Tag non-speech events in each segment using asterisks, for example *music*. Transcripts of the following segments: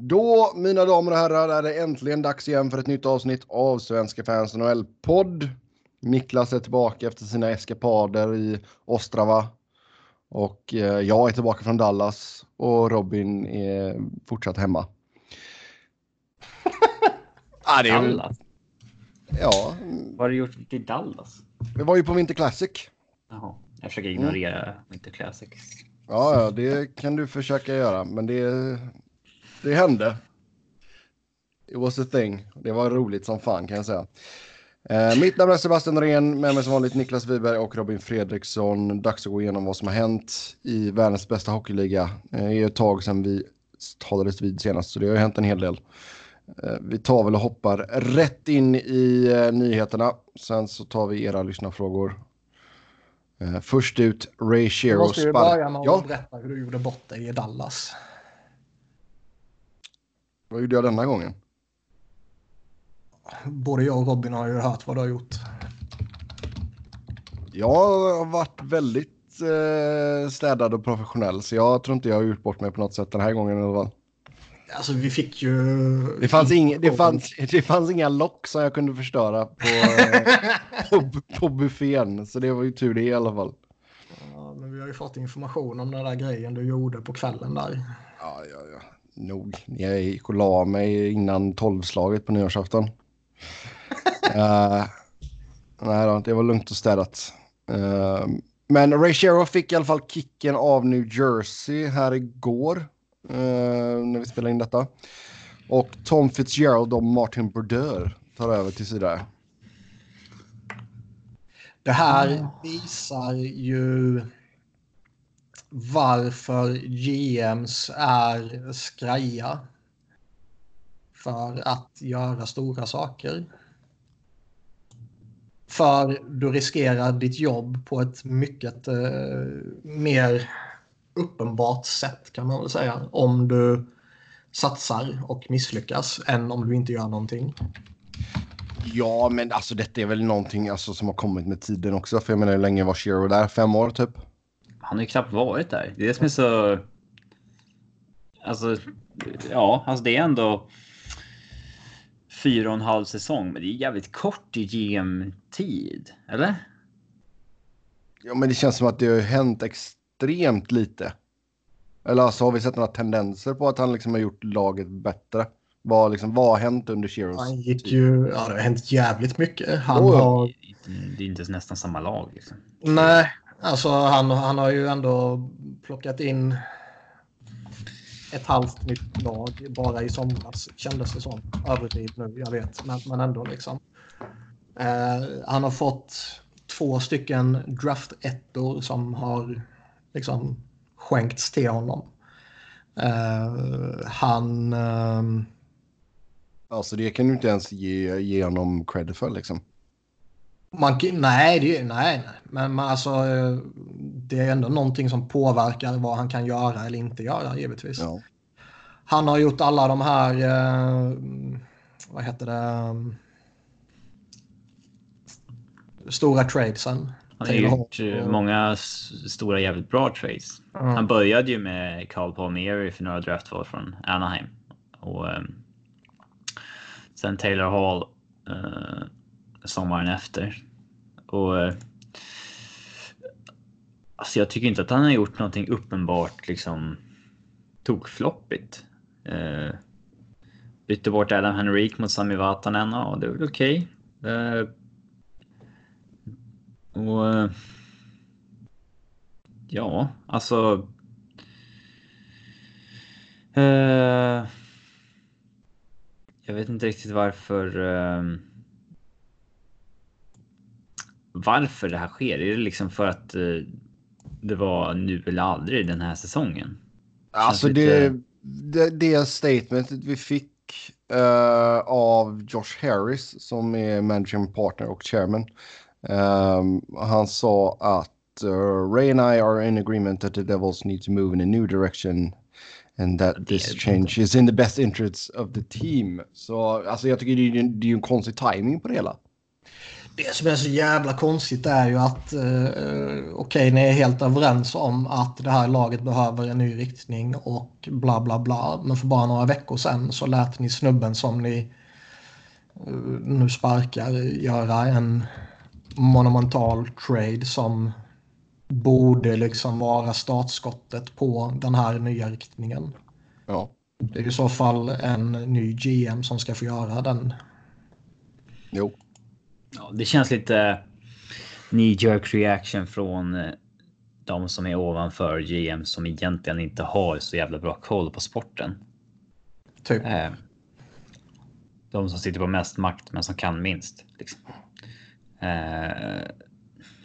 Då, mina damer och herrar, är det äntligen dags igen för ett nytt avsnitt av Svenska fans NHL-podd. Niklas är tillbaka efter sina eskapader i Ostrava. Och eh, jag är tillbaka från Dallas och Robin är fortsatt hemma. *laughs* ah, det är... Dallas? Ja. Vad har du gjort i Dallas? Vi var ju på Winter Classic. Jaha, jag försöker ignorera mm. Winter Classic. Ja, ja, det kan du försöka göra, men det, det hände. It was a thing. Det var roligt som fan kan jag säga. Eh, mitt namn är Sebastian Norén, med mig som vanligt Niklas Wiberg och Robin Fredriksson. Dags att gå igenom vad som har hänt i världens bästa hockeyliga. Eh, det är ett tag sedan vi talades vid senast, så det har ju hänt en hel del. Eh, vi tar väl och hoppar rätt in i eh, nyheterna. Sen så tar vi era lyssnarfrågor. Eh, först ut, Ray Shero. Du måste ju börja med att ja. berätta hur du gjorde bort dig i Dallas. Vad gjorde jag denna gången? Både jag och Robin har ju hört vad du har gjort. Jag har varit väldigt eh, städad och professionell så jag tror inte jag har gjort bort mig på något sätt den här gången. Eller Alltså vi fick ju... Det fanns, ing, det fanns, *laughs* det fanns inga lock som jag kunde förstöra på, *laughs* på, på buffén. Så det var ju tur det i alla fall. Ja, men vi har ju fått information om den där grejen du gjorde på kvällen där. Ja, ja, ja. Nog. Jag gick och la mig innan tolvslaget på nyårsafton. uh, *laughs* nej då, det var lugnt och städat. Uh, men Ray Shero fick i alla fall kicken av New Jersey här igår. Uh, när vi spelar in detta. Och Tom Fitzgerald och Martin Brodeur tar över till sida. Det här visar ju varför GMs är skraja för att göra stora saker. För du riskerar ditt jobb på ett mycket eh, mer uppenbart sätt kan man väl säga. Om du satsar och misslyckas än om du inte gör någonting. Ja, men alltså detta är väl någonting alltså, som har kommit med tiden också. För jag menar, hur länge var Shiro där? Fem år typ? Han har ju knappt varit där. Det är det som är så... Alltså, ja, alltså det är ändå fyra och en halv säsong, men det är jävligt kort i GM-tid, eller? Ja, men det känns som att det har hänt extremt lite. Eller alltså har vi sett några tendenser på att han liksom har gjort laget bättre? Vad, liksom, vad har hänt under Shearers? Han gick ju, ja det har hänt jävligt mycket. Han oh, har... Det är inte nästan samma lag. Liksom. Nej, alltså han, han har ju ändå plockat in ett halvt nytt lag bara i somras kändes det som. Överdrivet nu, jag vet, men, men ändå liksom. Eh, han har fått två stycken draft-ettor som har liksom skänkts till honom. Eh, han... Eh... Alltså det kan du inte ens ge, ge honom cred för liksom. Man, nej, det, nej, men man, alltså, det är ändå någonting som påverkar vad han kan göra eller inte göra givetvis. Ja. Han har gjort alla de här, uh, vad heter det, stora tradesen. Han har gjort och... många stora jävligt bra trades. Mm. Han började ju med Carl Palmieri för några draftval från Anaheim. Och um, sen Taylor Hall uh, sommaren efter. Och eh, alltså jag tycker inte att han har gjort någonting uppenbart liksom tokfloppigt. Uh, bytte bort Adam Henrik mot Sami Vatanen och det är väl okej. Okay. Uh, och... Ja, alltså... Eh, jag vet inte riktigt varför... Varför det här sker. Är det liksom för att eh, det var nu eller aldrig den här säsongen? Alltså lite... det, det, det statementet vi fick uh, av Josh Harris som är managing partner och chairman Um, han sa att uh, Ray and I are in agreement that the Devils need to move in a new direction and that this change is in the best interests of the team. Så alltså, jag tycker det är, det är en konstig timing på det hela. Det som är så jävla konstigt är ju att eh, okej, okay, ni är helt överens om att det här laget behöver en ny riktning och bla bla bla. Men för bara några veckor sedan så lät ni snubben som ni uh, nu sparkar göra en monumental trade som borde liksom vara startskottet på den här nya riktningen. Ja. Det är i så fall en ny GM som ska få göra den. Jo. Ja, det känns lite knee jerk reaction från eh, de som är ovanför GM som egentligen inte har så jävla bra koll på sporten. Typ. Eh, de som sitter på mest makt men som kan minst. Liksom. Eh,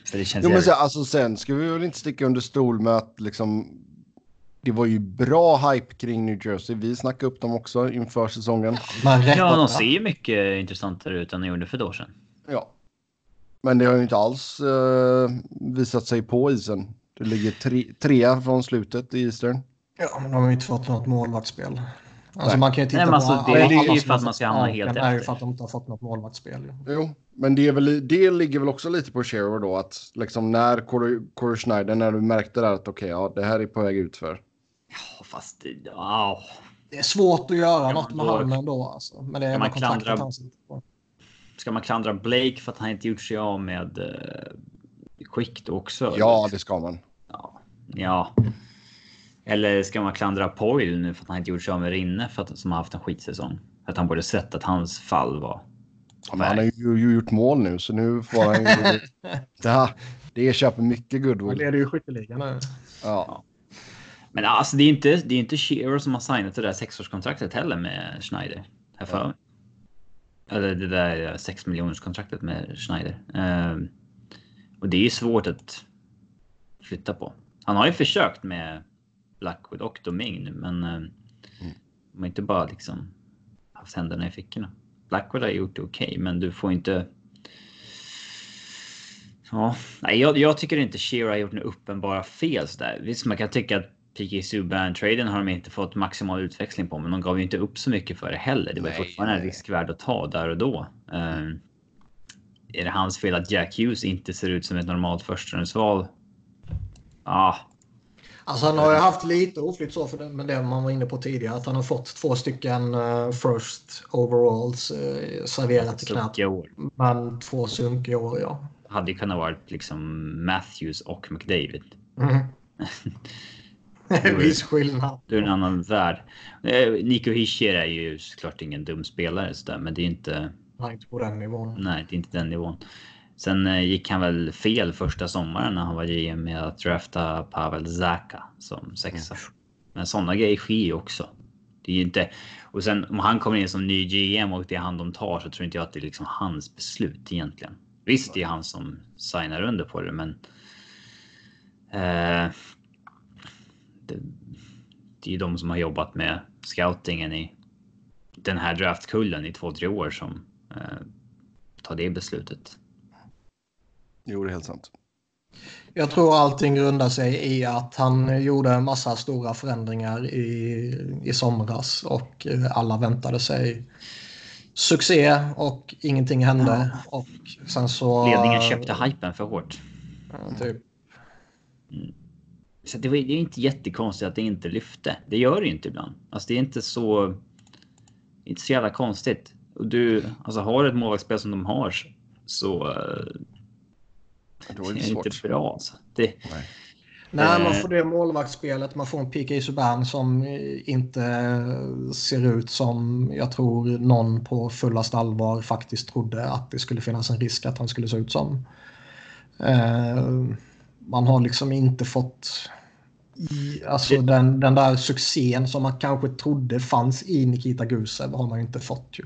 för det känns jo, men sen, alltså, sen ska vi väl inte sticka under stol med att liksom det var ju bra hype kring New Jersey. Vi snackade upp dem också inför säsongen. ja, de ser ju mycket intressantare ut än de gjorde för ett år sedan. Ja. Men det har ju inte alls uh, visat sig på isen. Det ligger tre, trea från slutet i Eastern. Ja, men de har ju inte fått något målvaktsspel. Alltså Nej. man kan ju titta Nej, på... Alltså, det är ju för att man ska hamna helt efter. Det är ju för att de inte har fått något målvaktsspel. Jo, men det, är väl, det ligger väl också lite på Shearer då att liksom när Corey, Schneider, när du märkte där att okej, okay, ja, det här är på väg ut för. Ja, fast det, ja. det är svårt att göra ja, något med honom ändå. Alltså. Men det är man klandra, Ska man klandra Blake för att han inte gjort sig av med uh, Quick då också? Ja, det ska man. Ja. ja. Eller ska man klandra Poyle nu för att han inte gjort sig av med Rinne för att, som har haft en skitsäsong? Att han borde sett att hans fall var... Ja, han har ju, ju, gjort mål nu så nu får han ju... *laughs* det, det köper mycket goodwill. Han leder ju skytteligan nu. Ja. Men alltså det är inte, det är inte Shearer som har signat det där sexårskontraktet heller med Schneider. Här för Eller det där 6 miljoners kontraktet med Schneider. Uh, och det är ju svårt att flytta på. Han har ju försökt med Blackwood och Domingue nu, men uh, mm. de har inte bara liksom haft händerna i fickorna. Blackwood har gjort det okej, okay, men du får inte. Ja, nej, jag, jag tycker inte Shearer har gjort några uppenbara fel sådär. Visst, man kan tycka att PK Subban-traden har de inte fått maximal utväxling på, men de gav ju inte upp så mycket för det heller. Det var nej, fortfarande en risk värd att ta där och då. Uh, är det hans fel att Jack Hughes inte ser ut som ett normalt förstahundsval? Ja. Ah. Alltså han har ju haft lite oflytt så för det, med det man var inne på tidigare. Att han har fått två stycken uh, first overalls uh, serverat i knät. Men två sunkiga år, ja. Hade ju kunnat vara liksom Matthews och McDavid. Mm. *laughs* Viss skillnad. Det är en annan värld. Eh, Nico Hischier är ju såklart ingen dum spelare så där, men det är inte. Nej, inte på den nivån. Nej, det är inte den nivån. Sen eh, gick han väl fel första sommaren när han var GM med att drafta Pavel Zaka som sexa. Mm. Men sådana grejer sker ju också. Det är ju inte. Och sen om han kommer in som ny GM och det är han de tar så tror inte jag att det är liksom hans beslut egentligen. Visst, det är han som signar under på det, men. Eh, det, det är ju de som har jobbat med scoutingen i den här draftkullen i två, tre år som eh, tar det beslutet. Jo, det är helt sant. Jag tror allting grundar sig i att han gjorde en massa stora förändringar i, i somras och alla väntade sig succé och ingenting hände. Ja. Och sen så... Ledningen köpte hypen för hårt. Typ. Mm. Så det, var, det är inte jättekonstigt att det inte lyfte. Det gör det ju inte ibland. Alltså det är inte så... Inte så jävla konstigt. Och du, alltså har du ett målvaktsspel som de har så... Då är det, det är inte bra alltså. Det, Nej. Nej, man får det målvaktsspelet. Man får en PK Subban som inte ser ut som jag tror någon på fullast allvar faktiskt trodde att det skulle finnas en risk att han skulle se ut som. Man har liksom inte fått i, alltså den, den där succén som man kanske trodde fanns i Nikita Gusev har man inte fått ju.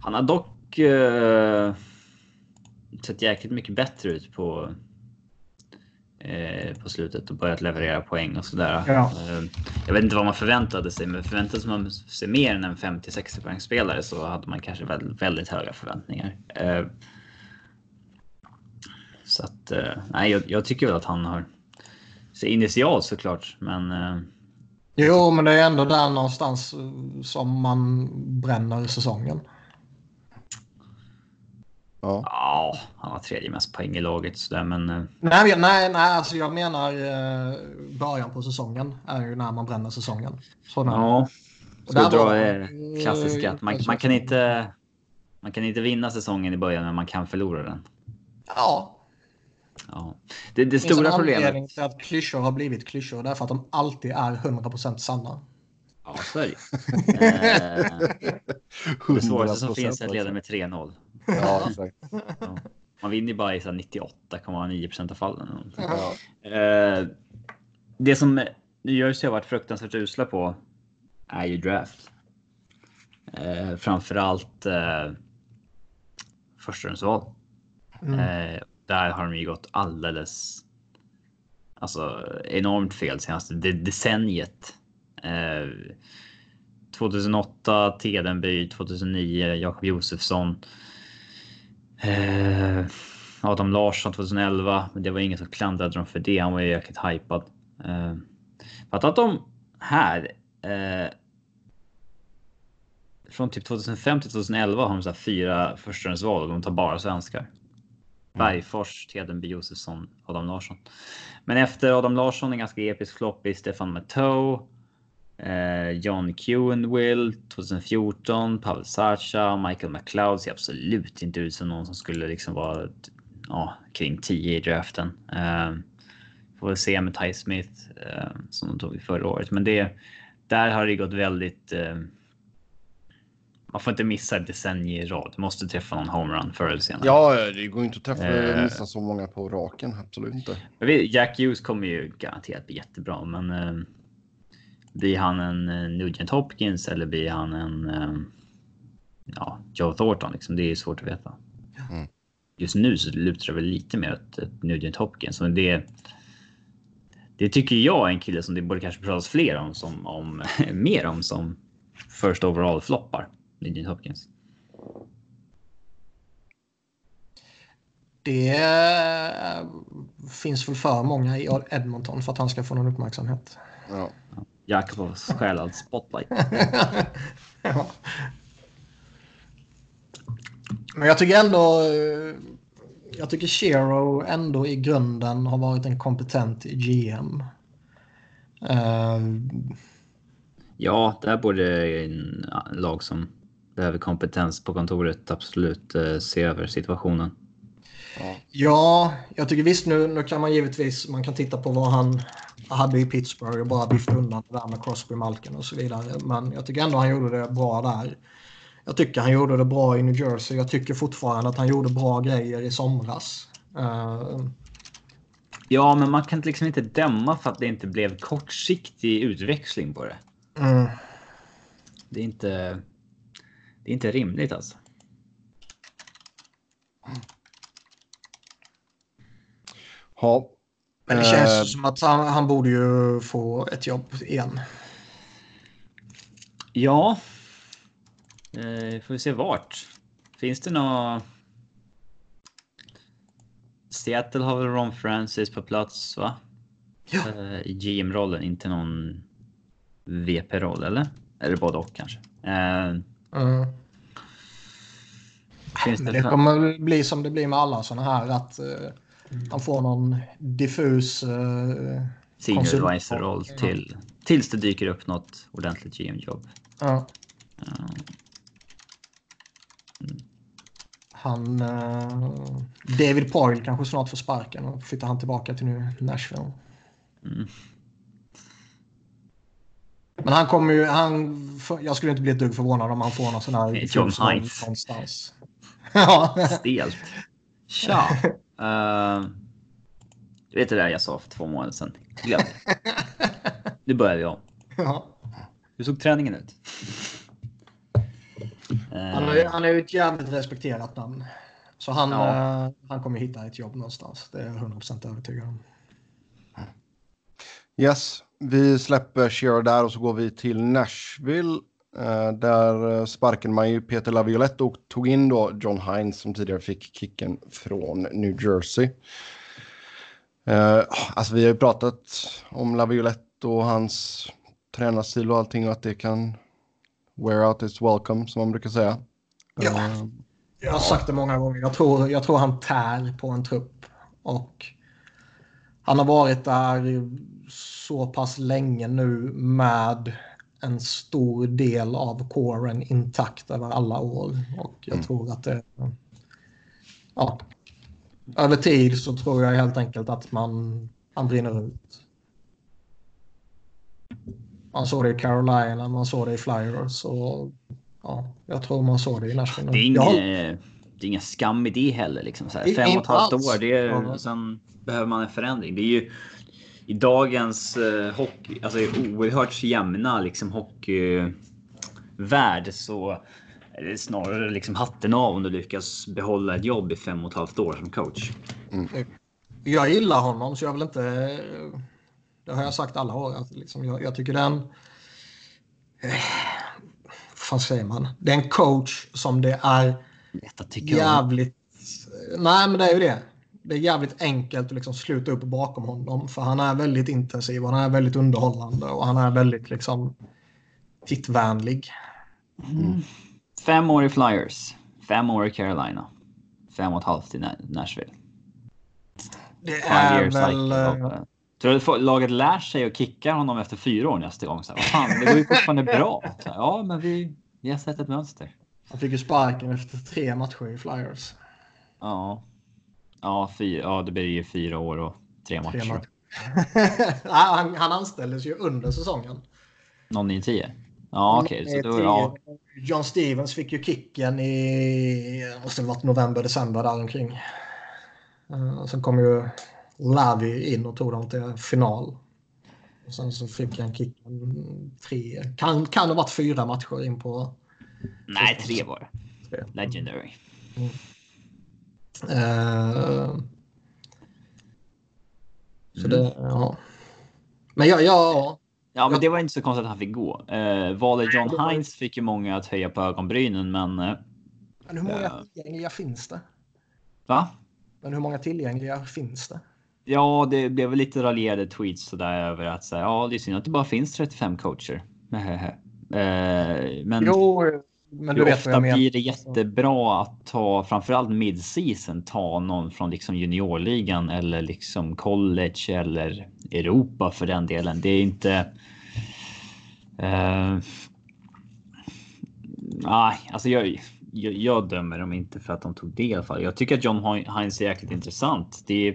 Han har dock uh, sett jäkligt mycket bättre ut på uh, på slutet och börjat leverera poäng och sådär. Ja. Uh, jag vet inte vad man förväntade sig, men förväntade man sig mer än en 50-60 poängspelare så hade man kanske väldigt, väldigt höga förväntningar. Så att eh, nej, jag, jag, tycker väl att han har så initialt såklart, men. Eh, jo, men det är ändå där någonstans eh, som man bränner säsongen. Ja. ja, han har tredje mest poäng i laget. Så men... Eh, nej, nej, nej alltså jag menar början på säsongen är ju när man bränner säsongen. Så ja, så där dra det klassiska att man, man, kan inte, man kan inte vinna säsongen i början, men man kan förlora den. Ja. Ja. Det, det stora problemet... anledning till att klyschor har blivit klyschor, därför att de alltid är 100% sanna. Ja, så är det eh, Det svåraste som finns är att leda med 3-0. Ja, exakt. Ja. Man vinner bara i 98,9 procent av fallen. Ja. Eh, det som New Jersey har varit fruktansvärt usla på är ju draft. Eh, framförallt eh, förstahundsval. Mm. Där har de ju gått alldeles alltså, enormt fel senaste decenniet. Eh, 2008 Tedenby, 2009 Jakob Josefsson. Eh, Adam Larsson 2011, men det var ingen som klandrade dem för det. Han var ju jäkligt hypad. Eh, att de här eh, från typ 2005 till 2011 har de så fyra förstahandsval och de tar bara svenskar. Mm. Bergfors, Tedenby, Josefsson, Adam Larsson. Men efter Adam Larsson en ganska episk flopp i Stefan Matteau. Eh, John Kewenwill 2014, Pavel Sacha, Michael McLeod ser absolut inte ut som någon som skulle liksom vara ja, kring 10 i draften. Eh, får väl se med Ty Smith eh, som de tog förra året, men det där har det gått väldigt. Eh, man får inte missa ett decennium i rad. Du måste träffa någon homerun förr eller senare. Ja, det går inte att träffa eh, missa så många på raken. Absolut inte. Vet, Jack Hughes kommer ju garanterat bli jättebra, men eh, blir han en eh, Nugent Hopkins eller blir han en eh, ja, Joe Thornton? Liksom, det är svårt att veta. Mm. Just nu så lutar det väl lite mer åt ett Nugent Hopkins. Men det, det tycker jag är en kille som det borde kanske pratas fler om, som, om *laughs* mer om som first overall floppar. Nugent Hopkins. Det finns väl för många i Edmonton för att han ska få någon uppmärksamhet. Ja. Jakobs stjälad spotlight. *laughs* ja. Men jag tycker ändå... Jag tycker Shero ändå i grunden har varit en kompetent GM. Uh, ehm. ja, där borde en lag som behöver kompetens på kontoret absolut uh, se över situationen. Ja. ja, jag tycker visst nu, nu kan man givetvis man kan titta på vad han hade i Pittsburgh och bara vifta undan det där med Crosby, Malkin och så vidare. Men jag tycker ändå han gjorde det bra där. Jag tycker han gjorde det bra i New Jersey. Jag tycker fortfarande att han gjorde bra grejer i somras. Uh... Ja, men man kan liksom inte dämma för att det inte blev kortsiktig utväxling på det. Mm. Det är inte. Det är inte rimligt alltså. Ja, men det känns uh, som att han, han, borde ju få ett jobb igen. Ja. Uh, får vi se vart. Finns det något? Seattle har väl Ron Francis på plats, va? Ja. Uh, I GM-rollen, inte någon VP-roll, eller? Eller både och kanske. Uh, mm. Det, det kommer bli som det blir med alla sådana här att han får någon diffus... Uh, Senior advisor-roll till, tills det dyker upp något ordentligt GM-jobb. Ja. Uh. Mm. Han... Uh, David Poyle kanske snart får sparken och flyttar han tillbaka till nu Nashville. Mm. Men han kommer ju... Han, jag skulle inte bli ett dugg förvånad om han får någon sån här... John Hines. Någonstans. Ja. Stelt. Tja. Uh, du vet det där jag sa för två månader sedan. Glöm det. Nu börjar vi om. Ja. Hur såg träningen ut? Han är, han är ju ett jävligt respekterat namn. Så han, ja. uh, han kommer hitta ett jobb någonstans. Det är jag 100% övertygad om. Yes, vi släpper Shero där och så går vi till Nashville. Uh, där sparkade man ju Peter Laviolette och tog in då John Hines som tidigare fick kicken från New Jersey. Uh, alltså vi har ju pratat om Laviolette och hans tränarstil och allting och att det kan wear out its welcome som man brukar säga. Ja. Jag har sagt det många gånger. Jag tror, jag tror han tär på en trupp. Och han har varit där så pass länge nu med en stor del av kåren intakt över alla år. Och jag mm. tror att det... Ja, över tid så tror jag helt enkelt att man, man brinner ut. Man såg det i Carolina, man såg det i Flyers och ja, jag tror man såg det i Nashville. Det är, inga, det är inga skam i det heller. Liksom, så här. Fem och ett halvt år, det är, sen behöver man en förändring. Det är ju i dagens eh, hockey, alltså oerhört jämna liksom hockeyvärld så är det snarare liksom hatten av om du lyckas behålla ett jobb i fem och ett halvt år som coach. Mm. Jag gillar honom så jag vill inte. Det har jag sagt alla år att liksom jag, jag tycker den. Eh, vad säger man? Det är en coach som det är jävligt. Nej, men det är ju det det är jävligt enkelt att liksom sluta upp bakom honom. För han är väldigt intensiv, han är väldigt underhållande och han är väldigt liksom tittvänlig. Mm. Fem år i Flyers, fem år i Carolina, fem och ett halvt i Nashville. Det är väl... Uh... Tror du att laget lär sig att kicka honom efter fyra år nästa gång? Så här, fan, det går ju fortfarande bra. Här, ja, men vi, vi har sett ett mönster. Han fick ju sparken efter tre matcher i Flyers. Ja. Ja, fyra, ja, det blir ju fyra år och tre matcher. Tre matcher. *laughs* han, han anställdes ju under säsongen. Någon i tio? Ja, okej. Okay. ja. John Stevens fick ju kicken i måste varit november, december där omkring. Uh, sen kom ju Lavi in och tog dem till final. Och sen så fick han kicken tre, kan, kan ha varit fyra matcher in på. Nej, tre var det. Legendary. Mm. Uh, så det, mm. ja. Men ja, ja. Ja, men det var inte så konstigt att han fick gå. Uh, valet John Hines fick ju många att höja på ögonbrynen, men. Uh, men hur många uh, tillgängliga finns det? Va? Men hur många tillgängliga finns det? Ja, det blev lite raljerade tweets sådär över att säga ja, det är synd att det bara finns 35 coacher. *laughs* men jo, men du vet ofta blir det jättebra att ta framförallt midseason ta någon från liksom juniorligan eller liksom college eller Europa för den delen. Det är inte. Uh, nej, alltså jag, jag, jag, dömer dem inte för att de tog det i alla fall. Jag tycker att John Heinz är jäkligt intressant. Det är,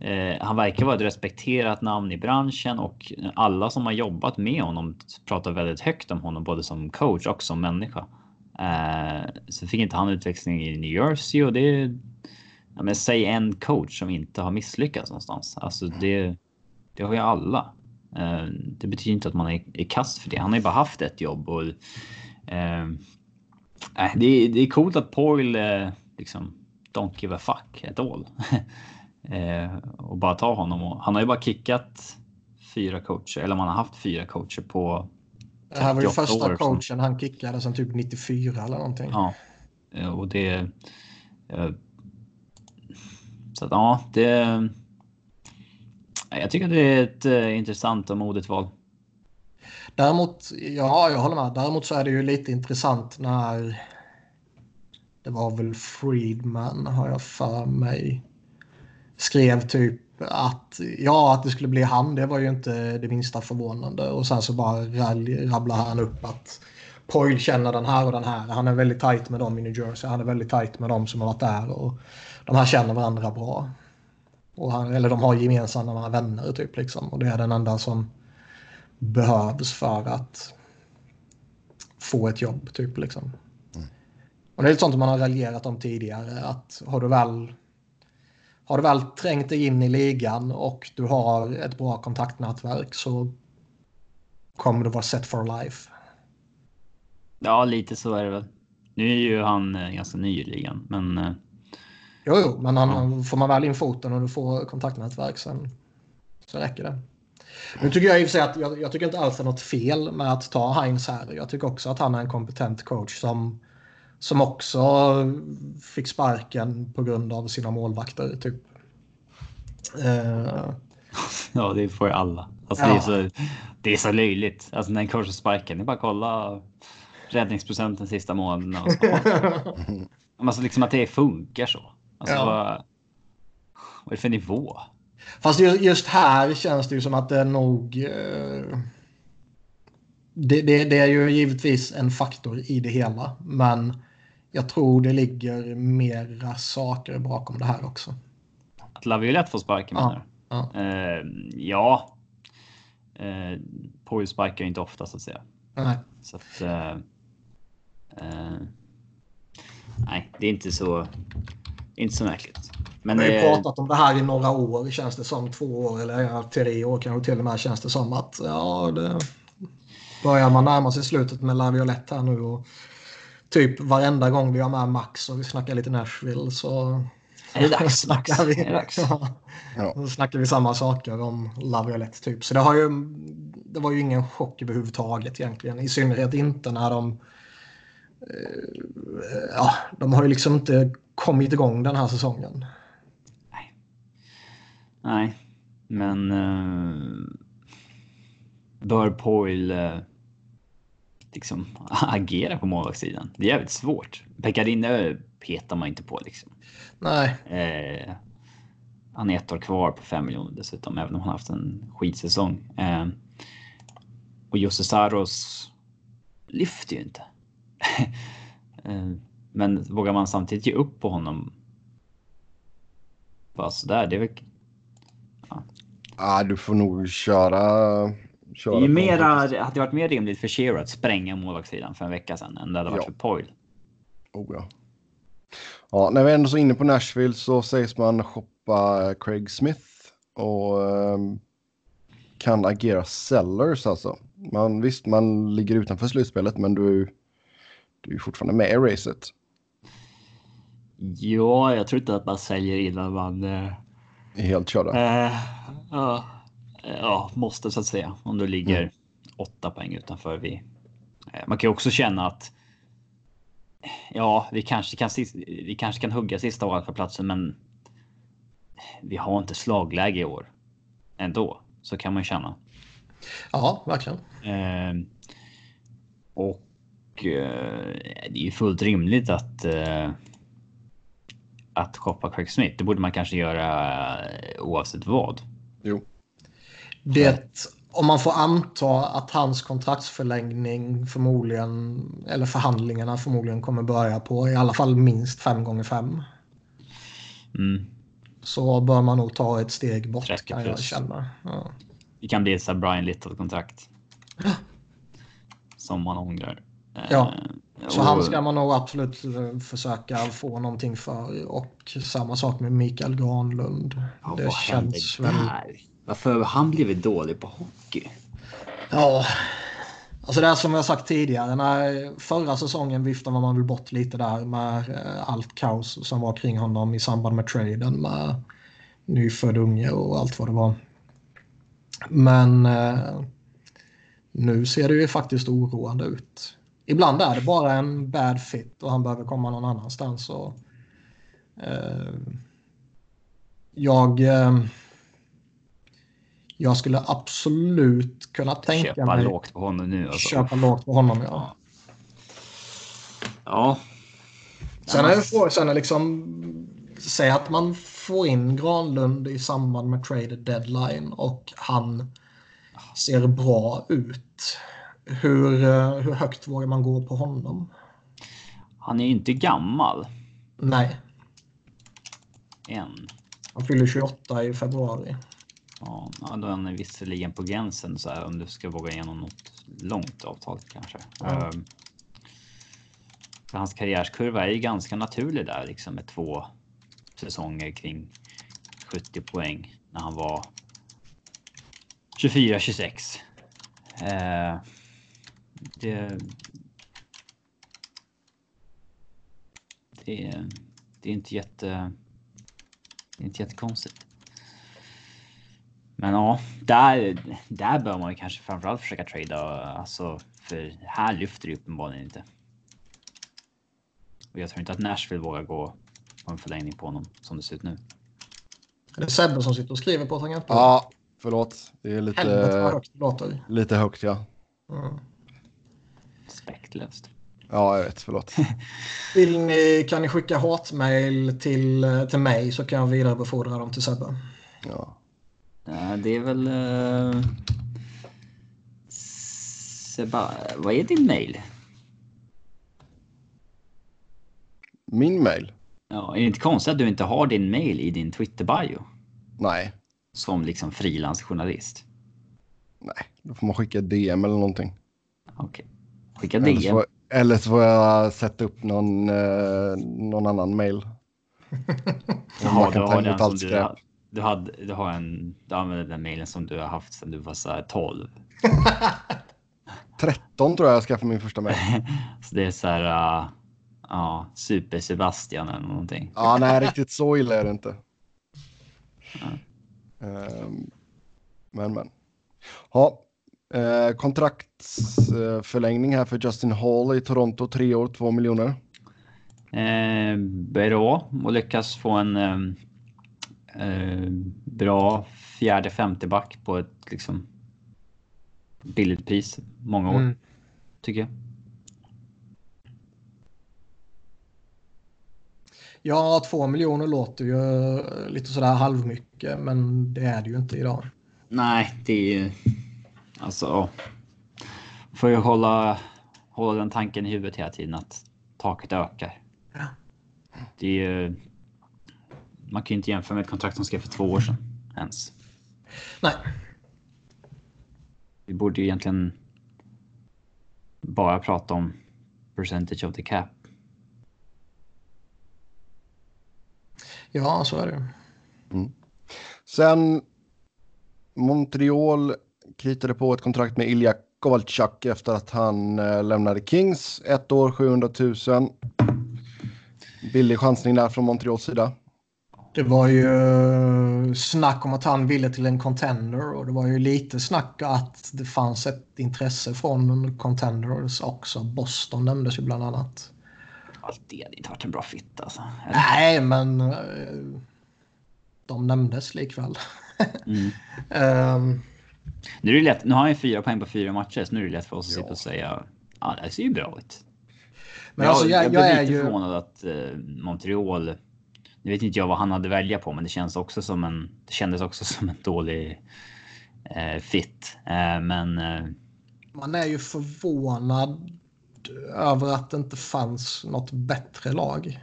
Eh, han verkar vara ett respekterat namn i branschen och alla som har jobbat med honom pratar väldigt högt om honom, både som coach och som människa. Eh, så fick inte han utväxling i New Jersey och det är. Ja, men säg en coach som inte har misslyckats någonstans. Alltså det, det har ju alla. Eh, det betyder inte att man är, är kast för det. Han har ju bara haft ett jobb och. Eh, det, är, det är coolt att Poil eh, liksom don't give a fuck at all. *laughs* Eh, och bara ta honom. Och, han har ju bara kickat fyra coacher, eller man har haft fyra coacher på Det här var ju första coachen som... han kickade sen typ 94 eller någonting. Ja, eh, och det... Eh, så att ja, det... Jag tycker det är ett intressant och modigt val. Däremot, ja, jag håller med. Däremot så är det ju lite intressant när det var väl Friedman har jag för mig skrev typ att ja, att det skulle bli han, det var ju inte det minsta förvånande. Och sen så bara rabblar han upp att Poyle känner den här och den här. Han är väldigt tajt med dem i New Jersey. Han är väldigt tajt med dem som har varit där. Och de här känner varandra bra. Och han, eller de har gemensamma vänner typ liksom. Och det är den enda som behövs för att få ett jobb typ liksom. Mm. Och det är lite sånt man har raljerat om tidigare. Att har du väl har du väl trängt dig in i ligan och du har ett bra kontaktnätverk så kommer du vara set for life. Ja, lite så är det väl. Nu är ju han eh, ganska ny i ligan, men. Eh, jo, jo, men han, ja. får man väl in foten och du får kontaktnätverk sen så räcker det. Nu tycker jag i och för sig att jag, jag tycker inte alls det är något fel med att ta Heinz här. Jag tycker också att han är en kompetent coach som som också fick sparken på grund av sina målvakter. Typ. Uh, *laughs* ja, det får ju alla. Alltså, ja. det, är så, det är så löjligt. Alltså, när en coach sparken, det är bara att kolla räddningsprocenten sista månaden. *laughs* Alltså liksom att det funkar så. Alltså, Ja. vad, vad är det för nivå? Fast ju- just här känns det ju som att det är nog... eh, Det, det, det är ju givetvis en faktor i det hela. Men jag tror det ligger mera saker bakom det här också. Att Laviolette får sparken Ja, menar ja. du? Eh, ja. Eh, Poil sparkar ju inte ofta så att säga. Nej. Så att. Eh, eh, nej, det är inte så. Inte så märkligt. Men Vi har ju det, pratat om det här i några år känns det som. Två år eller tre år kanske till och med känns det som att ja, det börjar man närma sig slutet med Laviolette här nu och typ varenda gång vi har med Max och vi snackar lite Nashville så är det dags Max? snackar vi. Är det dags? Ja. Ja. Snackar vi samma saker om Laviolette typ. Så det, har ju, det var ju ingen chock överhuvudtaget egentligen. I synnerhet inte när de... eh, Ja, de har ju liksom inte kommit igång den här säsongen. Nej, men. Uh, bör Poil uh, liksom *laughs* agera på målvaktssidan? Det är jävligt svårt. Pekadinne petar man inte på liksom. Nej, Eh, han är ett år kvar på 5 miljoner dessutom, även om han haft en skitsäsong. Eh, och Josse Saros lyfter ju inte. *laughs* eh, men vågar man samtidigt ge upp på honom? Bara sådär, det är väl... Ah, du får nog köra. Det köra på- mera, det hade varit mer rimligt för Shearer att spränga målvaktssidan för en vecka sedan än det hade varit Ja. för Poil. Oh, ja. ja, när vi ändå så inne på Nashville så sägs man shoppa Craig Smith och ehm, kan agera sellers alltså. Man, visst, man ligger utanför slutspelet men du, du är fortfarande med i racet. Ja, jag tror inte att man säljer innan man... Eh... Helt körda. Eh, ja, ja, måste så att säga. Om du ligger åtta poäng utanför. Vi. Eh, man kan ju också känna att. Ja, vi kanske kan, vi kanske kan hugga sista wildcard-platsen, men. Vi har inte slagläge i år. Ändå, så kan man ju känna. ja, verkligen. Eh, och eh, det är ju fullt rimligt att. Eh, att shoppa Craig Smith. Det borde man kanske göra eh, oavsett vad. Jo. Det, om man får anta att hans kontraktsförlängning förmodligen, eller förhandlingarna förmodligen kommer börja på i alla fall minst fem gånger fem. Mm. Så bör man nog ta ett steg bort 30 kan jag plus. känna. Ja. Det kan bli ett Brian Little-kontrakt. Som man ångrar. Ja. Så han ska man nog absolut eh, försöka få någonting för. Och samma sak med Mikael Granlund. Ja, det känns väl... Varför har han blivit dålig på hockey? Ja, alltså det är som jag sagt tidigare. När förra säsongen viftade man väl bort lite där med eh, allt kaos som var kring honom i samband med traden med nyfödd unge och allt vad det var. Men eh, nu ser det ju faktiskt oroande ut. Ibland är det bara en bad fit och han behöver komma någon annanstans. Och, eh, jag, eh, jag skulle absolut kunna tänka Köpa mig lågt på honom nu. Alltså. köpa lågt på honom. Ja. Ja. Sen är det frågan, sen är liksom, säg att man får in Granlund i samband med trade deadline och han ser bra ut. Hur, eh, hur högt vågar man gå på honom? Han är inte gammal Nej, än. han fyller 28 i februari. Ja, då är han visserligen på gränsen så här, om du ska våga igenom något långt avtal kanske. Ja. Ehm, för hans karriärskurva är ju ganska naturlig där liksom med två säsonger kring 70 poäng när han var 24 26. Eh, det. Det, det är inte jätte. Det är inte jättekonstigt. Men ja, där, där bör man ju kanske framförallt försöka trada. Alltså, för här lyfter det uppenbarligen inte. Och jag tror inte att Nashville vågar gå på en förlängning på honom som det ser ut nu. Är det Sebbe som sitter och skriver på tangentbordet? Ja, förlåt. Det är Helvete lite, högt det låter. lite högt ja. Mm. Respektlöst. Ja, jag vet. Förlåt. *laughs* Vill ni, kan ni skicka hatmejl till, till mig så kan jag vidarebefordra dem till Sebbe. Ja. Ja, det är väl... Uh... Seba... Vad är din mail? Min mail? Ja, är det inte konstigt att du inte har din mail i din Twitter-bio? Nej. Som liksom frilansjournalist? Nej, då får man skicka DM eller någonting. Okej. Okay. Skicka DM. Eller så, eller så får jag sätta upp någon, eh, någon annan mail. *laughs* Jaha, du har den som du, du, hade, du har en, du använder den mailen som du har haft sedan du var så här 12. 13 *laughs* tror jag jag skaffade min första mail. *laughs* så det är så här, uh, ja, Super Sebastian eller någonting. Ja, nej, riktigt så illa är det inte. Ja. Um, men, men. Ja, eh, kontraktsförlängning här för Justin Hall i Toronto, tre år, två miljoner. Eh, bra och lyckas få en eh, eh, bra fjärde femte back på ett liksom billigt pris. Många år mm. tycker jag. Ja, två miljoner låter ju lite sådär halvmycket, men det är det ju inte idag. Nej, det är ju alltså. Får ju hålla, hålla den tanken i huvudet hela tiden att taket ökar. Ja. Det är ju. Man kan ju inte jämföra med ett kontrakt som skrev för två år sedan ens. Nej. Vi borde ju egentligen. Bara prata om percentage of the cap. Ja, så är det. Mm. Sen Montreal kritade på ett kontrakt med Ilja Kovalchuk efter att han eh, lämnade Kings. Ett år, 700 000. Billig chansning där från Montreals sida. Det var ju eh, snack om att han ville till en contender och det var ju lite snack att det fanns ett intresse från contenders också. Boston nämndes ju bland annat. Allt det hade inte varit en bra fitt alltså. Eller? Nej, men eh, de nämndes likväl. Mm. um, *laughs* nu, är det lätt, nu har han fyra poäng på fyra matcher, så nu är det lätt för oss att ja. sitta och säga ja, det ser ju bra ut. Men jag, alltså, jag, jag, jag är lite ju... förvånad att eh, Montreal. Nu vet inte jag vad han hade välja på, men det känns också som en. Det kändes också *laughs* som en dålig eh, fit. Eh, men. Eh... Man är ju förvånad över att det inte fanns något bättre lag.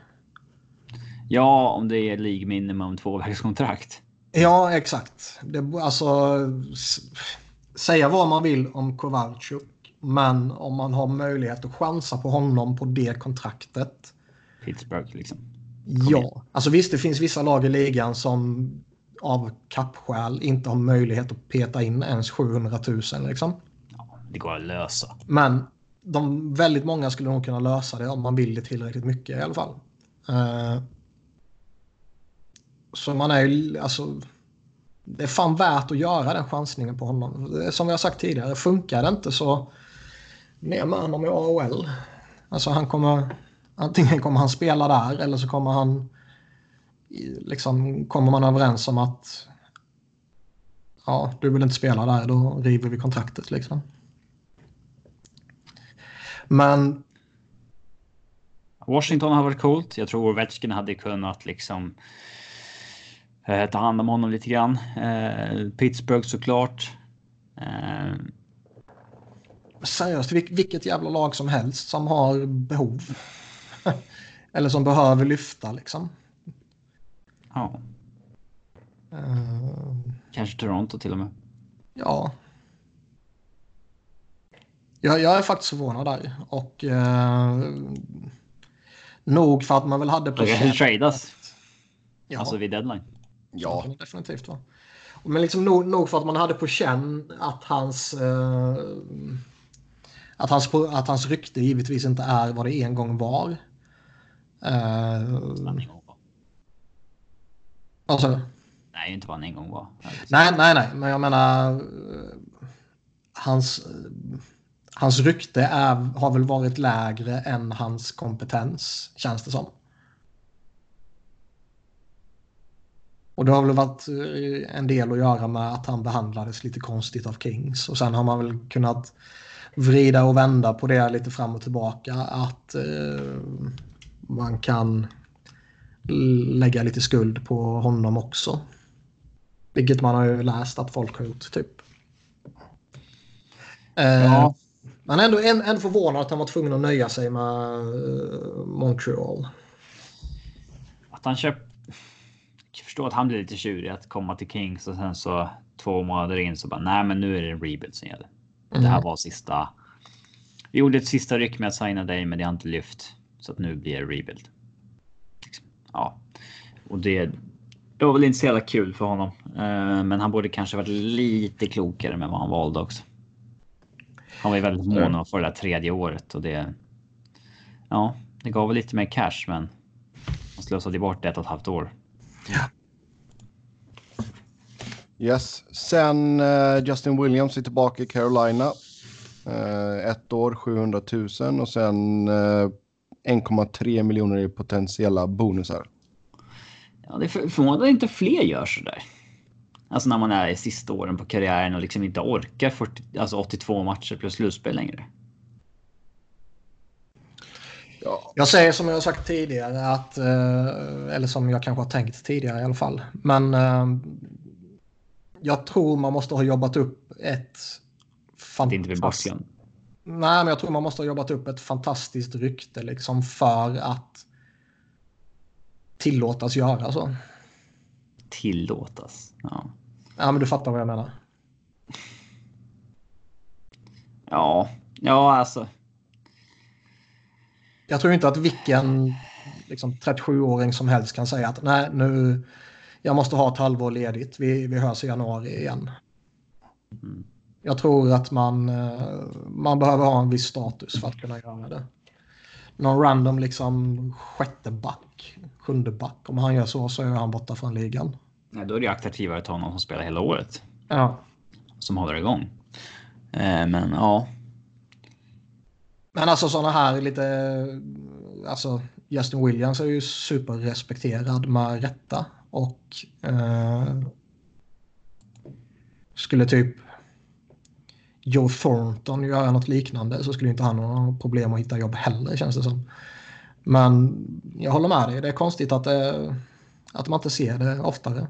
Ja, om det är League minimum tvåvägskontrakt. Ja, exakt. Det, alltså, säga vad man vill om Kowalczyk, men om man har möjlighet att chansa på honom på det kontraktet. Pittsburgh liksom. Kom ja, igen. alltså visst det finns vissa lag i ligan som av kappskäl inte har möjlighet att peta in ens 700 000 liksom. Ja, det går att lösa. Men de, väldigt många skulle nog kunna lösa det om man vill det tillräckligt mycket i alla fall. Uh, så man är ju alltså. Det är fan värt att göra den chansningen på honom. Som jag sagt tidigare, funkar det inte så ner med honom i AHL. Alltså han kommer, antingen kommer han spela där eller så kommer han, liksom kommer man överens om att ja, du vill inte spela där, då river vi kontraktet liksom. Men Washington har varit coolt. Jag tror Ovechkin hade kunnat liksom eh, ta hand om honom lite grann. Eh, Pittsburgh såklart. Eh. Seriöst, vilket jävla lag som helst som har behov. *laughs* Eller som behöver lyfta liksom. Ja. Uh, Kanske Toronto till och med. Ja. Jag, jag är faktiskt förvånad där. Och uh, nog för att man väl hade på... Det kanske tradas. Ja. Alltså vid deadline. Ja. Definitivt vara. Men liksom nog, nog, för att man hade på känn att hans, eh, att, hans, att hans rykte givetvis inte är vad det en gång var. Eh, alltså, nej, inte vad han en gång var. Nej, nej, nej, men jag menar eh, hans, hans rykte är, har väl varit lägre än hans kompetens, känns det som. Och det har väl varit eh, en del att göra med att han behandlades lite konstigt av Kings. Och sen har man väl kunnat vrida och vända på det lite fram och tillbaka. Att eh, man kan lägga lite skuld på honom också. Vilket man har ju läst att folk har gjort typ. Eh, ja. Är ändå, ändå förvånad att han var tvungen att nöja sig med uh, Montreal. Att han köp... Jag förstår att han blir lite tjurig att komma till Kings och sen så två månader in så bara nej, men nu är det en rebuild som gäller. Mm. Det här var sista. Vi gjorde ett sista ryck med att signa dig, men det har inte lyft så att nu blir det rebuild. Ja, och det. Det var väl inte så jävla kul för honom, uh, men han borde kanske varit lite klokare med vad han valde också. Han var ju väldigt mån om att få det där tredje året och det. Ja, det gav väl lite mer cash, men. Han slösade bort ett och ett halvt år. Ja. Yes, sen uh, Justin Williams är tillbaka i Carolina. Uh, ett år 700 000 och sen uh, eh, 1,3 miljoner i potentiella bonusar. Ja, det är förvånande att inte fler gör så där. Alltså när man är i sista åren på karriären och liksom inte orkar 40, alltså 82 matcher plus slutspel längre. Ja. Jag säger som jag har sagt tidigare att, eh, eller som jag kanske har tänkt tidigare i alla fall. Men eh, jag tror man måste ha jobbat upp ett fantastiskt... Nej, men jag tror man måste ha jobbat upp ett fantastiskt rykte liksom för att tillåtas göra så. Tillåtas? Ja. Ja, men du fattar vad jag menar. Ja, ja alltså. Jag tror inte att vilken liksom, 37-åring som helst kan säga att nej, nu jag måste ha ett halvår ledigt. Vi, vi hörs i januari igen. Mm. Jag tror att man, eh, man behöver ha en viss status för att kunna göra det. Någon random liksom sjätte back, sjunde back. Om han gör så så är han borta från ligan. Nej, då är det attraktivare att ta någon som spelar hela året. Ja. Som håller igång. Eh, men ja. Men alltså sådana här lite... Alltså Justin Williams är ju superrespekterad med rätta. Och eh, skulle typ Joe Thornton göra något liknande så skulle inte han ha några problem att hitta jobb heller känns det som. Men jag håller med dig. Det är konstigt att, det, att man inte ser det oftare.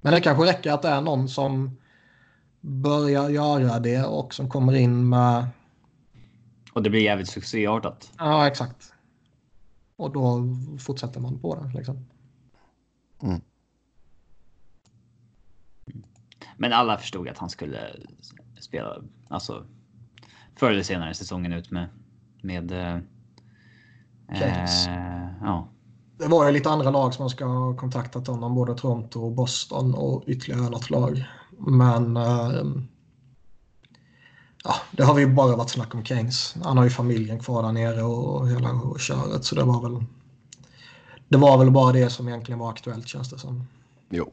Men det kanske räcker att det är någon som börjar göra det och som kommer in med... Och det blir jävligt succéartat. Ja, exakt. Och då fortsätter man på det. Liksom. Mm. Men alla förstod att han skulle spela, alltså förr eller senare säsongen ut med. Med. Eh, eh, ja. Det var ju lite andra lag som ska ha kontaktat honom, både Toronto och Boston och ytterligare något lag. Men eh, ja, det har vi bara varit snack om Keynes. Han har ju familjen kvar där nere och hela köret så det var väl det var väl bara det som egentligen var aktuellt känns det som. Jo.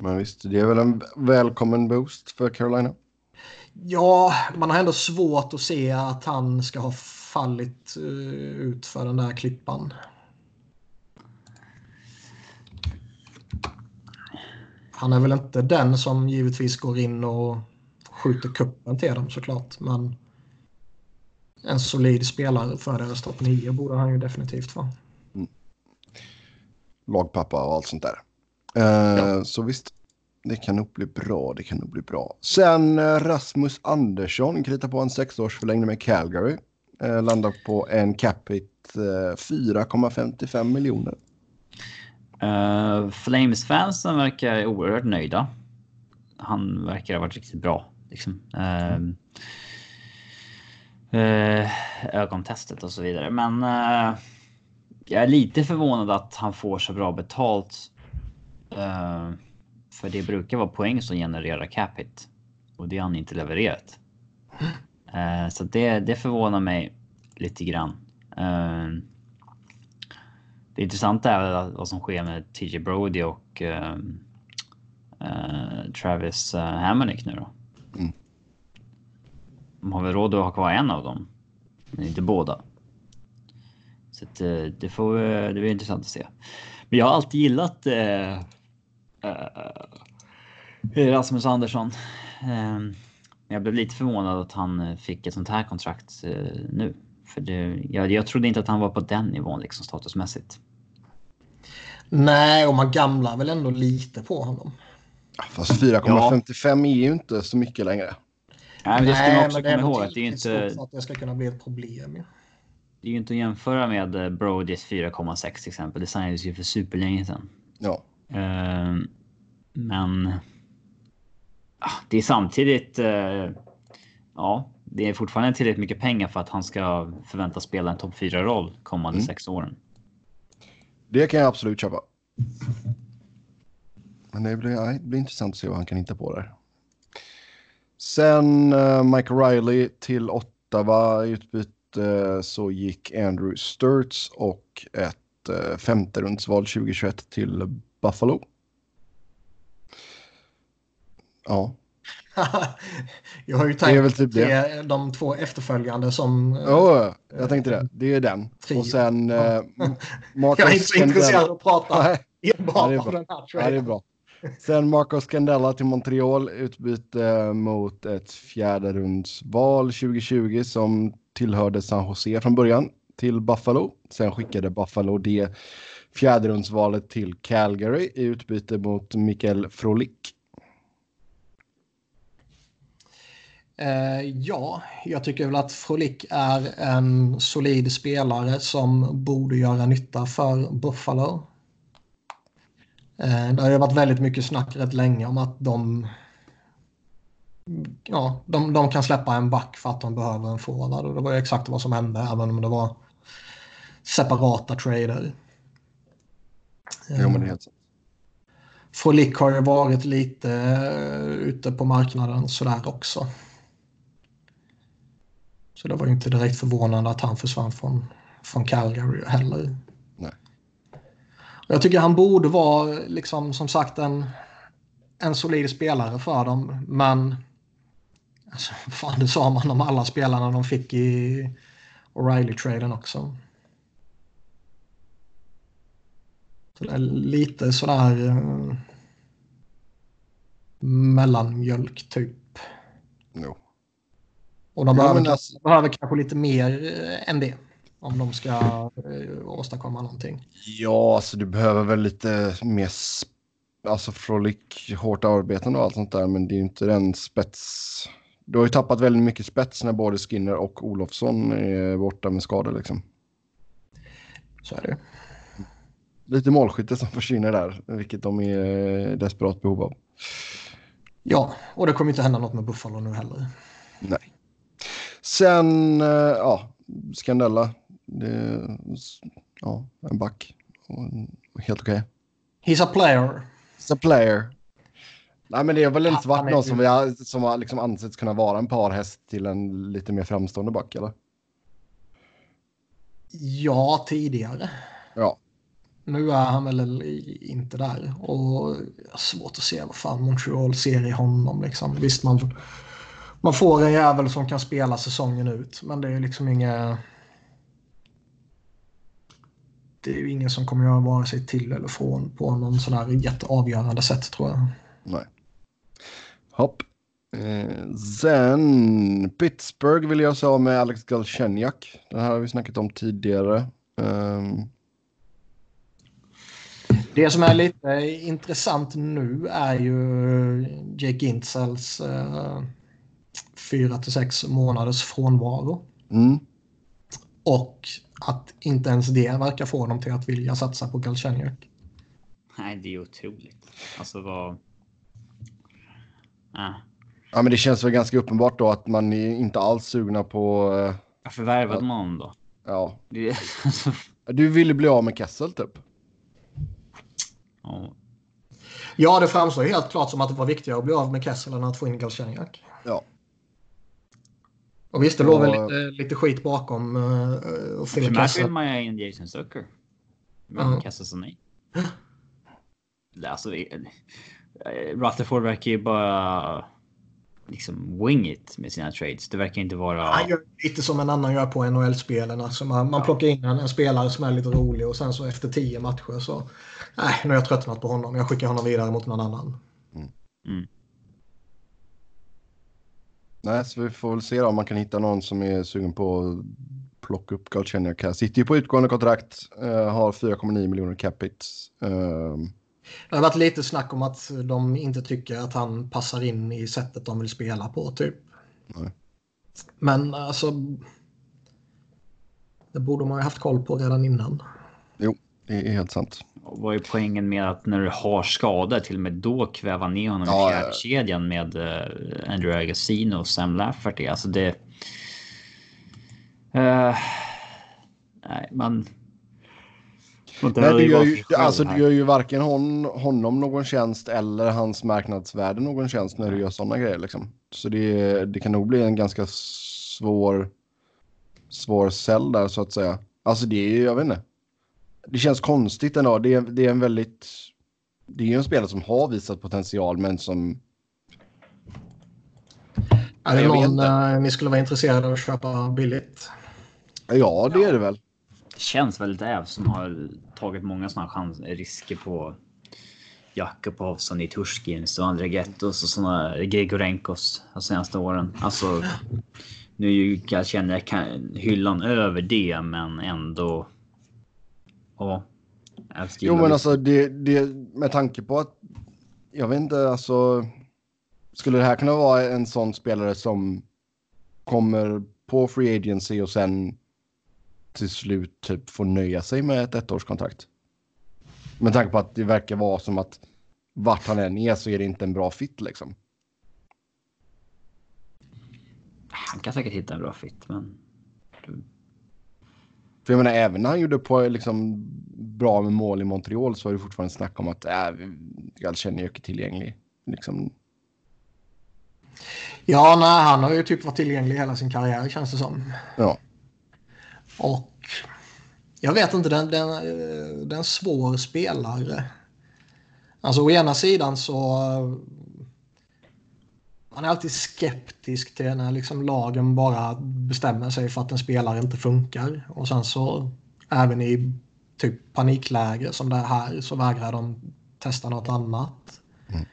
Men visst, det är väl en välkommen boost för Carolina. Ja, man har ändå svårt att se att han ska ha fallit uh, ut för den där klippan. Han är väl inte den som givetvis går in och skjuter kuppen till dem såklart. Men en solid spelare för deras topp 9 borde han ju definitivt vara lagpappa och allt sånt där. Uh, ja. Så visst, det kan nog bli bra. Det kan nog bli bra. Sen uh, Rasmus Andersson kritar på en sexårsförlängning med Calgary. Uh, landar på en capita 4,55 miljoner. Uh, Flames-fansen verkar oerhört nöjda. Han verkar ha varit riktigt bra. Liksom. Uh, uh, ögontestet och så vidare. Men eh, jag är lite förvånad att han får så bra betalt. Uh, för det brukar vara poäng som genererar capita. Och det har han inte levererat. Uh, så det, det förvånar mig lite grann. Uh, det intressanta är vad som sker med TJ Brody och ehm, Travis uh, Hammonick nu då. De har väl råd att ha kvar en av dem. Men inte båda. Så att, eh, det, får, det blir intressant att se. Men jag har alltid gillat eh, eh, Rasmus Andersson. Eh, jag blev lite förvånad att han eh, fick ett sånt här kontrakt eh, nu. För det, jag, jag trodde inte att han var på den nivån liksom statusmässigt. Nej, och man gamlar väl ändå lite på honom. Fast 4,55 är ju inte så mycket längre. Nej, men det ska man också komma ihåg att det är inte. att det ska kunna bli ett problem. Ja. Det är ju inte att jämföra med eh, Brodys 4,6 till exempel. Det signades ju för superlänge sedan. Ja. Ehm, men. ah, Det är samtidigt. eh, Ja, det är fortfarande tillräckligt mycket pengar för att han ska förväntas spela en topp 4 roll kommande Mm. sex åren. Det kan jag absolut köpa. Men det blir, det blir intressant att se vad han kan hitta på där. Sen uh, Mike Riley till Ottawa i utbyte så gick Andrew Sturts och ett uh, femte rundsval 2021 till Buffalo. Ja, *laughs* jag har ju det tänkt är väl typ det. det. de två efterföljande som... eh, Ja, jag tänkte det. Det är den. Trio. Och sen Ja. *laughs* Jag är inte så intresserad av att prata enbart det om den här Ja, det är traden. bra. Sen Marco Scandella till Montreal utbyte eh, mot ett fjärde rundsval 2020 som tillhörde San Jose från början till Buffalo. Sen skickade Buffalo det fjärde rundsvalet till Calgary i utbyte mot Mikael Frolik. Eh, ja, jag tycker väl att Frolik är en solid spelare som borde göra nytta för Buffalo. Eh, det har ju varit väldigt mycket snack rätt länge om att de, ja, de, de kan släppa en back för att de behöver en forward. Och det var ju exakt vad som hände, även om det var separata trader. Jo, men det är sant. Frolik har ju varit lite eh, ute på marknaden sådär också. Så det var ju inte direkt förvånande att han försvann från, från Calgary heller. Jag tycker han borde vara, liksom, som sagt, en, en solid spelare för dem. Men alltså, fan, det sa man om alla spelarna de fick i O'Reilly-traden också. Så det är lite sådär eh, mellanmjölk typ. Jo. Och de Ja, behöver, alltså- behöver kanske lite mer eh, än det. Om de ska eh, åstadkomma någonting. Ja, alltså du behöver väl lite mer alltså Frolik, hårt arbetande och allt sånt där, men det är ju inte den spets. Du har ju tappat väldigt mycket spets när både Skinner och Olofsson är borta med skador liksom. Så är det. Lite målskytte som försvinner där, vilket de är i desperat behov av. Ja, och det kommer inte hända något med Buffalo nu heller. Nej. Sen, eh, ja, Scandella. Det, ja, en back. Och Helt okej. He's a player. It's a player. Nej, men det har väl inte varit någon som, vi har, som har liksom ansetts kunna vara en parhäst till en lite mer framstående back, eller? Ja, tidigare. Ja. Nu är han väl inte där. Och svårt att se vad fan Montreal ser i honom. Liksom. Visst, man, man får en jävel som kan spela säsongen ut. Men det är liksom inga... Det är ju ingen som kommer göra vare sig till eller från på någon sån här jätteavgörande sätt tror jag. Nej. Hopp. Eh, sen Pittsburgh vill jag säga med Alex Galchenyuk. Den här har vi snackat om tidigare. Ehm, Det som är lite intressant nu är ju Jake Gintzels eh, fyra till sex månaders frånvaro. mm, Och att inte ens det verkar få dem till att vilja satsa på Galchenyuk. Nej, det är otroligt. Alltså vad... Ah. ja, men det känns väl ganska uppenbart då att man är inte alls sugna på... eh, Varför värvade man honom då? ja, Det alltså, *laughs* du ville bli av med Kessel typ. ja. Ja, det framstår helt klart som att det var viktigare att bli av med Kessel än att få in Galchenyuk. Ja. Och visst, det låg väl lite, lite skit bakom uh, Primärt vill man ju in Jason Zucker. Men sa nej. Det- Alltså, Rutherford verkar ju bara liksom wing it med sina trades. Det verkar inte vara... Han gör lite som en annan gör på NHL-spelen. Alltså man, man plockar in en, en spelare som är lite rolig och sen så efter tio matcher så... Nej, nu har jag tröttnat på honom. Jag skickar honom vidare mot någon annan. Mm. Nej, så vi får väl se om man kan hitta någon som är sugen på att plocka upp Galchenyuk. Sitter ju på utgående kontrakt, uh, har 4,9 miljoner capita. Uh, det har varit lite snack om att de inte tycker att han passar in i sättet de vill spela på, typ. Nej. Men alltså... Det borde man ju haft koll på redan innan. Jo, det är helt sant. Vad är poängen med att när du har skador till och med då kväva ner honom ja, i fjärdekedjan med uh, Andrew Agasino och Sam Lafferty? Alltså det... Uh, nej, man... Nej, du gör, ju, alltså, du gör ju varken hon, honom någon tjänst eller hans marknadsvärde någon tjänst när du gör sådana grejer. Liksom. Så det, det kan nog bli en ganska svår, svår cell där så att säga. Alltså det är ju, jag vet inte. Det känns konstigt ändå. Det är, det är en väldigt... Det är ju en spelare som har visat potential men som... Är det någon uh, ni skulle vara intresserade av att köpa billigt? Ja, det är det väl. Det känns väldigt äv som har tagit många sådana chans, risker på Jakupovsson i Turskins och andra Gettos och sådana Grigorenkos de senaste åren. Alltså, nu är ju jag känner hyllan över det, men ändå. Ja. Jo, men alltså det, det med tanke på att jag vet inte, alltså. Skulle det här kunna vara en sån spelare som kommer på free agency och sen till slut typ får nöja sig med ett ettårskontrakt? Med tanke på att det verkar vara som att vart han än är så är det inte en bra fit liksom. Han kan säkert hitta en bra fit, men... För jag menar, även när han gjorde på liksom bra med mål i Montreal så var det fortfarande snack om att äh, Galchenyuk är tillgänglig. Liksom. Ja, nej, han har ju typ varit tillgänglig hela sin karriär känns det som. Ja. Och jag vet inte, den, den, den svår spelare. Alltså å ena sidan så man är alltid skeptisk till när liksom lagen bara bestämmer sig för att en spelare inte funkar. Och sen så även i typ panikläge som det här så vägrar de testa något annat. Mm.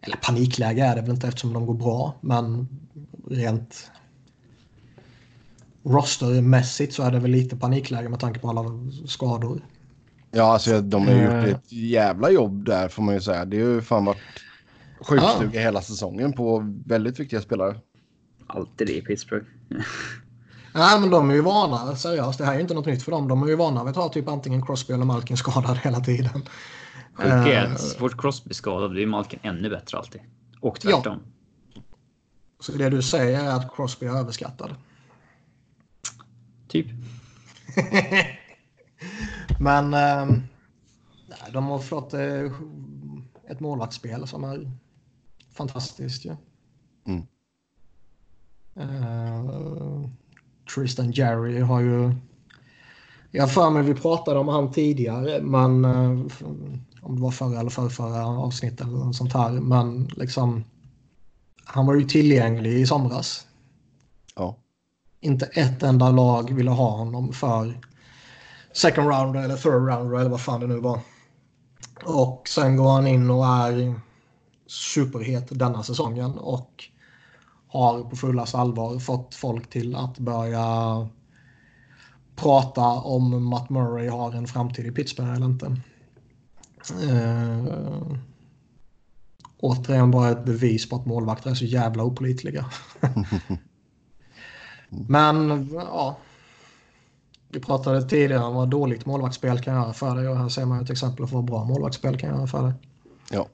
Eller panikläge är det väl inte eftersom de går bra, men rent rostermässigt så är det väl lite panikläge med tanke på alla skador. Ja, alltså de har gjort eh. ett jävla jobb där får man ju säga. Det har ju fan varit sjukstuga ja. hela säsongen på väldigt viktiga spelare. Alltid det i Pittsburgh. *laughs* Nej, men de är ju vana. Seriöst, det här är ju inte något nytt för dem. De är ju vana vid att ha typ antingen Crosby eller Malkin skadad *laughs* hela tiden. Sjuka är att så fort Crosby är skadad blir Malkin ännu bättre alltid. Och tvärtom. Ja. Så det du säger är att Crosby är överskattad? Typ. *laughs* Men eh, de har fått eh, ett målvaktsspel som är fantastiskt. Ja. Mm. Eh, Tristan Jerry har ju... Jag har för mig vi pratade om han tidigare, men eh, om det var förra eller förra, förra avsnitt eller något sånt här. Men liksom, han var ju tillgänglig i somras. Ja. Inte ett enda lag ville ha honom för second rounder eller third rounder eller vad fan det nu var. Och sen går han in och är superhet denna säsongen och har på fullaste allvar fått folk till att börja prata om Matt Murray har en framtid i Pittsburgh eller inte. Uh, återigen bara ett bevis på att målvakter är så jävla opolitliga. *laughs* Men ja, vi pratade tidigare om vad dåligt målvaktsspel kan göra för dig och här ser man ett exempel på vad bra målvaktsspel kan göra för dig. Ja.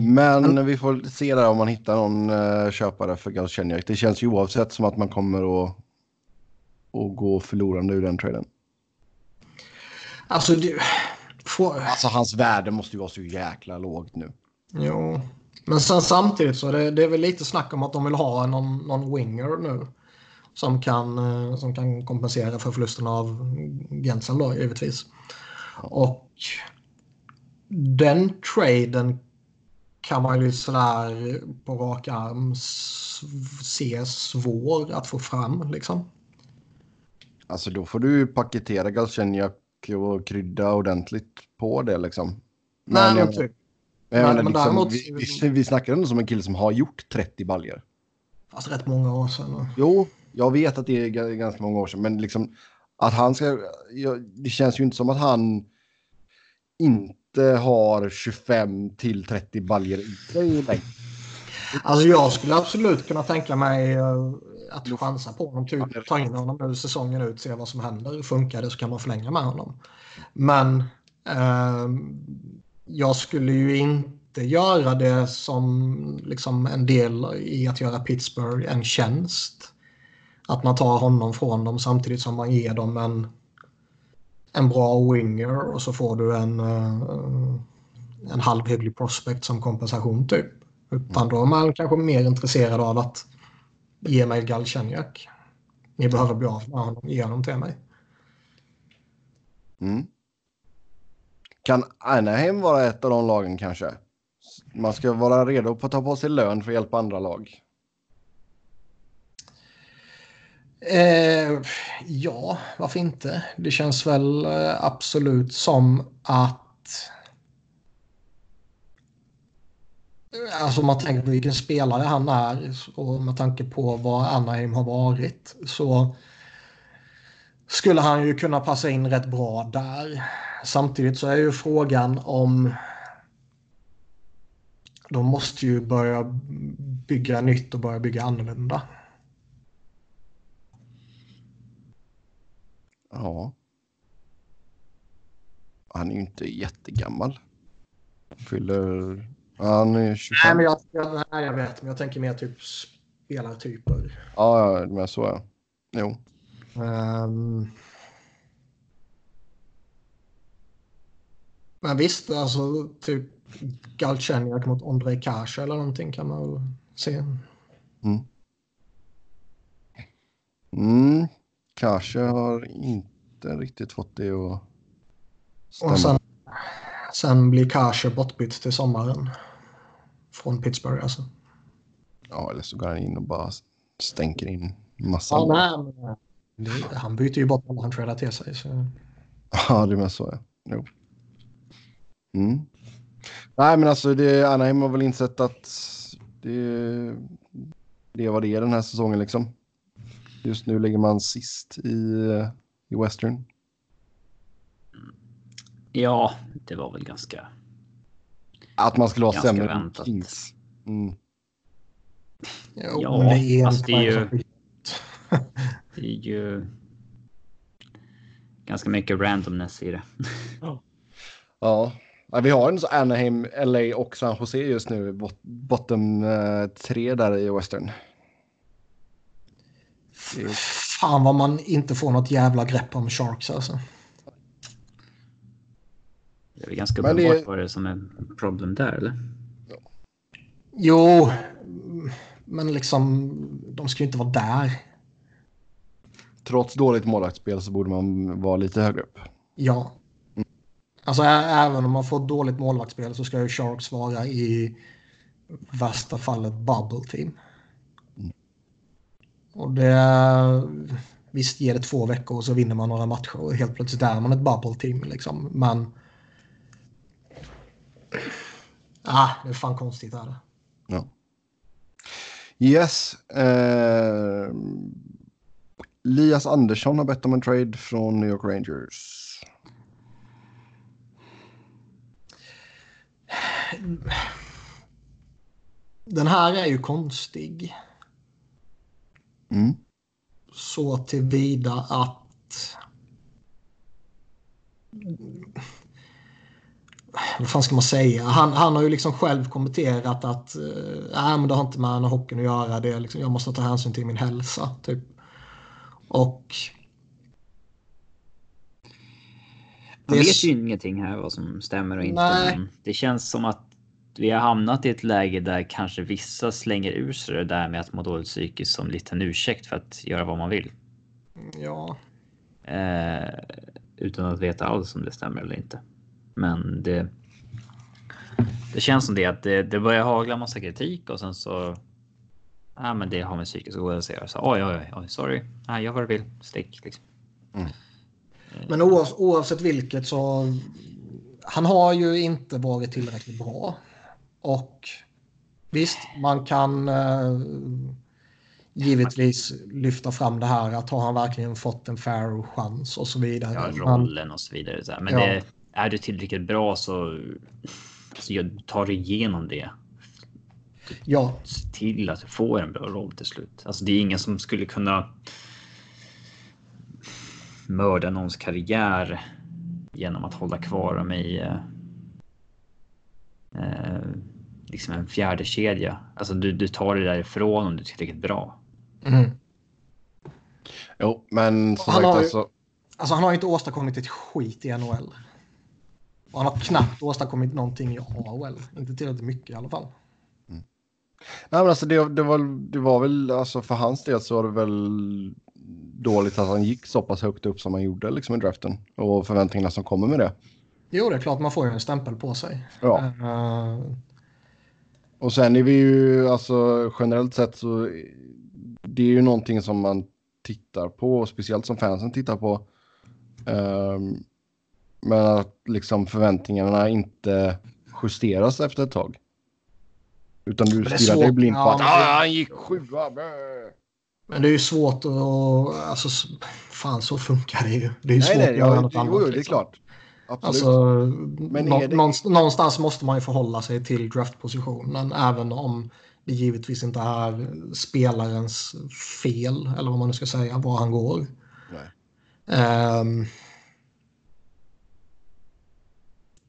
Men, vi får se där om man hittar någon uh, köpare för Galchenyuk. Det känns ju oavsett som att man kommer att, att gå förlorande ur den traden. Alltså, det, får... alltså hans värde måste ju vara så jäkla lågt nu. Jo, men sen samtidigt så är det, det är väl lite snack om att de vill ha någon, någon winger nu som kan, eh, som kan kompensera för förlusten av Gensel då givetvis. Och den traden kan man ju sådär på rak arm se svår att få fram liksom. Alltså då får du paketera Galchenyak och krydda ordentligt på det liksom. Men, Nej, men typ. Men, Men- liksom, däremot- vi, vi, vi snackar ändå som en kille som har gjort 30 baljer. Alltså rätt många år sedan. Jo, jag vet att det är ga- ganska många år sedan, men liksom att han ska... Det känns ju inte som att han inte har 25 till 30 baljer i sig. Alltså jag skulle absolut kunna tänka mig eh, att chansa på honom. Typ ta in honom nu säsongen ut, se vad som händer. Funkar det så kan man förlänga med honom. Men eh, jag skulle ju inte göra det som liksom en del i att göra Pittsburgh en tjänst. Att man tar honom från dem samtidigt som man ger dem en, en bra winger och så får du en, eh, en halvhygglig prospect som kompensation typ. Utan då är man kanske mer intresserad av att ge mig Galchenyak. Ni behöver bli av med honom, ge honom till mig. Mm. Kan Anaheim vara ett av de lagen kanske? Man ska vara redo på att ta på sig lön för att hjälpa andra lag. Eh, ja, varför inte? Det känns väl eh, absolut som att... Alltså om man tänker på vilken spelare han är och med tanke på vad Anaheim har varit så skulle han ju kunna passa in rätt bra där. Samtidigt så är ju frågan om de måste ju börja bygga nytt och börja bygga annorlunda. Ja. Han är ju inte jättegammal. Fyller... Han är 25. Nej, men jag, jag, nej, jag vet, men jag tänker mer typ spelartyper. Ja, men så är Jo. Ehm. men visst, alltså typ Galchenyak mot Ondrej Kase eller någonting kan man väl se. Mm. Kanske har inte riktigt fått det att stämma. Och sen, sen blir Kase bortbytt till sommaren. Från Pittsburgh alltså. Ja, eller så går han in och bara stänker in massa. Ja, nej, men, det, han byter ju bort alla han tradar till sig. Så. Ja, det är så. Ja. Jo. Mm. Nej, men alltså det, Anaheim har väl insett att det, det var det den här säsongen liksom. Just nu ligger man sist i, i Western. Ja, det var väl ganska... Att man skulle Ganska sämre än väntat. Kings. Mm. Jo, Ja, det fast det är ju- *laughs* Det är ju ganska mycket randomness i det. Ja. ja, vi har en så Anaheim, LA och San Jose just nu. Bot, bottom eh, tre där i Western. Fan vad man inte får något jävla grepp om Sharks alltså. Det är väl ganska Men det- uppenbart vad det är som är problem där, eller? Jo, men liksom de ska ju inte vara där. Trots dåligt målvaktsspel så borde man vara lite högre upp. Ja. Alltså ä- även om man får dåligt målvaktsspel så ska ju Sharks vara i värsta fallet bubble team. Och det... Visst ger det två veckor och så vinner man några matcher och helt plötsligt är man ett bubble team liksom. Men... Ah, det är fan konstigt är det. Ja. Yes. Eh, Lias Andersson har bett om en trade från New York Rangers. Den här är ju konstig. Mm. så tillvida att... Vad fan ska man säga? Han, han har ju liksom själv kommenterat att äh, men det har inte med hockeyn att göra. Det är liksom, jag måste ta hänsyn till min hälsa. Typ. Och... Man Det är vet ju ingenting här vad som stämmer och inte. Nej. Men det känns som att vi har hamnat i ett läge där kanske vissa slänger ur sig det där med att må dåligt psykiskt som lite en ursäkt för att göra vad man vill. Ja, Eh, utan att veta alls om det stämmer eller inte. Men det. Det känns som det att det, det börjar hagla massa kritik och sen så. Ja, men det har med psykisk ohälsa att göra. Så oj, oj, oj, sorry. Nej, jag vad du vill. Stick liksom. men oav, oavsett vilket så... Han har ju inte varit tillräckligt bra. Och visst, man kan eh, givetvis lyfta fram det här att har han verkligen fått en fair chans och så vidare. Ja, rollen och så vidare. Så Men ja. det, är du tillräckligt bra så, så tar du igenom det. Ja. Till att du får en bra roll till slut. Alltså det är ingen som skulle kunna mörda någons karriär genom att hålla kvar dem i eh, eh, liksom en fjärde kedja. Alltså du, du tar det därifrån om du är tillräckligt bra. Mm. Jo, men som han sagt har, alltså... alltså. Han har inte åstadkommit ett skit i NHL. Och han har knappt åstadkommit någonting i AHL. Inte tillräckligt mycket i alla fall. Mm. Nej, men alltså det, det, var, det var väl, alltså för hans del så var det väl dåligt att han gick så pass högt upp som han gjorde liksom i draften. Och förväntningarna som kommer med det. Jo, det är klart man får ju en stämpel på sig. Ja. Uh... Och sen är vi ju, alltså generellt sett så det är ju någonting som man tittar på, speciellt som fansen tittar på. Um, men att liksom förväntningarna inte justeras efter ett tag. Utan du stirrar dig blind på ja, att ah, han gick sjua. Men det är ju svårt att... Alltså, fan, så funkar det ju. Det är ju svårt nej, att göra något annat. Jo, det är liksom. klart. Absolut. Alltså, men nå, det... Någonstans måste man ju förhålla sig till draftpositionen. Även om det givetvis inte är spelarens fel, eller vad man nu ska säga, var han går. Um,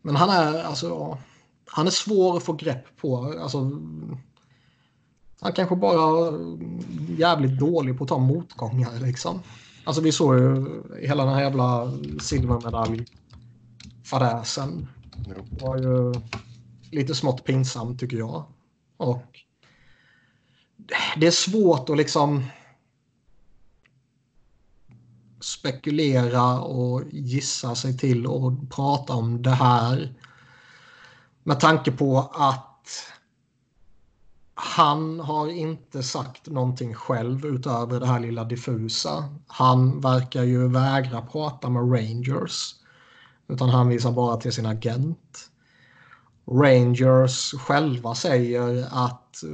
men han är alltså... Han är svår att få grepp på. Alltså, han kanske bara är jävligt dålig på att ta motgångar liksom. Alltså vi såg ju hela den här jävla silvermedalj-fadäsen. Det var ju lite smått pinsamt tycker jag. Och det är svårt att liksom spekulera och gissa sig till och prata om det här. Med tanke på att han har inte sagt någonting själv utöver det här lilla diffusa. Han verkar ju vägra prata med Rangers. Utan han visar bara till sin agent. Rangers själva säger att eh,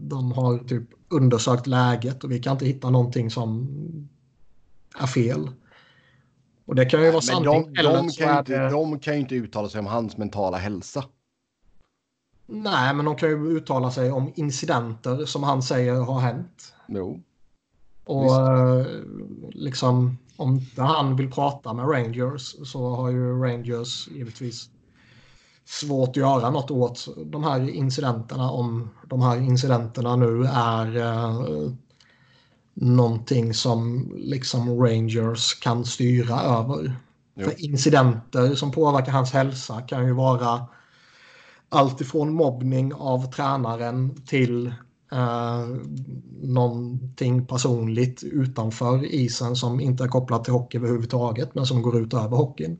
de har typ undersökt läget och vi kan inte hitta någonting som är fel. Och det kan ju vara sant. De, de, kan inte, de kan ju inte uttala sig om hans mentala hälsa. Nej, men de kan ju uttala sig om incidenter som han säger har hänt. Jo. Och Visst. Eh, liksom om inte han vill prata med Rangers så har ju Rangers givetvis svårt att göra något åt de här incidenterna om de här incidenterna nu är eh, någonting som liksom Rangers kan styra över. Jo. För incidenter som påverkar hans hälsa kan ju vara allt ifrån mobbning av tränaren till eh, någonting personligt utanför isen som inte är kopplat till hockey överhuvudtaget men som går ut över hockeyn.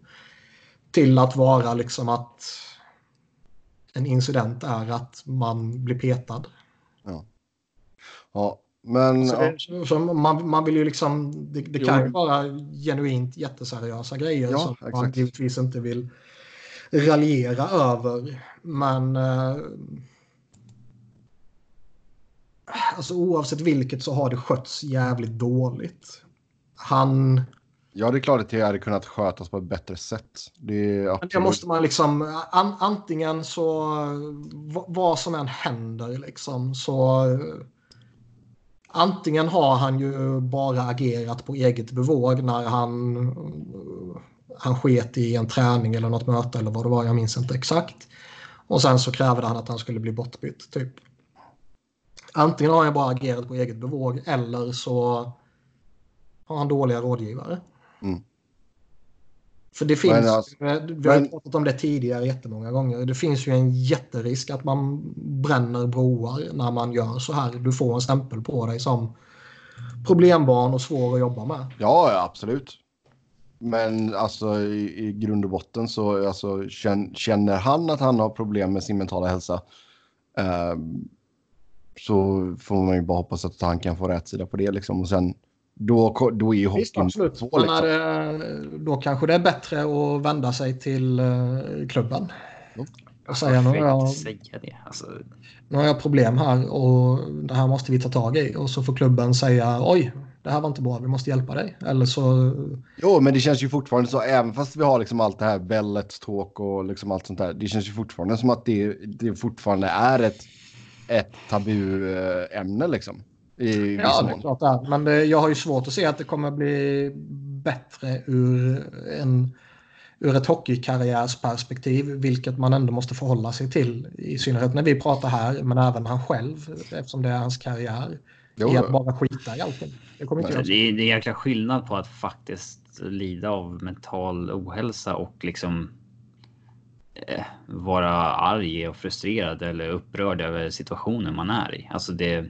Till att vara liksom att en incident är att man blir petad. Ja. Ja, men... Så ja. så man, man vill ju liksom... Det, det kan ju vara genuint jätteseriösa grejer ja, som exakt. man givetvis inte vill raljera över. Men eh, alltså oavsett vilket så har det skötts jävligt dåligt. Han... Ja, det är klart att det hade kunnat skötas på ett bättre sätt. Det, absolut... det måste man liksom, an, antingen så, vad som än händer liksom, så antingen har han ju bara agerat på eget bevåg när han han sket i en träning eller något möte eller vad det var, jag minns inte exakt. Och sen så krävde han att han skulle bli bortbytt. Typ. Antingen har han bara agerat på eget bevåg eller så har han dåliga rådgivare. Mm. För det finns, alltså, vi har men... pratat om det tidigare jättemånga gånger, det finns ju en jätterisk att man bränner broar när man gör så här. Du får en stämpel på dig som problembarn och svår att jobba med. Ja, absolut. Men alltså i, i grund och botten så alltså, känner han att han har problem med sin mentala hälsa eh, så får man ju bara hoppas att han kan få rätt sida på det liksom. Och sen då, då är ju hockeyn Visst, absolut. Så, liksom. det, då kanske det är bättre att vända sig till uh, klubben. och säga nu har, jag, säga det. Alltså... nu har jag problem här och det här måste vi ta tag i. Och så får klubben säga oj, det här var inte bra, vi måste hjälpa dig. Eller så... Jo, men det känns ju fortfarande så, även fast vi har liksom allt det här Bellets talk och liksom allt sånt där. Det känns ju fortfarande som att det, det fortfarande är ett, ett tabuämne liksom. I ja, det är klart det är. Men det, jag har ju svårt att se att det kommer bli bättre ur, en, ur ett hockeykarriärsperspektiv, vilket man ändå måste förhålla sig till. I synnerhet när vi pratar här, men även han själv, eftersom det är hans karriär. Jo. I att bara skita i allting. Det, kommer inte det, är, det är jäkla skillnad på att faktiskt lida av mental ohälsa och liksom vara arg och frustrerad eller upprörd över situationen man är i. Alltså det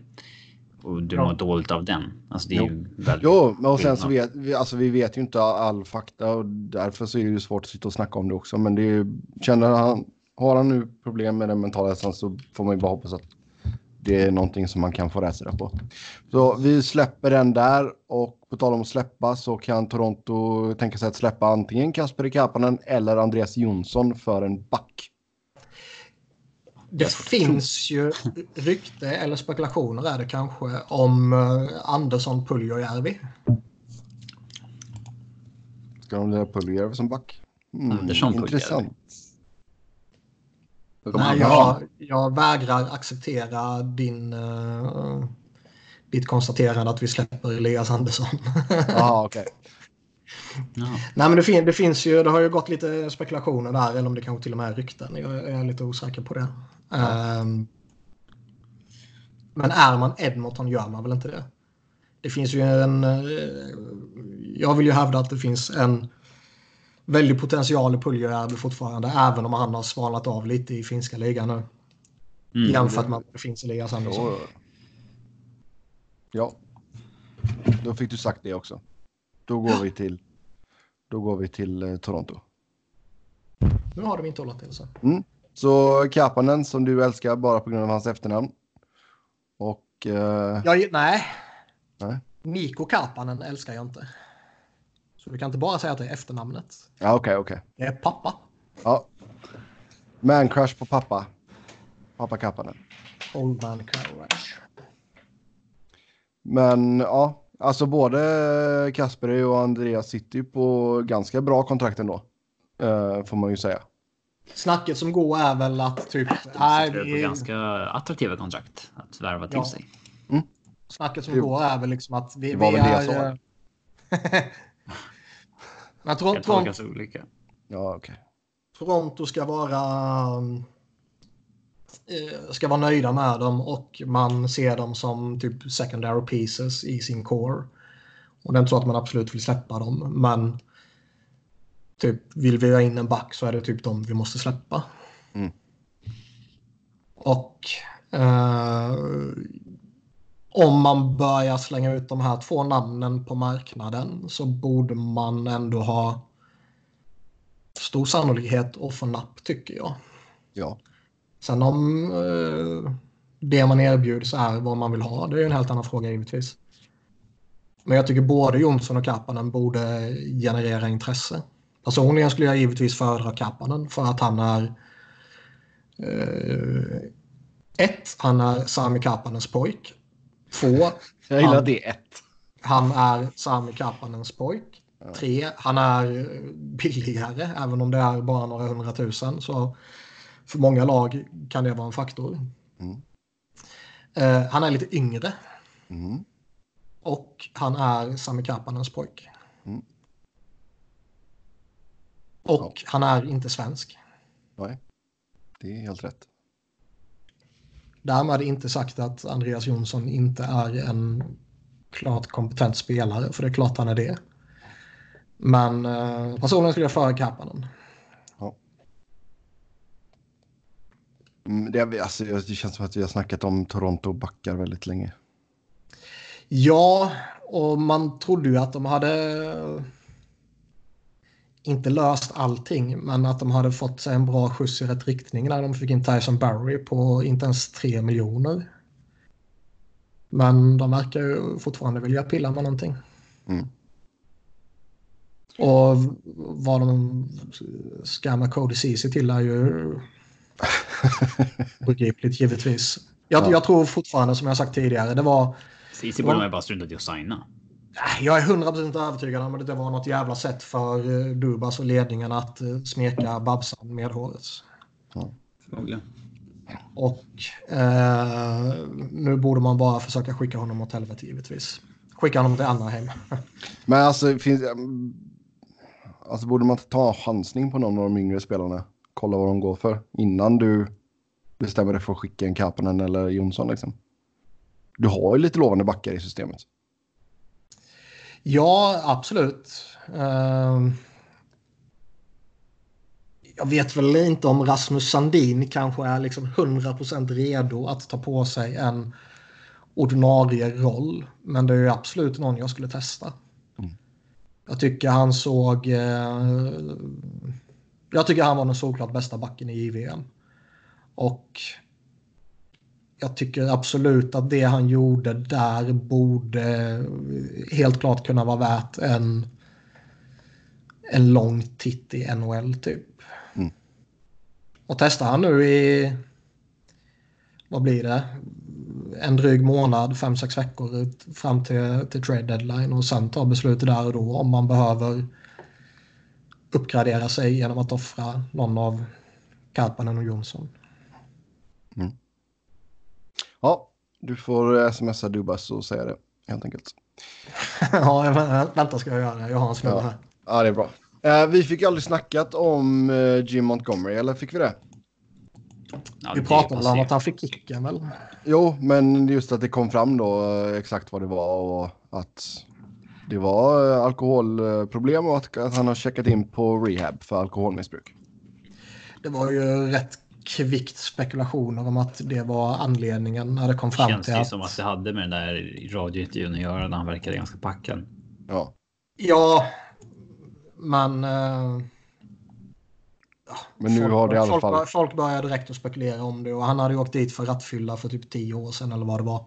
och du ja. mår dåligt av den. Alltså det är jo. ju väldigt Jo, men och sen så vet vi, alltså vi vet ju inte all fakta och därför så är det ju svårt att sitta och snacka om det också. Men det är ju, känner han, har han nu problem med den mentala hälsan så får man ju bara hoppas att det är någonting som man kan få rätsida på. Så vi släpper den där och på tal om att släppa så kan Toronto tänka sig att släppa antingen Kasper Kapanen eller Andreas Jonsson för en back. Det finns ju rykte eller spekulationer är det kanske om uh, Andersson Puljojärvi. Ska de lära Puljojärvi som back? Mm, Andersson Intressant. Nej, jag, jag vägrar acceptera din, uh, ditt konstaterande att vi släpper Elias Andersson. Okej. Okay. Ja. Nej, men det, fin det, finns ju, det har ju gått lite spekulationer där, eller om det kanske till och med är rykten. Jag, är lite osäker på det. Ja. Um, men är man Edmonton gör man väl inte det? Det finns ju en... Uh, jag vill ju hävda att det finns en väldig potential i Puljujärvi fortfarande, även om han har svalnat av lite i finska ligan nu. Mm. Jämfört med att det finns Elias Andersson. Ja, då fick du sagt det också. Då går vi till, då går vi till eh, Toronto. Nu har de inte hållit till så. Mm. Så Kapanen som du älskar bara på grund av hans efternamn. Och... Eh... Ja, nej. nej. Niko Kapanen älskar jag inte. Så vi kan inte bara säga att det är efternamnet. Ja, okej, okay, okej. Okay. Det är pappa. Ja. Man crush på pappa. Pappa Kapanen. Old man crush. Men ja, alltså både Kasper och Andreas sitter ju på ganska bra kontrakt ändå. Uh, får man ju säga. Snacket som går är väl att typ... Nej, vi... på ganska attraktiva kontrakt att värva till ja. sig. Mm. Snacket som det... går är väl liksom att vi, det var vi väl är... Det jag sa. *laughs* Men Toronto, Toronto, olika. Ja, okay. Toronto ska vara eh, ska vara nöjda med dem och man ser dem som typ secondary pieces i sin core. Och det är inte så att man absolut vill släppa dem, men typ vill vi ha in en back så är det typ dem vi måste släppa. Mm. Och eh, om man börjar slänga ut de här två namnen på marknaden så borde man ändå ha stor sannolikhet att få napp tycker jag. Ja. Sen om eh, det man erbjuds är vad man vill ha, det är en helt annan fråga givetvis. Men jag tycker både Jonsson och Kappanen borde generera intresse. Personligen skulle jag givetvis föredra Kappanen för att han är eh, ett, han är Sami Kappanens pojk. Två. Jag gillar han, det. Ett. Han är Sami Kapanens pojk. Ja. Tre. Han är billigare, även om det är bara några hundratusen. Så för många lag kan det vara en faktor. Mm. Uh, han är lite yngre. Mm. Och han är Sami Kapanens pojk. Mm. Och ja. han är inte svensk. Nej, det är helt rätt. Därmed inte sagt att Andreas Jonsson inte är en klart kompetent spelare, för det är klart han är det. Men eh, personligen skulle jag föra Kapanen. Ja. Mm, det, alltså, det känns som att vi har snackat om Toronto backar väldigt länge. Ja, och man trodde ju att de hade inte löst allting, men att de hade fått sig en bra skjuts i rätt riktning när de fick in Tyson Barry på inte ens 3 miljoner. Men de verkar ju fortfarande vilja pilla med någonting. Mm. Och vad de ska med Cody Ceesay till är ju *laughs* *laughs* Obegripligt givetvis. Jag, ja. jag tror fortfarande, som jag sagt tidigare, det var... Cici borde man bara struntat i att signa. Jag är 100% övertygad om att det var något jävla sätt för uh, Dubas och ledningen att uh, smeka Babsan med håret. Ja. Och uh, nu borde man bara försöka skicka honom åt helvete givetvis. Skicka honom till Anaheim. *laughs* Men alltså, finns, alltså borde man ta chansning på någon av de yngre spelarna? Kolla vad de går för innan du bestämmer dig för att skicka en Kapanen eller Jonsson liksom. Du har ju lite lovande backar i systemet. Ja, absolut. Uh, jag vet väl inte om Rasmus Sandin kanske är liksom 100% redo att ta på sig en ordinarie roll. Men det är ju absolut någon jag skulle testa. Mm. Jag tycker han såg... Uh, jag tycker han var den såklart bästa backen i JVM. Och jag tycker absolut att det han gjorde där borde helt klart kunna vara värt en, en lång titt i NHL typ. Mm. Och testar han nu i, vad blir det, en dryg månad, fem, sex veckor fram till, till trade deadline och sen tar beslutet där och då om man behöver uppgradera sig genom att offra någon av Karpanen och Jonsson. Mm. Ja, du får smsa Dubas och säga det helt enkelt. *laughs* ja, vänta ska jag göra. Jag har en snubbe ja. här. Ja, det är bra. Uh, vi fick aldrig snackat om uh, Jim Montgomery, eller fick vi det? Ja, vi pratade om att han fick kicken väl? Jo, men just att det kom fram då exakt vad det var och att det var alkoholproblem och att, han har checkat in på rehab för alkoholmissbruk. Det var ju rätt kvickt spekulationer om att det var anledningen när det kom fram Känns till att... Känns det som att det hade med den där radiointervjun att göra när han verkade ganska packad. Ja. Ja, men... Uh... Men nu folk, har det i alla folk, fall... Folk började direkt att spekulera om det och han hade ju åkt dit för rattfylla för typ tio år sedan eller vad det var.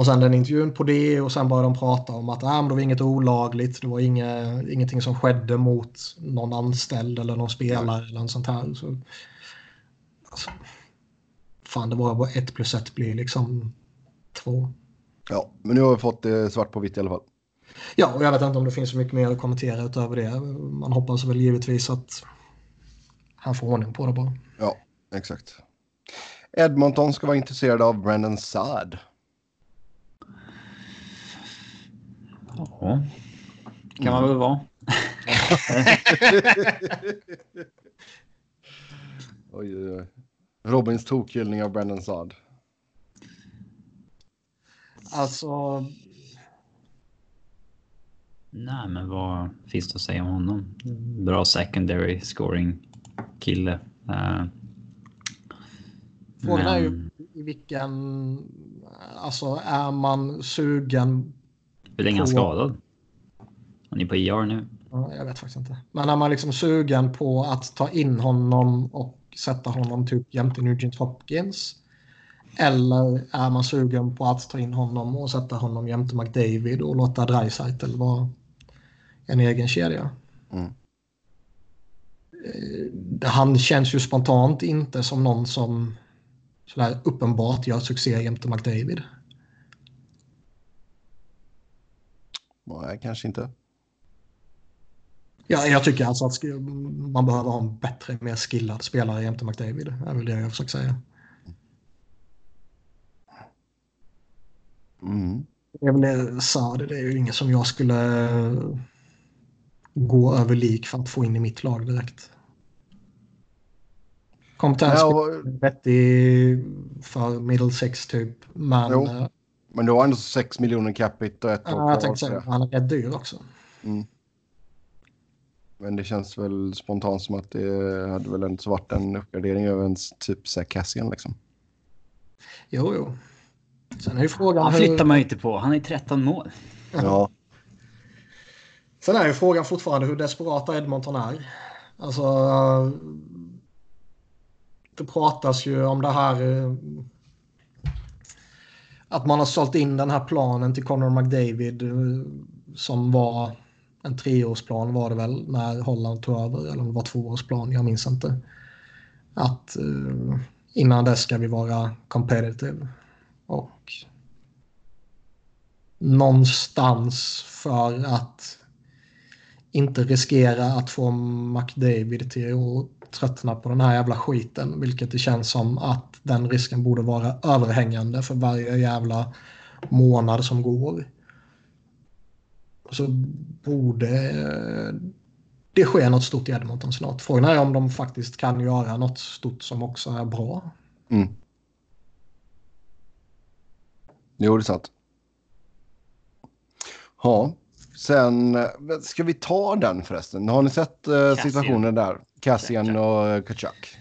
Och sen den intervjun på det och sen började de prata om att ah, det var inget olagligt. Det var inga, ingenting som skedde mot någon anställd eller någon spelare eller något sånt här. Så Alltså, fan, det var bara ett plus ett blir liksom två. Ja, men nu har vi fått det svart på vitt i alla fall. Ja, och jag vet inte om det finns så mycket mer att kommentera utöver det. Man hoppas väl givetvis att han får ordning på det bara. Ja, exakt. Edmonton ska vara intresserad av Brandon Saad. Ja, kan man väl vara. *laughs* oj, oj, oj. Robins tokhyllning av Brandon Saad. Alltså... Nej, men vad finns det att säga om honom? Bra secondary scoring kille. Uh, Frågan men... är ju i vilken... Alltså är man sugen... Hur länge är han skadad? Han är på IR nu. Ja, jag vet faktiskt inte. Men är man liksom sugen på att ta in honom och sätta honom typ jämte Nugent Hopkins? Eller är man sugen på att ta in honom och sätta honom jämte McDavid och låta Dreisaitl vara en egen kedja? Mm. Eh, han känns ju spontant inte som någon som sådär uppenbart gör succé jämte McDavid. Nej, kanske inte. Ja, jag tycker alltså att man behöver ha en bättre, mer skillad spelare jämte McDavid. Det är väl det jag försöker säga. Mm. Väl Saad, det är ju inget som jag skulle gå över lik för att få in i mitt lag direkt. Kompetens ja, vettig för middle sex typ. Men, jo, eh, men du har ändå 6 miljoner capita och ett år ja, jag tänkte säga, han är rätt dyr också. Mm. Men det känns väl spontant som att det hade väl inte varit en uppgradering över en typ Cassian liksom. Jo, jo. Sen är ju frågan Han flyttar hur... man ju inte på. Han är 13 mål. Ja. Sen är ju frågan fortfarande hur desperata Edmonton är. Alltså. Det pratas ju om det här. Att man har sålt in den här planen till Connor McDavid eh, som var en treårsplan var det väl när Holland tog över, eller om det var tvåårsplan, jag minns inte. att eh, innan dess ska vi vara competitive. Och någonstans för att inte riskera att få McDavid till att tröttna på den här jävla skiten. Vilket det känns som att den risken borde vara överhängande för varje jävla månad som går. Så borde det ske något stort i Edmonton snart. Frågan är om de faktiskt kan göra något stort som också är bra. Mm. Jo, det är sant. Ja, sen ska vi ta den förresten. Har ni sett uh, situationen där? Cassian och Kachak?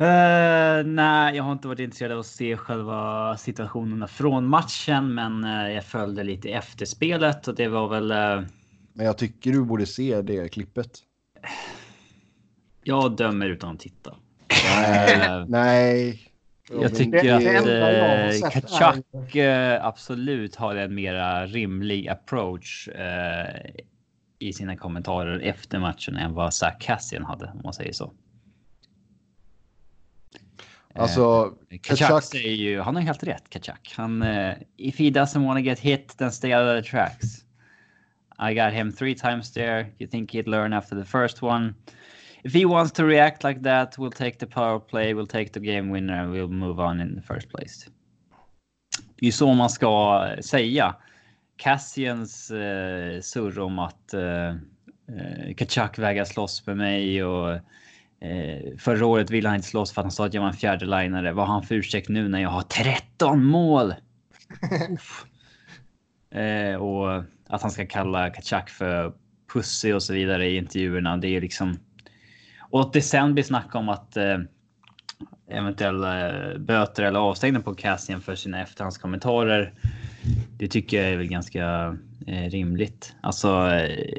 Uh, nej, jag har inte varit intresserad av att se själva situationerna från matchen, men uh, jag följde lite efterspelet och det var väl. Uh... Men jag tycker du borde se det klippet. Jag dömer utan att titta. Nej. nej. Jag tycker att eh, Kachak eh, absolut har en mera rimlig approach eh, i sina kommentarer efter matchen än vad Zach Cassian hade, om man säger så. Alltså, eh, Kachak, Kachak säger ju, han har helt rätt, Kachak. Han, uh, if he doesn't want to get hit, then stay out of the tracks. I got him three times there. You think he'd learn after the first one? if he wants to react like that, we'll take the power play, we'll take the game winner and we'll move on in the first place. Det är ju så man ska säga. Cassians eh, surr om att eh, eh, Kachak vägrar slåss med mig och eh, förra året ville han inte slåss för att han sa att jag var en fjärde linare. Vad har han för ursäkt nu när jag har 13 mål? *laughs* eh, och att han ska kalla Kachak för pussy och så vidare i intervjuerna. Det är liksom och att det sen blir snack om att eh, eventuella böter eller avstängning på Cassian för sina efterhandskommentarer. Det tycker jag är väl ganska eh, rimligt. Alltså eh,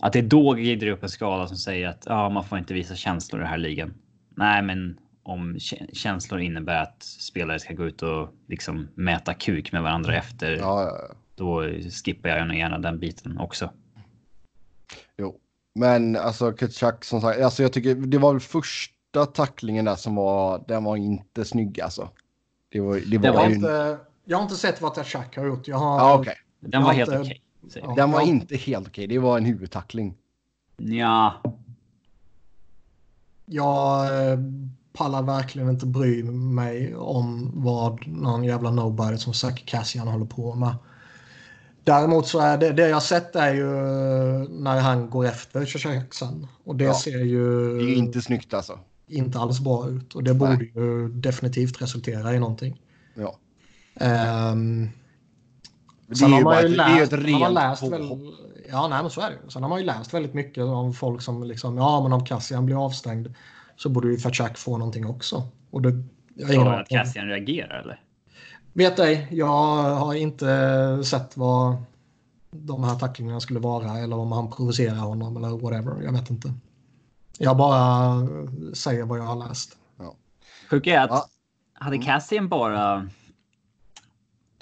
att det då glider upp en skala som säger att ja, man får inte visa känslor i den här ligan. Nej, men om känslor innebär att spelare ska gå ut och liksom mäta kuk med varandra efter. Ja, ja, ja. Då skippar jag gärna den biten också. Jo, men alltså Kutchak som sagt, alltså jag tycker det var väl första tacklingen där som var, den var inte snygg alltså. Det var, det var, det var inte, jag har inte sett vad Kutchak har gjort. Jag har, ja, okay. Den var helt okej. Okay. Ja, den var ja. inte helt okej. Okay. Det var en huvudtackling. Ja. Jag eh, pallar verkligen inte bry mig om vad någon jävla nobody som Zack Cassian håller på med. Däremot så är det, det jag sett är ju när han går efter Jackson. Och det ja. ser ju... Det är inte snyggt alltså. Inte alls bra ut. Och det borde Nej. ju definitivt resultera i någonting. Ja. Um, Sen har man ju läst, det är ju ett rent läst väl, Ja, nej, men så är det Sen har man ju läst väldigt mycket om folk som liksom, ja men om Cassian blir avstängd så borde ju Fatchak få någonting också. Och det, jag Tror du att Cassian reagerar eller? Vet ej, jag har inte sett vad de här tacklingarna skulle vara eller om han provocerar honom eller whatever. Jag vet inte. Jag bara säger vad jag har läst. Ja. Sjuka är att ja. hade Cassian bara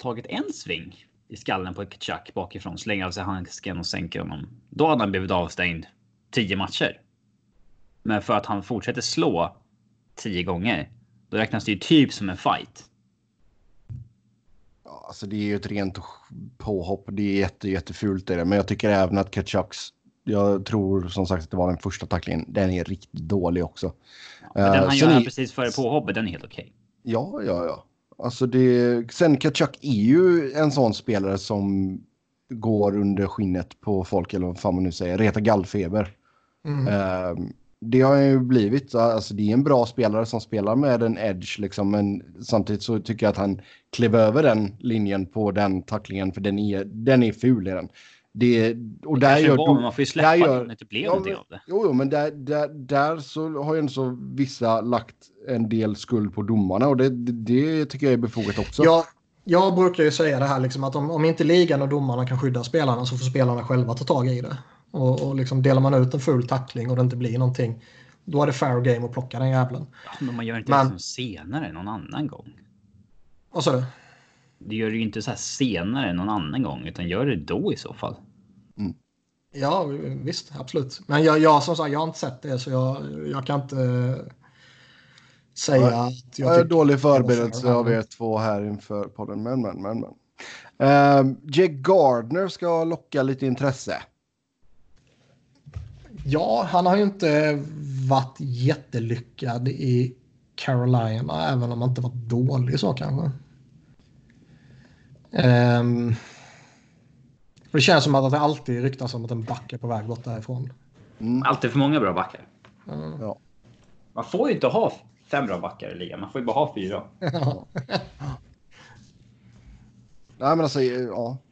tagit en sving i skallen på Kachak bakifrån, slänger av sig handsken och sänker honom. Då hade han blivit avstängd tio matcher. Men för att han fortsätter slå tio gånger, då räknas det ju typ som en fight alltså det är ju ett rent påhopp. Det är jätte, jättefult det. Men jag tycker även att Ketchucks, jag tror som sagt att det var den första tacklingen, den är riktigt dålig också. Ja, den han uh, gör är... precis före påhoppet, den är helt okej. Okay. Ja, ja, ja. Alltså det, sen Ketchuk är ju en sån spelare som går under skinnet på folk, eller vad fan man nu säger, reta gallfeber. Mm. Uh, det har ju blivit. Alltså, det är en bra spelare som spelar med en edge, liksom, men samtidigt så tycker jag att han klev över den linjen på den tacklingen, för den är, den är ful i den. Det, och det där gör, var, man får ju släppa gör, om det inte blev ja, någonting av det. Jo, jo men där, där, där så har ju ändå vissa lagt en del skuld på domarna och det, det, det tycker jag är befogat också. Ja, jag brukar ju säga det här liksom att om, om inte ligan och domarna kan skydda spelarna så får spelarna själva ta tag i det. Och, och liksom delar man ut en full tackling och det inte blir någonting. Då är det fair game att plocka den jävlen. Ja, men man gör inte men, det senare någon annan gång. Vad sa du? Du gör det ju inte så här senare någon annan gång utan gör det då i så fall. Mm. Ja visst, absolut. Men jag, jag som sagt, jag har inte sett det så jag, jag kan inte säga Ja. att Jag är tycker... dålig förberedelse av er två här inför podden. Men, men, men, men. Uh, Jake Gardner ska locka lite intresse. Ja, han har ju inte varit jättelyckad i Carolina, även om han inte varit dålig så kanske. Ehm, det känns som att det alltid ryktas om att en back är på väg bort därifrån. Alltid för många bra backar. Mm. Ja. Man får ju inte ha fem bra backar i ligan. Man får ju bara ha fyra. Ja. Nej, men alltså, ja. *laughs*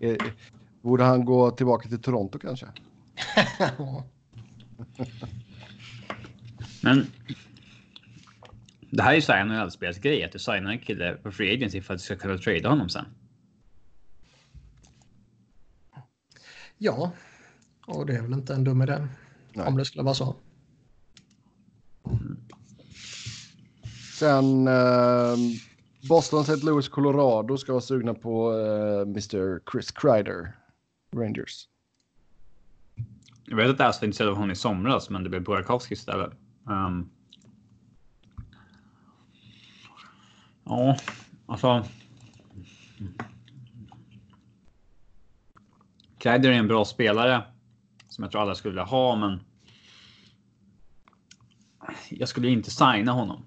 Eh, Borde han gå tillbaka till Toronto kanske? *laughs* Men det här är ju så här en NHL-spelets grej. Att du signar en kille på free agency för att du ska kunna trada honom sen. ja, och det är väl inte en dum idé. Nej. Om det skulle vara så. Sen eh, Boston, St. Louis, Colorado ska vara sugna på eh, Mr. Chris Kreider, Rangers. Jag vet att var intresserad av honom i somras, men det blev Burakovsky istället. Um, ja, alltså. Kreider är en bra spelare som jag tror alla skulle vilja ha, men. Jag skulle inte signa honom.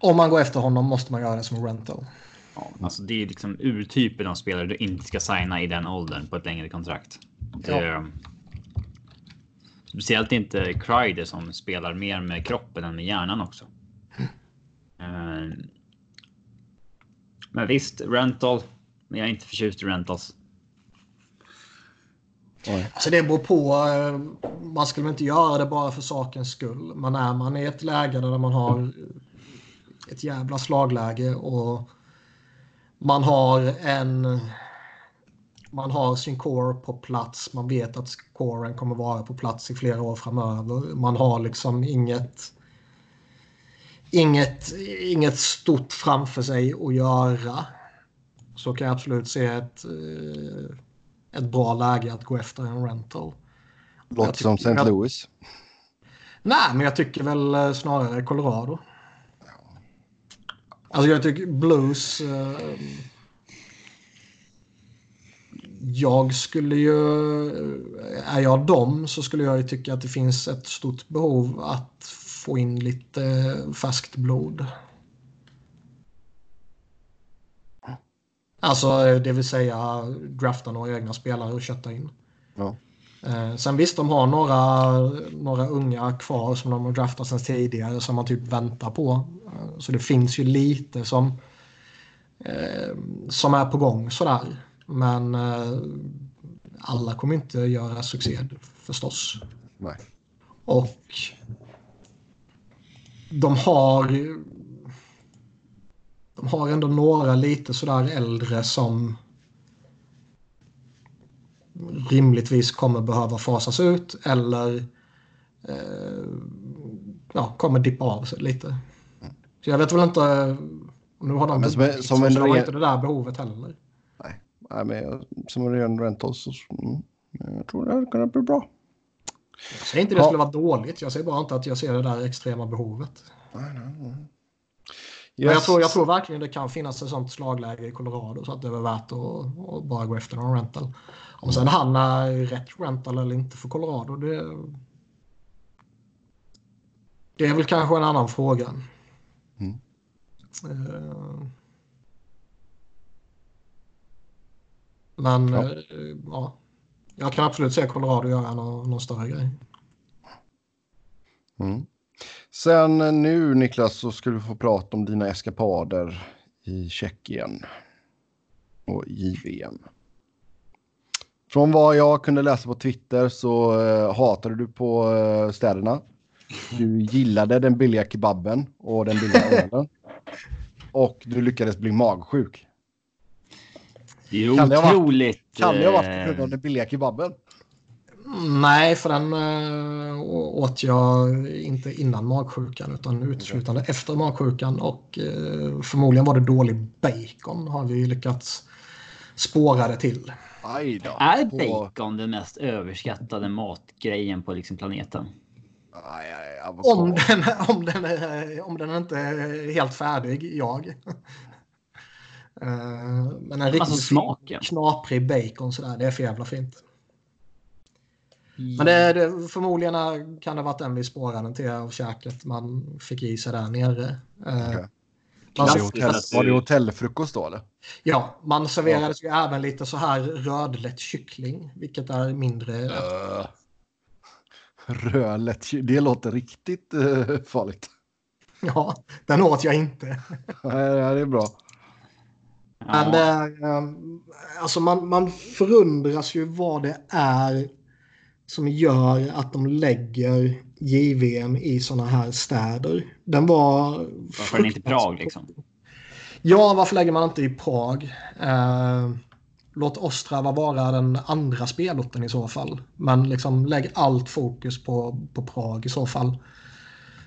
Om man går efter honom måste man göra det som rental. Ja, alltså det är liksom urtypen av spelare du inte ska signa i den åldern på ett längre kontrakt. Det, Speciellt inte Kreider som spelar mer med kroppen än med hjärnan också. Eh, Men visst, rental. Men jag är inte förtjust i rentals. Alltså det beror på. eh, Man skulle väl inte göra det bara för sakens skull. Men är man i ett läge där man har ett jävla slagläge och man har en... Man har sin core på plats. Man vet att coren kommer vara på plats i flera år framöver. Man har liksom inget... Inget, inget stort framför sig att göra. Så kan jag absolut se ett, eh, ett bra läge att gå efter en rental. Låter som St. jag- Louis. Nej, men jag tycker väl eh, snarare Colorado. Alltså jag tycker Blues... Eh, jag skulle ju... Är jag dem så skulle jag ju tycka att det finns ett stort behov att få in lite färskt blod. Alltså det vill säga drafta några egna spelare och kötta in. Ja. Eh, sen visst, de har några, några unga kvar som de har draftat sen tidigare som man typ väntar på. Eh, så det finns ju lite som, eh, som är på gång sådär. Men eh, alla kommer inte göra succé förstås. Nej. Och de har de har ändå några lite sådär äldre som rimligtvis kommer behöva fasas ut eller eh, ja, kommer dippa av sig lite. Så jag vet väl inte. Nu har de men som- som så en har inte det där behovet heller. Nej, men jag- som en ren rental så mm, jag tror det här kan bli bra. Jag säger inte det Ja. skulle vara dåligt. Jag säger bara inte att jag ser det där extrema behovet. Nej, nej, nej. Men jag Yes. tror, jag tror verkligen det kan finnas ett sånt slagläge i Colorado så att det är värt att, att bara gå efter någon rental. Om sen han är rätt rental eller inte för Colorado, det, det är väl kanske en annan fråga. Mm. Eh, Men Ja. ja. Ja, jag kan absolut se Colorado göra någon, någon större grej. Mm. Sen nu Niklas så ska du få prata om dina eskapader i Tjeckien och JVM. Från vad jag kunde läsa på Twitter så eh, hatade du på eh, städerna. Du gillade den billiga kebaben och den billiga *laughs* ölen. Och du lyckades bli magsjuk. Det är Kan otroligt. Kan det ha varit på eh, grund av den billiga kebaben? Nej, för den äh, åt jag inte innan magsjukan utan uteslutande efter magsjukan och eh, förmodligen var det dålig bacon har vi lyckats spåra det till. Aj då. Är På- bacon den mest överskattade matgrejen på liksom planeten? Aj, aj, om, den, om, den är, om den inte är helt färdig, jag. Uh, men en riktigt smaken. knaprig bacon sådär, det är för jävla fint. Mm. Men det, det, förmodligen kan det ha varit den vi spårade till av käket man fick i sig där nere. Okay. Uh, var, det hotell, var det hotellfrukost då eller? Ja, man serverades ja. ju även lite så här rödlätt kyckling, vilket är mindre. Uh, rödlätt det låter riktigt uh, farligt. Ja, den åt jag inte. Nej, det är bra. Men det är, um, alltså man, man förundras ju vad det är som gör att de lägger JVM i sådana här städer. Den var... Varför den inte Prag liksom? Ja, varför lägger man inte i Prag? Eh, låt Ostrava vara den andra spelorten i så fall. Men liksom lägg allt fokus på, på Prag i så fall.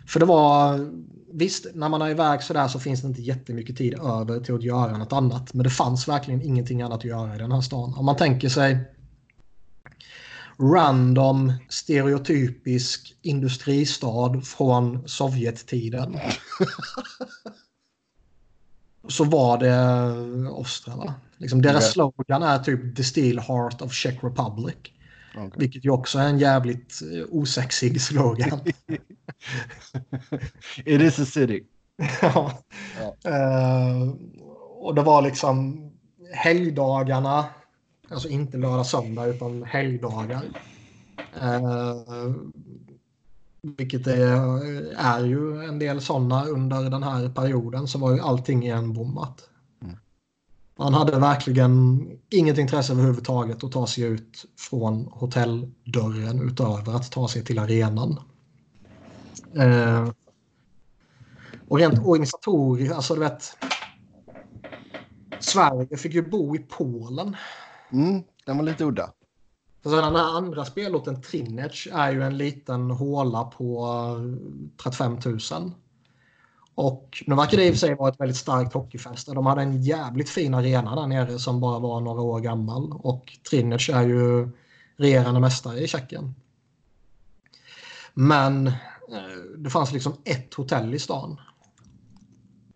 För det var... Visst, när man är iväg sådär så finns det inte jättemycket tid över till att göra något annat. Men det fanns verkligen ingenting annat att göra i den här stan. Om man tänker sig random stereotypisk industristad från Sovjettiden. *laughs* så var det Ostrava. Liksom deras slogan är typ The Steel Heart of Czech Republic. Okay. Vilket ju också är en jävligt eh, osexig slogan. *laughs* It is a city. *laughs* ja. ja. Uh, och det var liksom helgdagarna Alltså inte lördag söndag utan helgdagar. Eh, vilket är, är ju en del sådana under den här perioden så var ju allting igenbommat. Man hade verkligen inget intresse överhuvudtaget att ta sig ut från hotelldörren utöver att ta sig till arenan. Eh, och rent organisatoriskt, alltså du vet. Sverige fick ju bo i Polen Mm, den var lite udda. Så den här andra spelorten Trinec är ju en liten håla på 35 000. Och nu verkar det i och för sig vara ett väldigt starkt hockeyfäste. De hade en jävligt fin arena där nere som bara var några år gammal. Och Trinec är ju regerande mästare i Tjeckien. Men eh, det fanns liksom ett hotell i stan.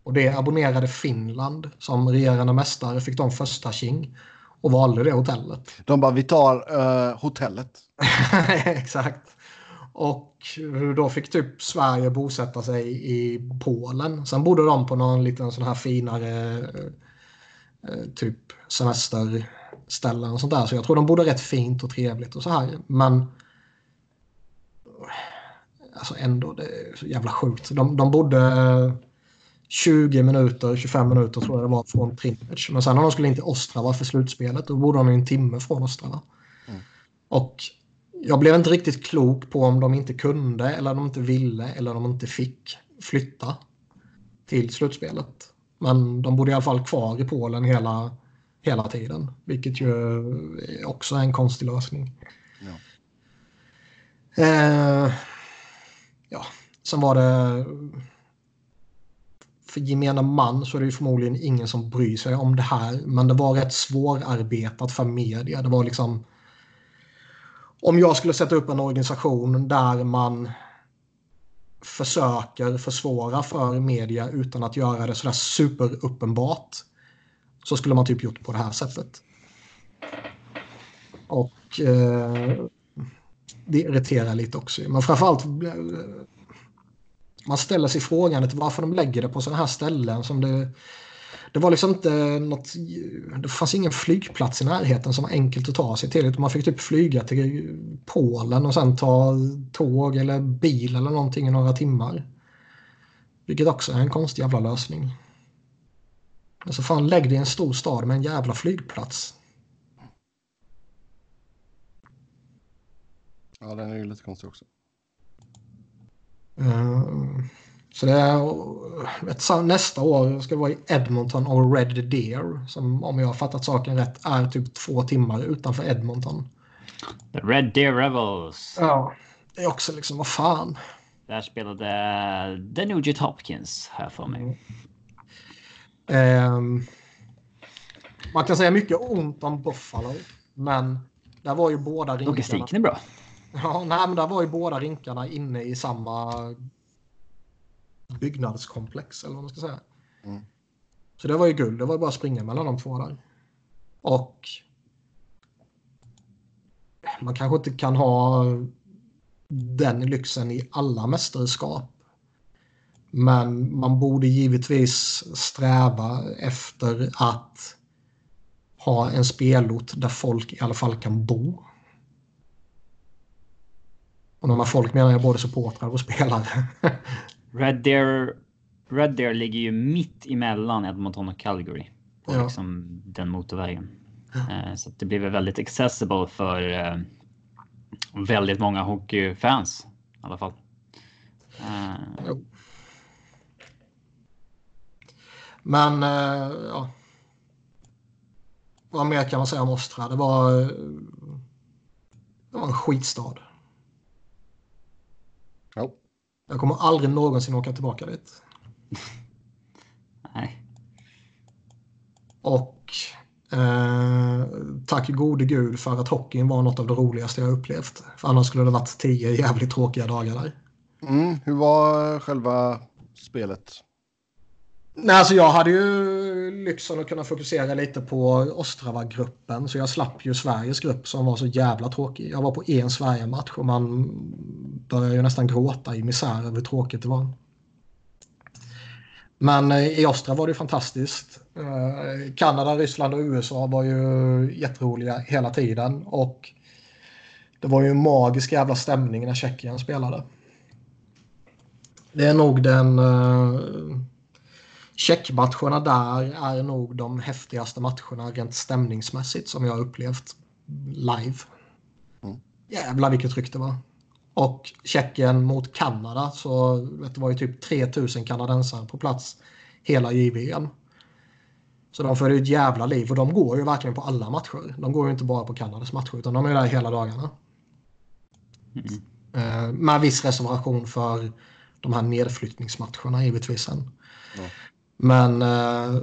Och det abonnerade Finland som regerande mästare fick de första king och valde det hotellet. De bara, vi tar uh, hotellet. *laughs* Exakt. Och då fick typ Sverige bosätta sig i Polen. Sen bodde de på någon liten sån här finare uh, typ semesterställen och sånt där. Så jag tror de bodde rätt fint och trevligt och så här. Men alltså ändå, det är så jävla sjukt. De, de bodde 20 minuter, 25 minuter tror jag det var från Trinidad. Men sen när de skulle in till Ostrava för slutspelet då bodde de en timme från Ostrava. Mm. Och jag blev inte riktigt klok på om de inte kunde eller de inte ville eller de inte fick flytta till slutspelet. Men de bodde i alla fall kvar i Polen hela, hela tiden. Vilket ju också är en konstig lösning. Ja. Eh, ja. Sen var det för gemene man så är det ju förmodligen ingen som bryr sig om det här. Men det var rätt svårarbetat för media. Det var liksom... Om jag skulle sätta upp en organisation där man försöker försvåra för media utan att göra det sådär superuppenbart så skulle man typ gjort på det här sättet. Och eh, det irriterar lite också. Men framförallt eh, man ställer sig frågan varför de lägger det på sådana här ställen som det det var liksom inte något, det fanns ingen flygplats i närheten som var enkelt att ta sig till. Utan man fick typ flyga till Polen och sen ta tåg eller bil eller någonting i några timmar. Vilket också är en konstig jävla lösning. Alltså fan lägg dig i en stor stad med en jävla flygplats. Ja den är ju lite konstig också. Eh, så det är nästa år ska det vara i Edmonton och Red Deer som om jag har fattat saken rätt är typ två timmar utanför Edmonton. The Red Deer Rebels. Ja, det är också liksom vad fan. Där spelade The Nugent Hopkins här för mig. Um, man kan säga mycket ont om Buffalo, men där var ju båda rinkarna. Logistiken är bra. Ja, nej, men där var ju båda rinkarna inne i samma byggnadskomplex eller vad man ska säga. Mm. Så det var ju guld. Det var bara att springa mellan de två där. Och man kanske inte kan ha den lyxen i alla mästerskap. Men man borde givetvis sträva efter att ha en spelort där folk i alla fall kan bo. Och med folk menar jag både supportrar och spelare. *laughs* Red Deer, Red Deer ligger ju mitt emellan Edmonton och Calgary. På ja. liksom den motorvägen. Ja. Så det blir väl väldigt accessible för eh, väldigt många hockeyfans i alla fall. Jo. Men ja. Vad mer kan man säga om Ostra? Det var, det var en skitstad. Jo. Jag kommer aldrig någonsin åka tillbaka dit. Nej. Och eh, tack gode gud för att hockeyn var något av det roligaste jag upplevt. För annars skulle det varit tio jävligt tråkiga dagar där. Mm, hur var själva spelet? Nej, alltså jag hade ju lyxen att kunna fokusera lite på Ostrava-gruppen. Så jag slapp ju Sveriges grupp som var så jävla tråkig. Jag var på en Sverige-match och man började ju nästan gråta i misär över hur tråkigt det var. Men eh, i Ostrava var det fantastiskt. Eh, Kanada, Ryssland och USA var ju jätteroliga hela tiden. Och det var ju en magisk jävla stämning när Tjeckien spelade. Det är nog den eh, Checkmatcherna där är nog de häftigaste matcherna rent stämningsmässigt som jag upplevt live. Mm. Jävlar vilket tryck det var. Och Tjeckien mot Kanada så det var ju typ 3000 kanadensare på plats hela JVM. Så de förde ett jävla liv och de går ju verkligen på alla matcher. De går ju inte bara på Kanadas matcher utan de är där hela dagarna. Mm. Eh, med viss reservation för de här nedflyttningsmatcherna givetvis. Sen. Ja. Men eh,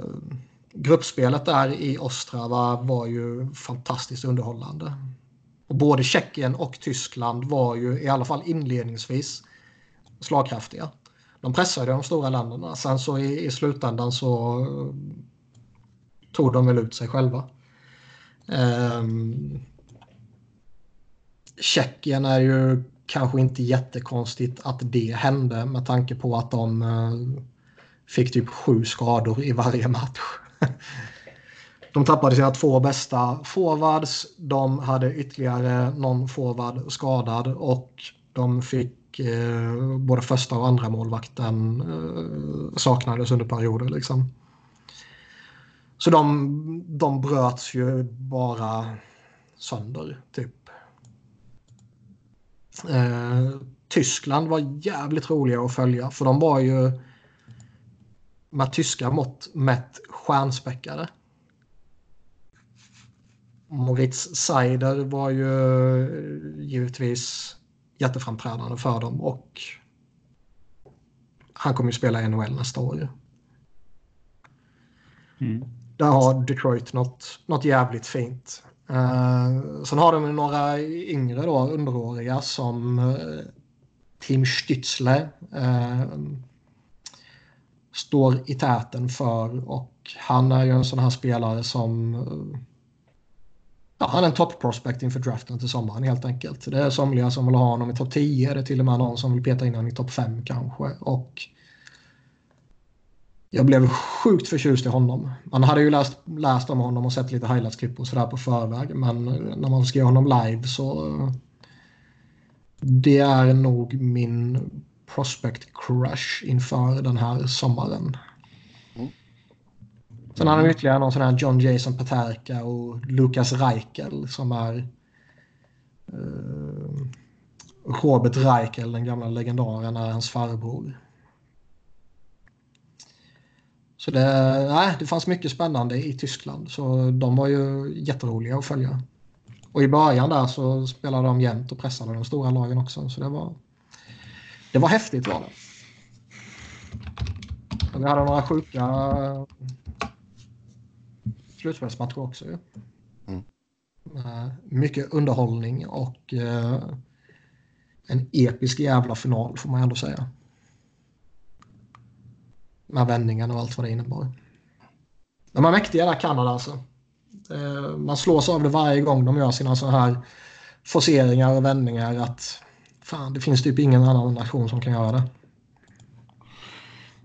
gruppspelet där i Ostrava var ju fantastiskt underhållande. Och både Tjeckien och Tyskland var ju i alla fall inledningsvis slagkraftiga. De pressade de stora länderna. Sen så i, i slutändan så eh, tog de väl ut sig själva. Eh, Tjeckien är ju kanske inte jättekonstigt att det hände med tanke på att de eh, fick typ sju skador i varje match. De tappade sina två bästa forwards. De hade ytterligare någon forward skadad och de fick eh, både första och andra målvakten eh, saknades under perioder. Liksom. Så de, de bröts ju bara sönder, typ. Eh, Tyskland var jävligt roliga att följa för de var ju med tyska mått mätt stjärnspäckade. Moritz Seider var ju eh, givetvis jätteframträdande för dem och han kommer ju spela i NHL nästa år. Mm. Där har Detroit något, något jävligt fint. Uh, sen har de några yngre då, underåriga som uh, Tim Stützle. Uh, står i täten för och han är ju en sån här spelare som ja, han är en top prospect inför draften till sommaren helt enkelt. Det är somliga som vill ha honom i topp 10, det är till och med någon som vill peta in honom i topp 5 kanske och jag blev sjukt förtjust i honom. Man hade ju läst, läst om honom och sett lite highlights-klipp och sådär på förväg men när man skrev honom live så det är nog min prospect crush inför den här sommaren. Mm. Sen har han ytterligare någon sån här John Jason Paterka och Lucas Reichel som är uh, Robert Reichel, den gamla legendaren, är hans farbror. Så det, nej, det fanns mycket spännande i Tyskland så de var ju jätteroliga att följa. Och i början där så spelade de jämt och pressade de stora lagen också så det var det var häftigt var det. Och vi hade några sjuka eh, slutspelsmatcher också. Mm. Mycket underhållning och uh, en episk jävla final får man ändå säga. Med vändningen och allt vad det innebar. De är mäktiga där Kanada alltså. Eh, man slås av det varje gång de gör sina så här forceringar och vändningar att fan, det finns typ ingen annan nation som kan göra det.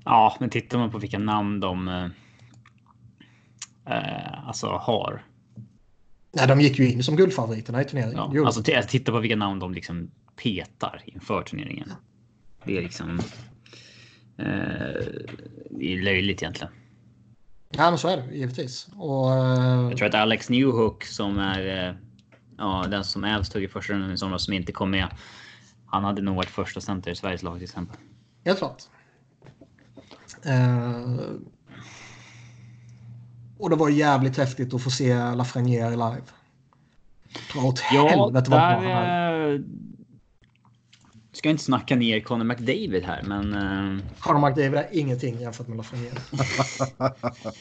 Ja, men tittar man på vilka namn de eh, eh alltså har. Nej, de gick ju in som guldfavoriterna i turneringen. Ja, alltså titta på vilka namn de liksom petar inför turneringen. Det är liksom. Eh, det är löjligt egentligen. Ja, men så är det givetvis. Och, uh... Jag tror att Alex Newhook som är uh, ja, den som Elfs tog i första rundan i somras som inte kom med. Han hade nog varit första center i Sveriges lag till exempel. Helt klart. Uh... Och det var jävligt häftigt att få se Lafreniere live. Dra åt ja, helvete vad bra han är. Ska inte snacka ner Conor McDavid här, men... Uh... Conor McDavid är ingenting jämfört med Lafreniere. *laughs*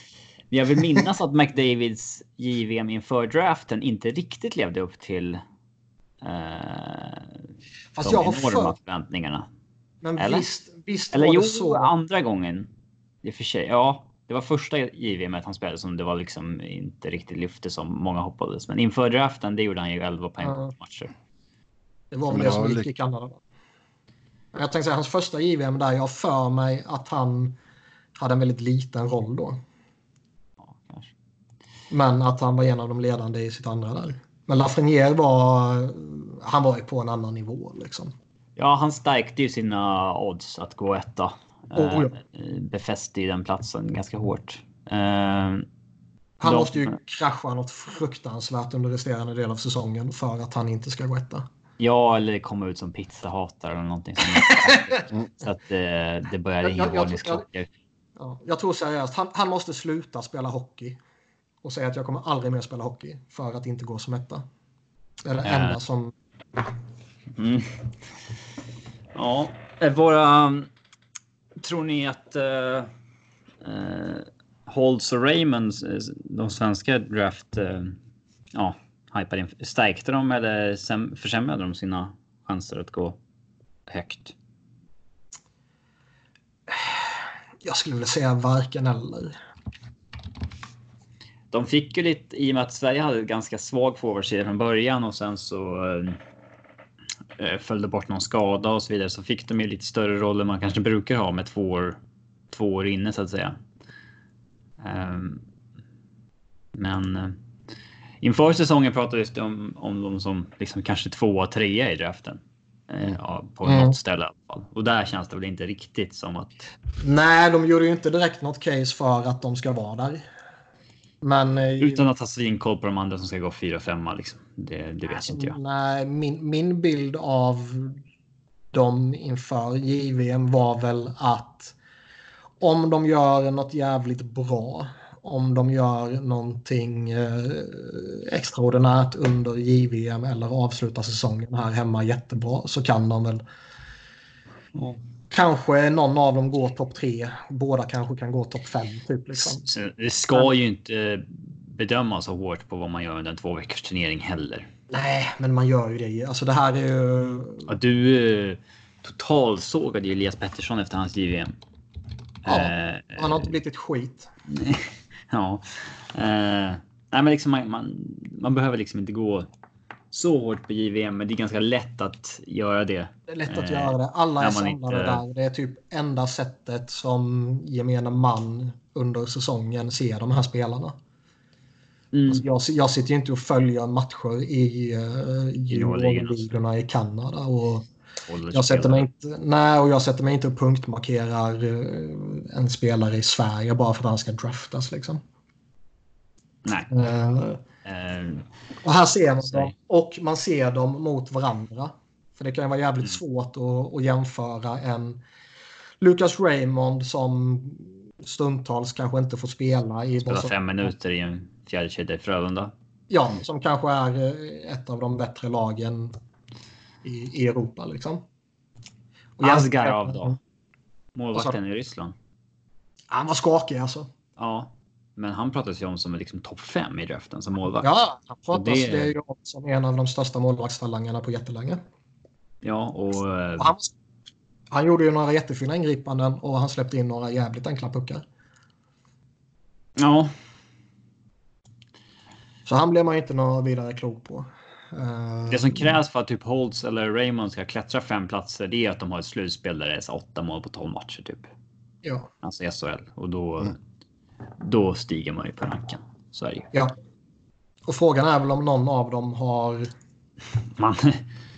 jag vill minnas att McDavids JVM inför draften inte riktigt levde upp till uh, Fast de jag har enorma för... förväntningarna. Men Eller? visst, visst Eller jo, så. andra gången. I och för sig, ja. Det var första JVM han spelade som det var liksom inte riktigt lyfte som många hoppades. Men inför draften, det gjorde han ju 11 poäng på matcher. Det var väl det som gick i Kanada. Jag tänkte säga hans första JVM där, jag för mig att han hade en väldigt liten roll då. Ja, Men att han var en av de ledande i sitt andra där. Men Lafreniere var, han var ju på en annan nivå liksom. Ja, han stärkte ju sina odds att gå etta. Oh, ja. Eh, befäste ju den platsen ganska hårt. Uh, han måste ju krascha något fruktansvärt under resterande del av säsongen för att han inte ska gå etta. Ja, eller komma ut som pizzahatare eller någonting. Som *laughs* så att eh, det börjar ringa varningsklockor. Ja, jag tror seriöst, han, han, måste sluta spela hockey. Och säga att jag kommer aldrig mer spela hockey för att inte gå som etta. Det äh. enda som... Mm. Ja, våra... Tror ni att uh, uh, Holtz och Raymond, de svenska draft... Uh, ja, hypade in. Stärkte de eller försämrade de sina chanser att gå högt? Jag skulle vilja säga varken eller. De fick ju lite i och med att Sverige hade ett ganska svag forwardsida från början och sen så äh, följde bort någon skada och så vidare så fick de ju lite större roll än man kanske brukar ha med två år, två år inne så att säga. Um, men Inför säsongen pratades det om, om de som liksom kanske tvåa, trea i draften. Eh, ja, på mm. något ställe i alla fall. Och där känns det väl inte riktigt som att... Nej, de gjorde ju inte direkt något case för att de ska vara där. Men, eh, Utan att ha svinkoll på de andra som ska gå 4-5 liksom. Det, det vet inte jag. Nej, min, min bild av dem inför JVM var väl att om de gör något jävligt bra om de gör någonting eh, extraordinärt under JVM eller avslutar säsongen här hemma jättebra så kan de väl mm. Kanske någon av dem går topp tre. Båda kanske kan gå topp fem. Typ, liksom. Det ska men, ju inte bedömas så hårt på vad man gör under en två veckors turnering heller. Nej, men man gör ju det. Alltså det här är ju... Ja, du eh, totalsågade ju Elias Pettersson efter hans JVM. Ja, eh, han har inte blivit ett skit. *laughs* Ja. Eh, nej, men liksom man, man, man, behöver liksom inte gå så hårt på JVM, men det är ganska lätt att göra det. Det är lätt att eh, göra det. Alla är samlade inte... där. Det är typ enda sättet som gemene man under säsongen ser de här spelarna. Mm. Alltså jag, jag sitter ju inte och följer matcher i uh, juniorligorna i Kanada. Och jag sätter, mig inte, nej, och jag sätter mig inte och punktmarkerar uh, en spelare i Sverige bara för att han ska draftas. Liksom. Nej. Uh, uh, och här ser man dem. Och man ser dem mot varandra. För det kan vara jävligt mm. svårt att, att jämföra en Lucas Raymond som stundtals kanske inte får spela. I spela fem minuter i en fjärdekedja i Frölunda. Ja, som kanske är ett av de bättre lagen i, i Europa. Liksom. Och Asgarov då? Målvakten i Ryssland. Han var skakig alltså. Ja, men han pratas ju om som liksom topp fem i draften som målvakt. Ja, han pratas det... det är ju som en av de största målvaktstalangerna på jättelänge. Ja, och... och han, han, gjorde ju några jättefina ingripanden och han släppte in några jävligt enkla puckar. Ja. Så han blev man inte något vidare klok på. Det som krävs för att typ Holtz eller Raymond ska klättra fem platser, det är att de har ett slutspel där det är åtta mål på tolv matcher typ. Ja. Alltså SHL och då, mm. Då stiger man ju på ranken. Så är det ju. Ja. Och frågan är väl om någon av dem har... Man,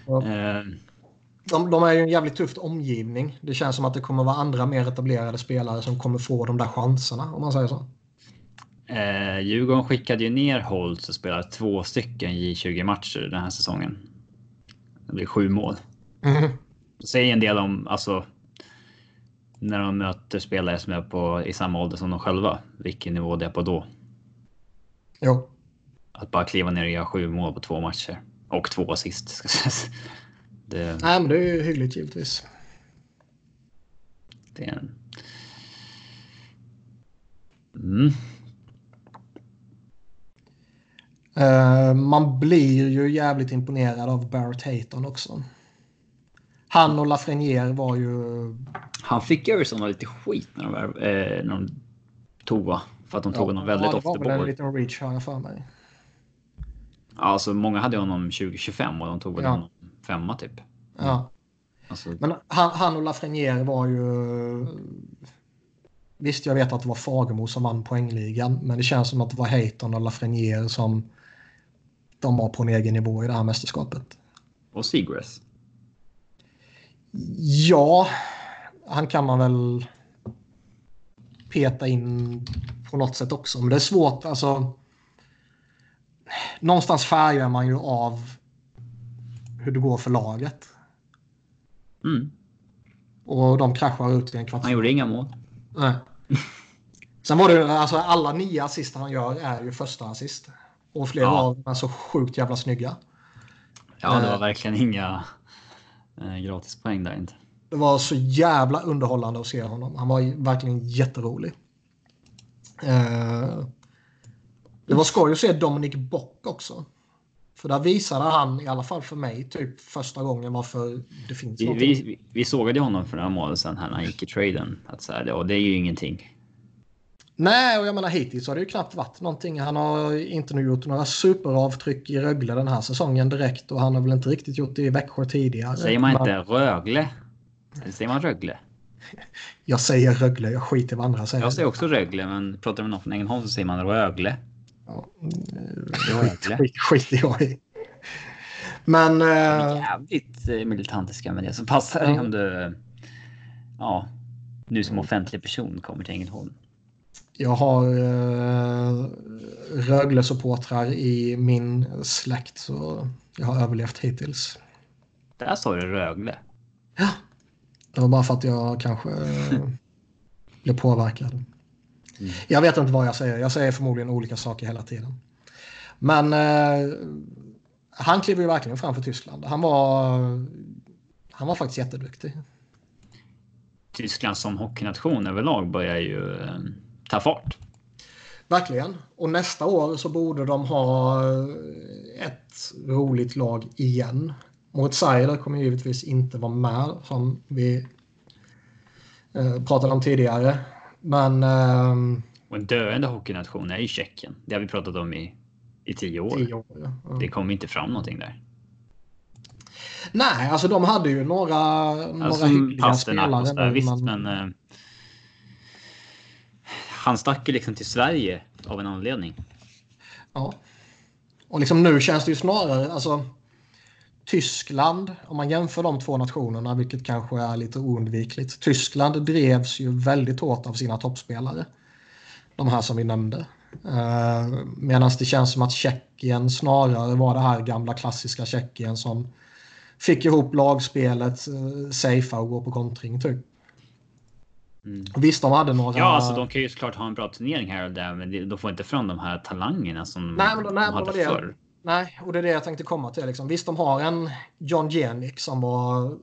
ja. *laughs* eh... de, de, är ju en jävligt tuff omgivning. Det känns som att det kommer vara andra mer etablerade spelare som kommer få de där chanserna om man säger så. Eh, Djurgården skickade ju ner Holtz och spelade två stycken J20 matcher den här säsongen. Det blir sju mål. Mm. Det säger en del om alltså. När de möter spelare som är på i samma ålder som de själva. Vilken nivå det är på då. Jo. Att bara kliva ner och göra sju mål på två matcher och två assist. Ska sägas. *laughs* Det... Nej, men det är ju hyggligt givetvis. Det är en... Mm. Uh, man blir ju jävligt imponerad av Barrett Hayton också. Han och Lafreniere var ju... Han fick Arizona lite skit när de, eh, när de tog va? För att de tog ja, honom väldigt ofta. Ja, det var väl en liten reach har jag för mig. Ja, alltså många hade honom 2025 och de tog väl ja. honom femma typ. Ja. Alltså... Men han, han och Lafreniere var ju... Visst, jag vet att det var Fagemo som vann poängligan, men det känns som att det var Hayton och Lafreniere som de var på en egen nivå i det här mästerskapet. Och Seagrass? Ja, han kan man väl peta in på något sätt också. Men det är svårt. Alltså, någonstans färgar man ju av hur det går för laget. Mm. Och de kraschar ut i en kvart. Han gjorde inga mål. Nej. Sen var det alltså alla nio assist han gör är ju första assist. Och flera ja. av dem är så sjukt jävla snygga. Ja, det var eh. verkligen inga eh, gratispoäng där inte. Det var så jävla underhållande att se honom. Han var verkligen jätterolig. Eh, det var skoj att se Dominic Bock också. För där visade han, i alla fall för mig, typ första gången varför det finns vi, vi, vi sågade honom för några månader sedan här när han gick i traden. Att så här, och det är ju ingenting. Nej, och jag menar hittills har det ju knappt varit någonting. Han har inte nu gjort några superavtryck i Rögle den här säsongen direkt och han har väl inte riktigt gjort det i Växjö tidigare. Säger man inte Rögle? Eller säger man Rögle? *laughs* Jag säger Rögle, jag skiter i vad andra säger. Jag säger också Rögle, men pratar någon från Ängelholm så säger man Rögle. Ja, Rögle. Skit, skiter jag i. Men... Äh... Jävligt eh, militantiska med det, så passar ja. om du... Ja, nu som offentlig person kommer till Ängelholm. Jag har eh, Rögle-supportrar i min släkt så jag har överlevt hittills. Där sa du Rögle. Ja. Det var bara för att jag kanske eh, blev påverkad. Mm. Jag vet inte vad jag säger. Jag säger förmodligen olika saker hela tiden. Men eh, han kliver ju verkligen fram för Tyskland. Han var, han var faktiskt jätteduktig. Tyskland som hockeynation överlag börjar ju eh, ta fart. Verkligen. Och nästa år så borde de ha ett roligt lag igen. Seider kommer givetvis inte vara med som vi eh, pratade om tidigare. Men... Eh, och en döende hockeynation är ju Tjeckien. Det har vi pratat om i, i tio år. Tio år ja. Ja. Det kommer inte fram någonting där. Nej, alltså de hade ju några, alltså, några hyggliga spelare. Visst, men, men eh, han stack ju liksom till Sverige av en anledning. Ja. Och liksom nu känns det ju snarare, alltså Tyskland, om man jämför de två nationerna, vilket kanske är lite oundvikligt. Tyskland drevs ju väldigt hårt av sina toppspelare. De här som vi nämnde. Eh, uh, Medan det känns som att Tjeckien snarare var det här gamla klassiska Tjeckien som fick ihop lagspelet, uh, safea och gå på kontring typ. Mm. Visst, de hade några... Ja, alltså de kan ju såklart ha en bra turnering här och där, men de får inte fram de här talangerna som nej, men, de, nej, de hade det, förr. Nej, och det är det jag tänkte komma till. Liksom. Visst, de har en John Jenick som var,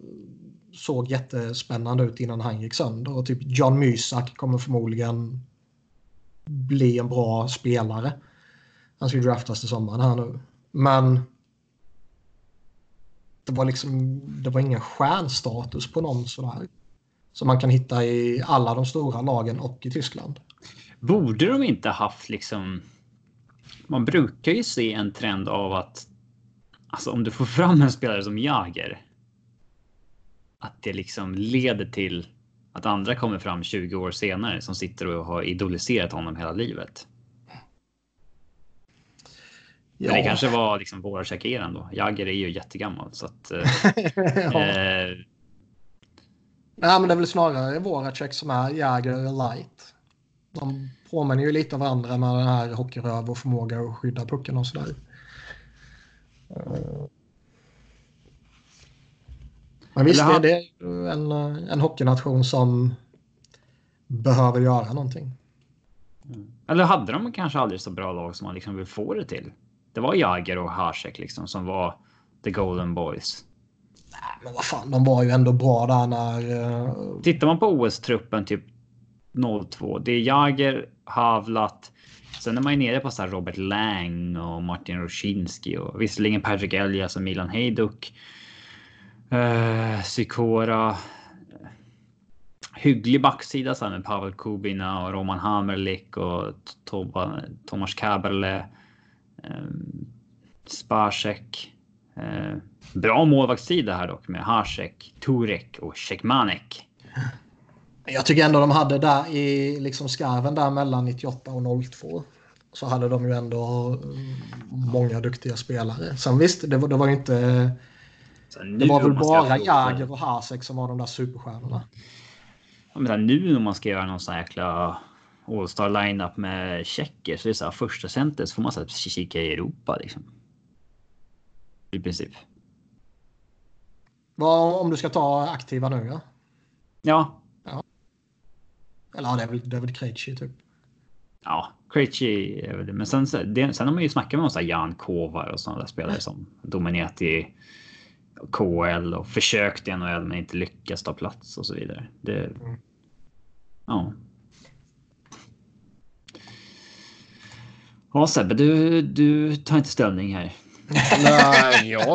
såg jättespännande ut innan han gick sönder. Och typ John Mysak kommer förmodligen bli en bra spelare. Han ska ju draftas till sommaren här nu. Men det var liksom det var ingen stjärnstatus på någon sådär. Som man kan hitta i alla de stora lagen och i Tyskland. Borde de inte haft liksom... Man brukar ju se en trend av att alltså om du får fram en spelare som Jager. Att det liksom leder till att andra kommer fram 20 år senare som sitter och har idoliserat honom hela livet. Ja. Men det kanske var liksom Voracek-eran då. Jagger är ju jättegammal så att. *laughs* ja. eh... Nej, men det är väl snarare Voracek som är Jagger light. De påminner ju lite av varandra med den här hockeyröv och förmåga att skydda pucken och sådär. Men visst är det en, en hockeynation som behöver göra någonting. Mm. Eller hade de kanske aldrig så bra lag som man liksom vill få det till? Det var Jagger och Hasek liksom som var the golden boys. Nej, men vad fan, de var ju ändå bra där när... Uh... Tittar man på OS-truppen typ 02. Det är Jager, Havlat. Sen är man ju nere på så Robert Lang och Martin Roshinski och visserligen Patrick Elias och Milan Hejduk. Uh, eh, Sikora. Hygglig backsida så med Pavel Kubina och Roman Hammerlik och Tomas Kaberle. Um, ehm, Spacek. Uh, ehm, bra målvaktssida här dock med Hasek, Turek och Shekmanek. Jag tycker ändå de hade där i liksom skarven där mellan 98 och 02. Så hade de ju ändå mm, många duktiga spelare. Sen visst, det var, det var ju inte det var väl bara Jagr och Hasek som var de där superstjärnorna. Ja, men nu när man ska göra någon sån här jäkla All-star lineup med tjecker så är det så här första center så får man så kika i Europa liksom. I princip. Vad om du ska ta aktiva nu ja? Ja. ja. Eller ja, det är väl, det är väl Krejci typ. Ja, Krejci är väl det. Men sen, det, sen har man ju snackat med någon Jan Kovar och sådana där spelare som dominerat i KL och försökt i NHL men inte lyckats ta plats och så vidare. Det, mm. Ja. Ja Sebbe, du, du tar inte ställning här. Nej, jag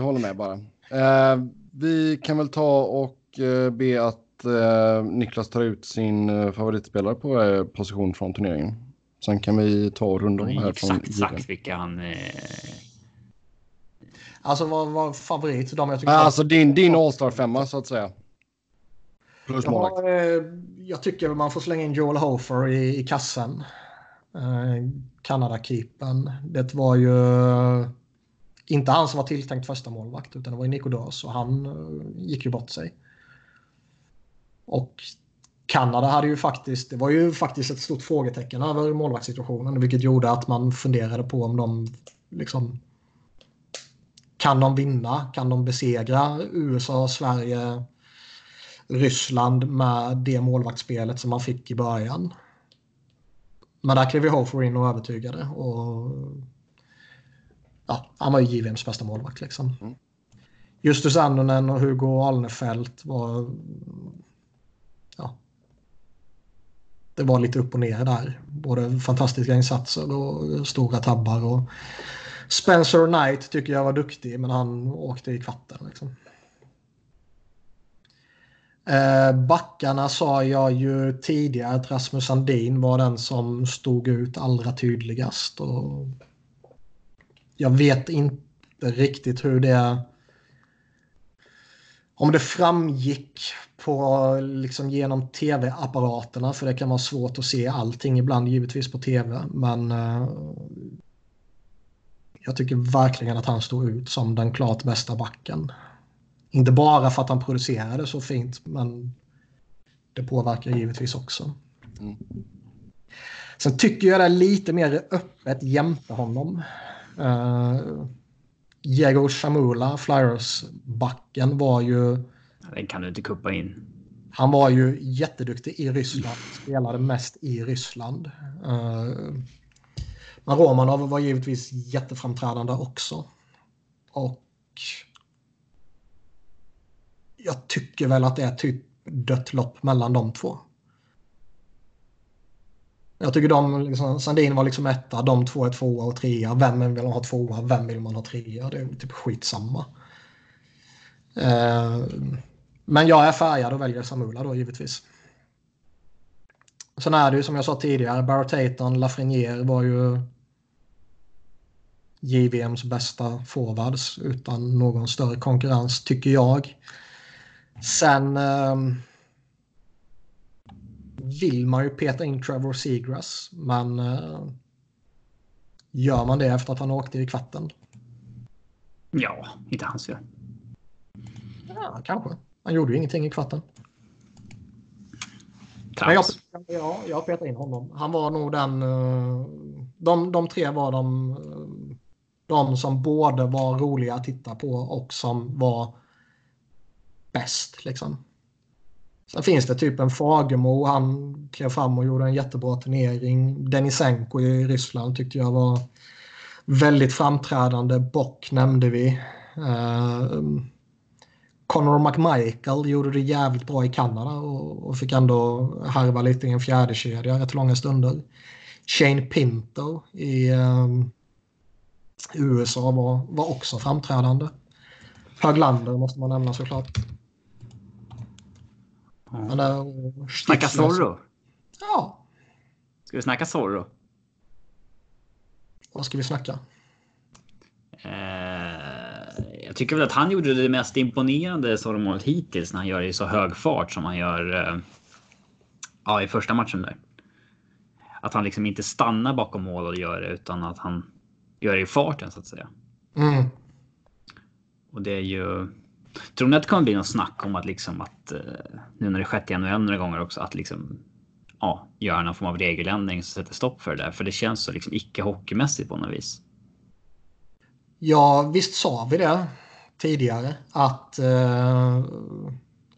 håller med bara. Eh, vi kan väl ta och eh, be att eh, Niklas tar ut sin eh, favoritspelare på eh, position från turneringen. Sen kan vi ta och runda om här. Exakt sagt vilka han eh, Alltså vad var favorit? De jag tycker alltså din, din All-Star femma så att säga. Plus. Ja, jag tycker man får slänga in Joel Hofer i, i kassen. Eh, Kanada-keepern. Det var ju inte han som var tilltänkt första målvakt utan det var ju Nico Dawes och han eh, gick ju bort sig. Och Kanada hade ju faktiskt, det var ju faktiskt ett stort frågetecken över målvaktssituationen vilket gjorde att man funderade på om de liksom kan de vinna? Kan de besegra USA, Sverige, Ryssland med det målvaktsspelet som man fick i början? Men där klev ju Hofer in och övertygade. Och, ja, han var ju JVMs bästa målvakt. Liksom. Mm. Justus Annonen och Hugo Alnefelt var... Ja, det var lite upp och ner där. Både fantastiska insatser och stora tabbar. Och Spencer Knight tycker jag var duktig, men han åkte i kvatten. Liksom. Eh, backarna sa jag ju tidigare att Rasmus Sandin var den som stod ut allra tydligast. Och jag vet inte riktigt hur det... Om det framgick på, liksom genom tv-apparaterna, för det kan vara svårt att se allting ibland givetvis på tv. Men eh, jag tycker verkligen att han stod ut som den klart bästa backen. Inte bara för att han producerade så fint, men det påverkar givetvis också. Mm. Sen tycker jag det är lite mer öppet jämte honom. Uh, Diego Chamula, Flyers-backen, var ju... Den kan du inte kuppa in. Han var ju jätteduktig i Ryssland, spelade mest i Ryssland. Uh, men Romanov var givetvis jätteframträdande också. Och jag tycker väl att det är typ dött lopp mellan de två. Jag tycker de, liksom, Sandin var liksom etta, de två är tvåa och trea. Vem vill man ha tvåa, vem vill man ha trea? Det är typ skitsamma. Eh, men jag är färgad och väljer Samula då givetvis. Sen är det ju som jag sa tidigare, Barrett Hayton, Lafreniere var ju JVMs bästa forwards utan någon större konkurrens tycker jag. Sen eh, vill man ju peta in Trevor Seagrass men eh, gör man det efter att han åkte i kvatten? Ja, inte hans fel. Ja, kanske. Han gjorde ju ingenting i kvatten. Men jag, ja, jag petar in honom. Han var nog den... Eh, de, de tre var de, eh, de som både var roliga att titta på och som var bäst. Liksom. Sen finns det typ en Fagemo. Han klev fram och gjorde en jättebra turnering. Denisenko i Ryssland tyckte jag var väldigt framträdande. Bock nämnde vi. Uh, Conor McMichael gjorde det jävligt bra i Kanada och, och fick ändå harva lite i en fjärde kedja rätt långa stunder. Shane Pinto i um, USA var, var också framträdande. Höglander måste man nämna såklart. Ja. Men, snacka Zorro? Ja. Ska vi snacka Zorro? Vad ska vi snacka? Eh, jag tycker väl att han gjorde det mest imponerande Zorro-målet hittills när han gör det i så hög fart som han gör eh, ja, i första matchen där. Att han liksom inte stannar bakom mål och gör det utan att han gör det i farten så att säga. Mm. Och det är ju. Tror ni att det kommer bli någon snack om att liksom att eh, nu när det skett i NHL några gånger också att liksom ja, göra någon form av regeländring som sätter stopp för det där? För det känns så liksom icke hockeymässigt på något vis. Ja, visst sa vi det tidigare att eh,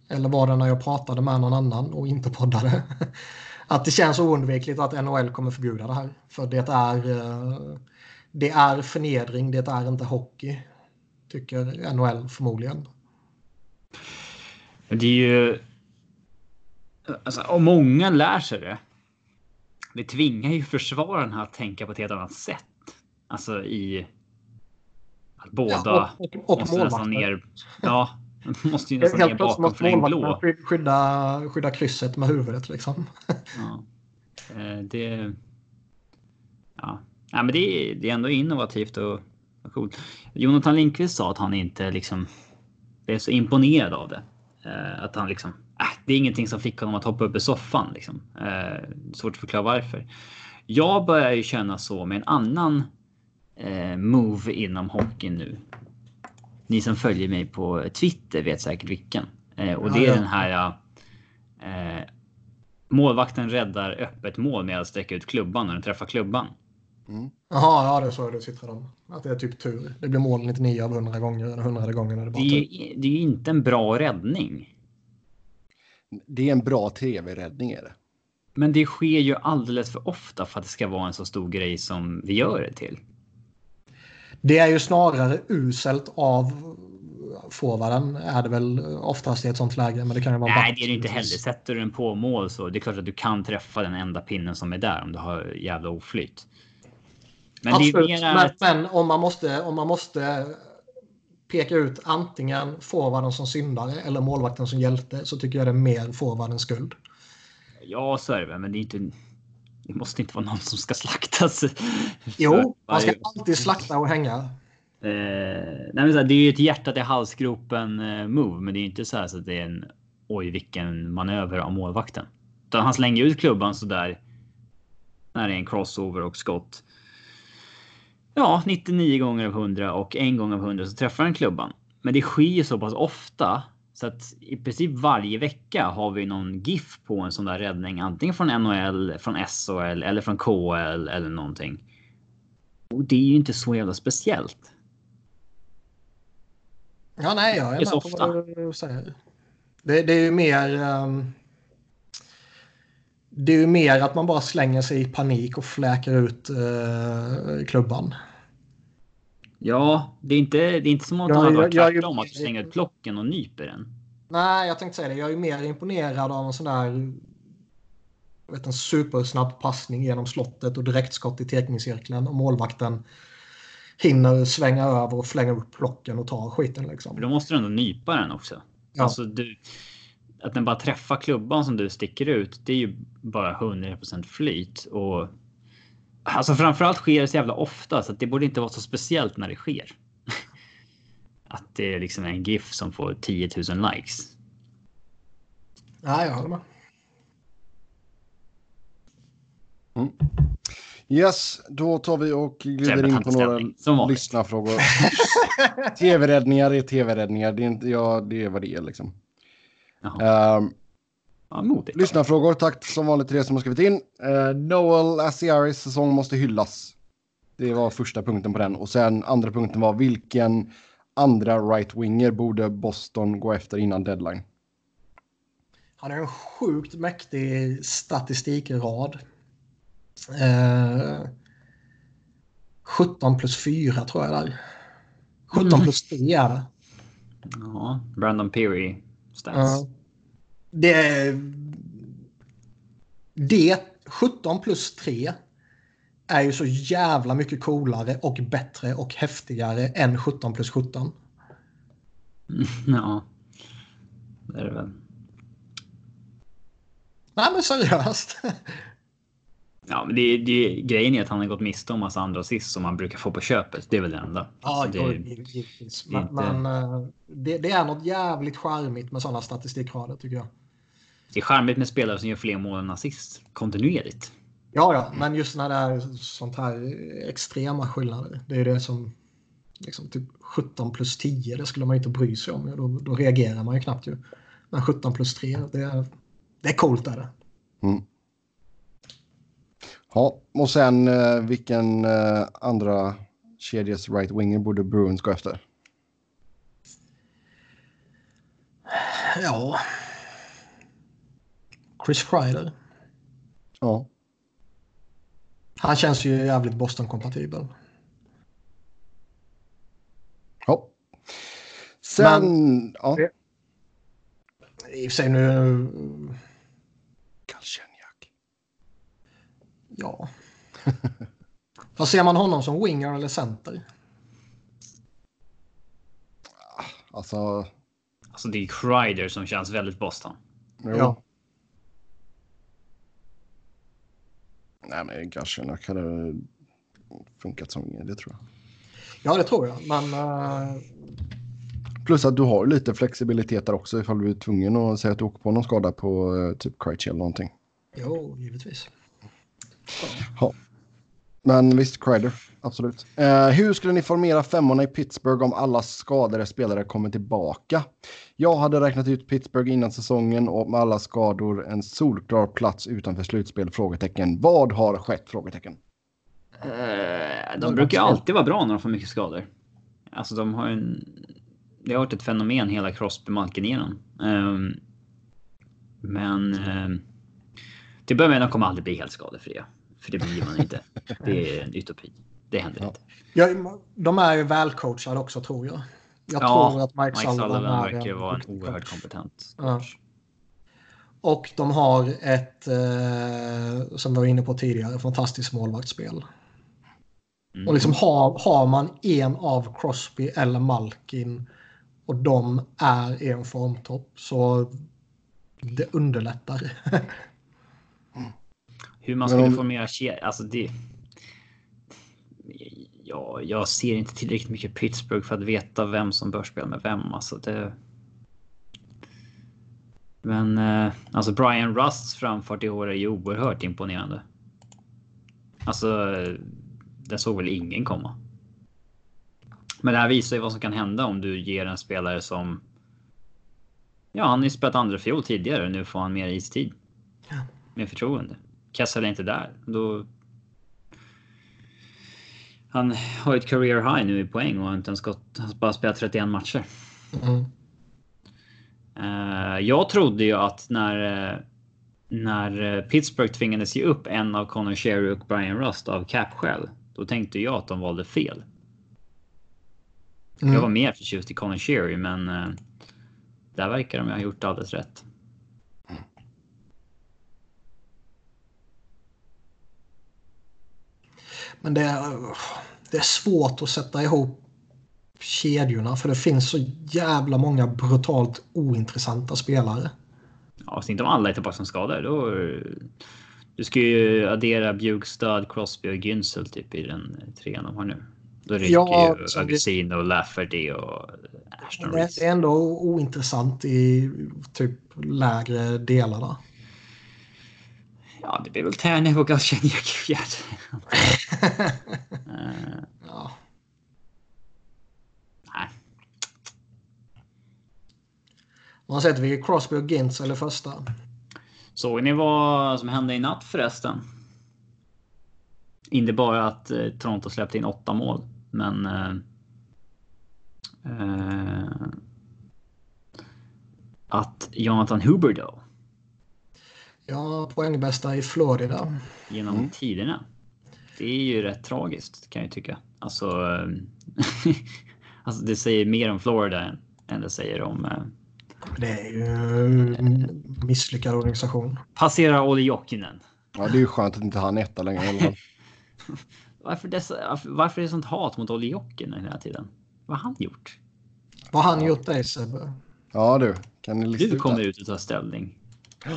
eller var det när jag pratade med någon annan och inte poddade *laughs* att det känns oundvikligt att NHL kommer förbjuda det här för det är eh, det är förnedring, det är inte hockey tycker NHL förmodligen. Det är ju. Alltså, om många lär sig det. Det tvingar ju försvararna att tänka på ett helt annat sätt. Alltså i. Att båda ja, och, och, och måste *laughs* nästan ner. Ja, måste ju nästan ner bakom för en blå. Skydda, skydda krysset med huvudet liksom. *laughs* Ja, eh, det. Ja, ja men det är, det är ändå innovativt och coolt. Jonathan Lindqvist sa att han inte liksom. Är så imponerad av det. Eh, att han liksom, äh, det är ingenting som fick honom att hoppa upp i soffan. Liksom. Eh, svårt att förklara varför. Jag börjar ju känna så med en annan eh, move inom hockeyn nu. Ni som följer mig på Twitter vet säkert vilken. Och det är den här. Målvakten räddar öppet mål med att sträcka ut klubban när den träffar klubban. Mm. Jaha, ja det är så det sitter de. Att det är typ tur. Det blir mål 99 av 100 gånger. Den 100 gången är det bara det är, det är inte en bra räddning. Det är en bra tv-räddning är det. Men det sker ju alldeles för ofta för att det ska vara en så stor grej som vi gör det till. Det är ju snarare uselt av forwarden är det väl oftast i ett sånt läge. Men det kan ju vara Nej, det är det inte heller. Sätter du den på mål så det är klart att du kan träffa den enda pinnen som är där om du har jävla oflyt. Men, Absolut, mera... men, om, man måste, om man måste peka ut antingen forwarden som syndare eller målvakten som hjälte så tycker jag det är mer forwardens skuld. Ja, så är det men det är inte. Det måste inte vara någon som ska slaktas. Jo, man ska alltid slakta och hänga. Eh, nej, här, det är ju ett hjärtat i halsgropen eh, move, men det är inte så här så att det är en oj vilken manöver av målvakten. Utan han slänger ut klubban så där. När det är en crossover och skott. Ja, 99 gånger av 100 och en gång av 100 så träffar han klubban. Men det sker så pass ofta så att i princip varje vecka har vi någon GIF på en sån där räddning. Antingen från NHL, från SHL eller från KL eller någonting. Och det är ju inte så jävla speciellt. Ja, nej, jag är med på vad du säger. Det, det är ju mer... Um, det är ju mer att man bara slänger sig i panik och fläker ut uh, klubban. Ja, det är inte, det är inte som att han har tvärtom, att du slänger ut plocken och nyper den. Nej, jag tänkte säga det. Jag är mer imponerad av en sån där vet, en supersnabb passning genom slottet och direktskott i tekningscirkeln och målvakten hinner svänga över och flänga upp plocken och ta skiten. Liksom. Då måste du ändå nypa den också. Ja. Alltså, du, att den bara träffar klubban som du sticker ut, det är ju bara 100% flyt. Och, alltså framförallt sker det så jävla ofta så att det borde inte vara så speciellt när det sker. *laughs* att det är liksom en GIF som får 10 000 likes. Nej, jag håller med. Mm. Yes, då tar vi och glider in på några lyssnarfrågor. *laughs* tv-räddningar är tv-räddningar. Det är, inte, ja, det är vad det är liksom. Uh, ja, lyssnarfrågor, tack som vanligt till er som har skrivit in. Uh, Noel Asiaris säsong måste hyllas. Det var första punkten på den. Och sen andra punkten var vilken andra right-winger borde Boston gå efter innan deadline? Han är en sjukt mäktig statistikrad. Eh, 17 plus 4 tror jag där. 17 mm. plus 3 är det. Ja, Brandon Peary stats. Uh, det. Det, 17 plus 3, är ju så jävla mycket coolare och bättre och häftigare än 17 plus 17. *laughs* Ja, det är det väl. Nej men seriöst. Ja, men det, det, grejen är att han har gått miste om massa andra assist som man brukar få på köpet. Det är väl det enda. Ja, det, givetvis. Men, inte... men eh, det, det, är något jävligt charmigt med sådana statistikrader tycker jag. Det är charmigt med spelare som gör fler mål än assist kontinuerligt. Ja, ja, men just när det är sånt här extrema skillnader. Det är det som liksom typ 17 plus 10. Det skulle man inte bry sig om. Då, då reagerar man ju knappt ju. Men 17 plus 3, det är, det är coolt är det. Mm. Ja, och sen eh, vilken eh, andra kedjes right winger borde Bruins gå efter? Ja. Chris Kreider. Ja. Han känns ju jävligt Boston-kompatibel. Ja. Sen... Men, ja. I och för sig nu... Ja. *laughs* Vad ser man honom som winger eller center? Alltså... Alltså det är Kreider som känns väldigt Boston. Ja. Nej men Gashenak hade funkat som winger, det tror jag. Ja det tror jag, men... Uh... Plus att du har lite flexibilitet där också ifall du är tvungen att säga att du åker på någon skada på uh, typ Krejci eller någonting. Jo, givetvis. Ja. Men visst, Kreider, absolut. Eh, hur skulle ni formera femmorna i Pittsburgh om alla skadade spelare kommer tillbaka? Jag hade räknat ut Pittsburgh innan säsongen och med alla skador en solklar plats utanför slutspel? Frågetecken. Vad har skett? Frågetecken. Eh, de brukar alltid vara bra när de får mycket skador. Alltså de har en... Det har varit ett fenomen hela Crosby-Malkin igenom. Um, men... Um, till början med de kommer aldrig bli helt skadefria. För det blir man inte. Det är en utopi. Det händer ja. inte. Ja, de är ju välcoachade också tror jag. Jag ja, tror att Mike, Mike Sullivan, verkar vara en oerhört kompetent ja. Och de har ett, eh, som vi var inne på tidigare, fantastiskt målvaktsspel. Mm. Och liksom har, har man en av Crosby eller Malkin och de är i en formtopp så det underlättar. *laughs* Hur man skulle formera kedja, alltså det. Ja, jag ser inte tillräckligt mycket Pittsburgh för att veta vem som bör spela med vem. Alltså det. Men eh, alltså Brian Rusts framfart i år är ju oerhört imponerande. Alltså, den såg väl ingen komma. Men det här visar ju vad som kan hända om du ger en spelare som. Ja, han har ju spelat andra fjol tidigare. Nu får han mer istid. Med förtroende. Kessel är inte där. Då... Han har ett career high nu i poäng och har inte ens gått, han bara spelat 31 matcher. Mm. Uh, jag trodde ju att när, uh, när Pittsburgh tvingades ge upp en av Connor Sherry och Brian Rust av cap-skäl, då tänkte jag att de valde fel. Mm. Jag var mer förtjust i Connor Sherry, men uh, där verkar de ha gjort alldeles rätt. Men det, det är svårt att sätta ihop kedjorna för det finns så jävla många brutalt ointressanta spelare. Ja, så inte om alla är tillbaka som skadade. Då, du ska ju addera Bjugstad, Crosby och Günsel typ i den trean de har nu. Då ryker Ja, ju så Augustin och Lafferty och Ashton Det Reese. är ändå ointressant i typ lägre delar. Ja, det blir väl Tärne och Galchenyuk i fjärde. Eh, Ja. nej. Man sätter vi Crosby och Gintz eller första. Såg ni vad som hände i natt förresten? Inte bara att eh, Toronto släppte in åtta mål, men. Eh, eh, att Jonathan Huberdeau Ja, poängbästa i Florida. genom Mm. tiderna. Det är ju rätt tragiskt kan jag tycka. Alltså, *laughs* alltså det säger mer om Florida än, än det säger om. Eh, Det är ju en misslyckad organisation. passera Olli Jokinen. Ja, det är ju skönt att inte han är etta längre fall. *laughs* Varför, dessa, varför är det sånt hat mot Olli Jokinen hela tiden? Vad har han gjort? Vad har han gjort dig Sebbe? Ja du, kan ni lista Du ut kommer det? ut och tar ställning. *gasps*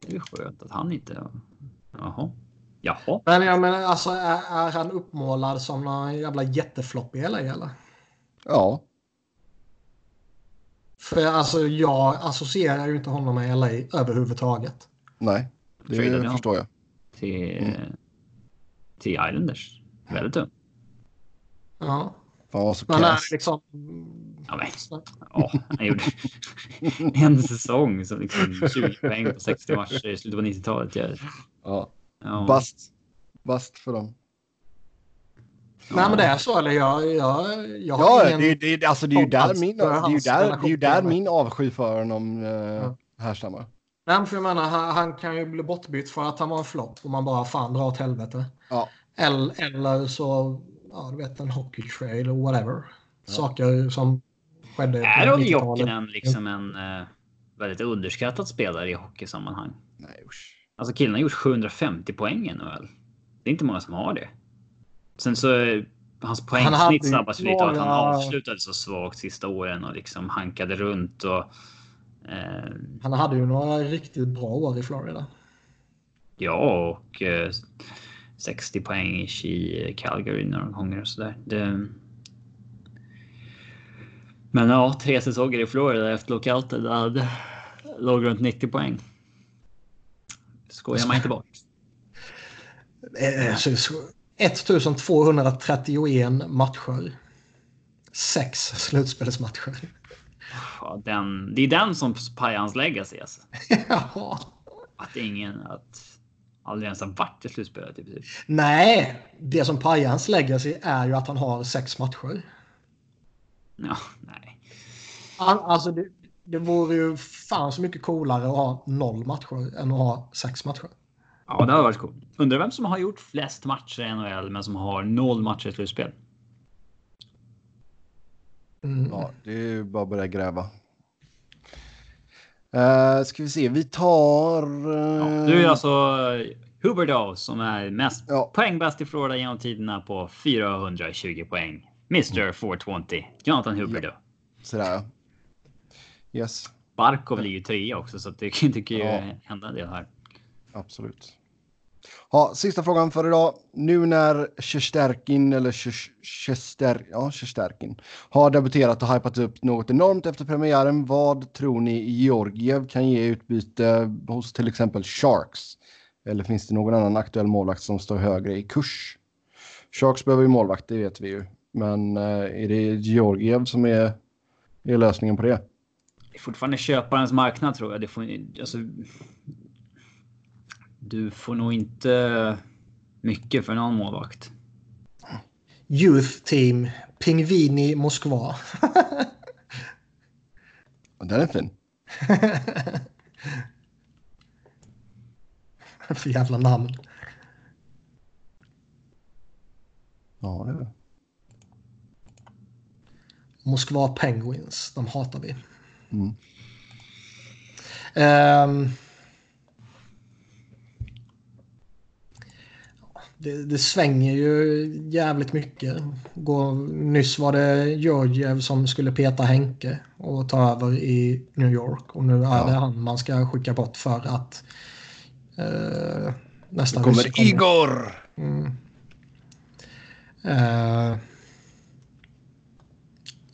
Det är skönt att han inte... Jaha. Jaha. Men jag menar, alltså är, är han uppmålad som någon jävla jätteflopp i LA eller? Ja, För alltså jag associerar ju inte honom med LA överhuvudtaget. nej, Tradade det han? förstår jag. Till, till Islanders. Väldigt ung. Ja. Fan vad så Men är liksom... Ja, men, ja, han gjorde *laughs* en säsong som liksom 20 poäng på 60 matcher i slutet på 90-talet. Ja. Ja. Ja. Bast. Bast för dem. Nej men det är så eller jag... jag, jag har Ja, ingen- det, är- det, alltså, det är ju där min, det är ju där, det är ju där min avsky för honom eh, Ja. härstammar. Nej, men för jag menar, han, han kan ju bli bortbytt för att han var en flopp och man bara fan dra åt helvete. Ja. Eller, eller så, ja du vet en hockey trail eller whatever. Saker som skedde Är Olli 90-talet. Jokinen liksom en eh, väldigt underskattad spelare i hockeysammanhang? Nej usch. Alltså killen har gjort 750 poäng i NHL. Det är inte många som har det. Sen så hans Han poängsnitt ju sabbas lite av att han avslutade så svagt sista åren och liksom hankade runt och. Eh, Han hade ju några riktigt bra år i Florida. ja, och eh, 60 poäng i Calgary några gånger och sådär. Det... Men ja, tre säsonger i Florida efter lockouten. han Låg runt 90 poäng. Skojar man inte bort. *laughs* Eh, så- så- 1231 matcher. Sex slutspelsmatcher. Ja, den, det är den som pajar hans legacy alltså. *laughs* Jaha. Att ingen, att aldrig ens har varit i slutspelet princip. Nej, det som pajar hans legacy är ju att han har sex matcher. Ja, nej. Alltså det, det vore ju fan så mycket coolare att ha noll matcher än att ha sex matcher. Ja, det har varit coolt. Undrar vem som har gjort flest matcher i NHL men som har noll matcher i slutspel. Mm. Ja, det är ju bara att börja gräva. Uh, ska vi se, vi tar... Ja, Uh, nu är alltså Huberdeau som är mest Ja. poängbäst i Florida genom tiderna på 420 poäng. Mr 420, Jonathan Huberdeau. Sådär ja. Yes, Barkov blir ju trea också så det, *laughs* kan ju Ja. hända del här. absolut. Ja, sista frågan för idag. Nu när Shesterkin, eller Sh- Shester, ja, Shesterkin, har debuterat och hypat upp något enormt efter premiären, vad tror ni Georgiev kan ge utbyte hos till exempel Sharks? Eller finns det någon annan aktuell målvakt som står högre i kurs? Sharks behöver ju målvakt, det vet vi ju. Men eh, är det Georgiev som är, är lösningen på det? Det är fortfarande köparens marknad tror jag. Det får, alltså, du får nog inte mycket för någon målvakt. Youth team, Pingvini Moskva. *laughs* Den är fin. *laughs* För jävla namn. Ja, det är det. Moskva Penguins, de hatar vi. Mm. Ehm. det, det, svänger ju jävligt mycket. Går, nyss var det Georgiev som skulle peta Henke och ta över i New York. Och nu är ja. det han man ska skicka bort för att eh, nästa kommer, kommer Igor! Mm. Eh,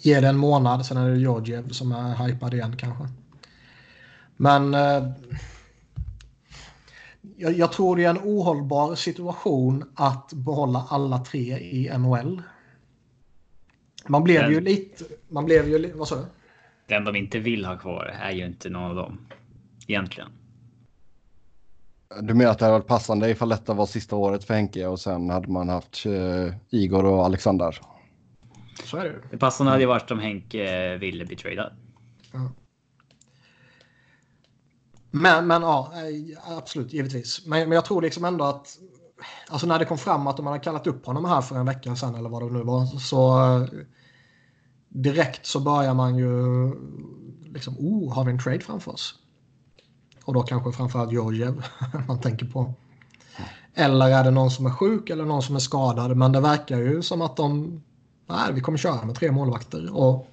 ge det en månad, sen är det Georgiev som är hypad igen kanske. Men eh, jag, jag, tror det är en ohållbar situation att behålla alla tre i NHL. Man blev Den... ju lite... Man blev ju... Vad sa du? Den de inte vill ha kvar är ju inte någon av dem. Egentligen. Du menar att det hade varit passande ifall detta var sista året för Henke och sen hade man haft uh, Igor och Alexander? Så är det Det passande hade ju varit om Henke ville bli tradad. Ja. Men, men ja, eh, absolut, givetvis. Men, men jag tror liksom ändå att alltså när det kom fram att de hade kallat upp honom här för en vecka sedan eller vad det nu var så eh, direkt så börjar man ju liksom, oh, har vi en trade framför oss? Och då kanske framförallt Georgiev *laughs* man tänker på. Eller är det någon som är sjuk eller någon som är skadad? Men det verkar ju som att de, nej, vi kommer köra med tre målvakter. Och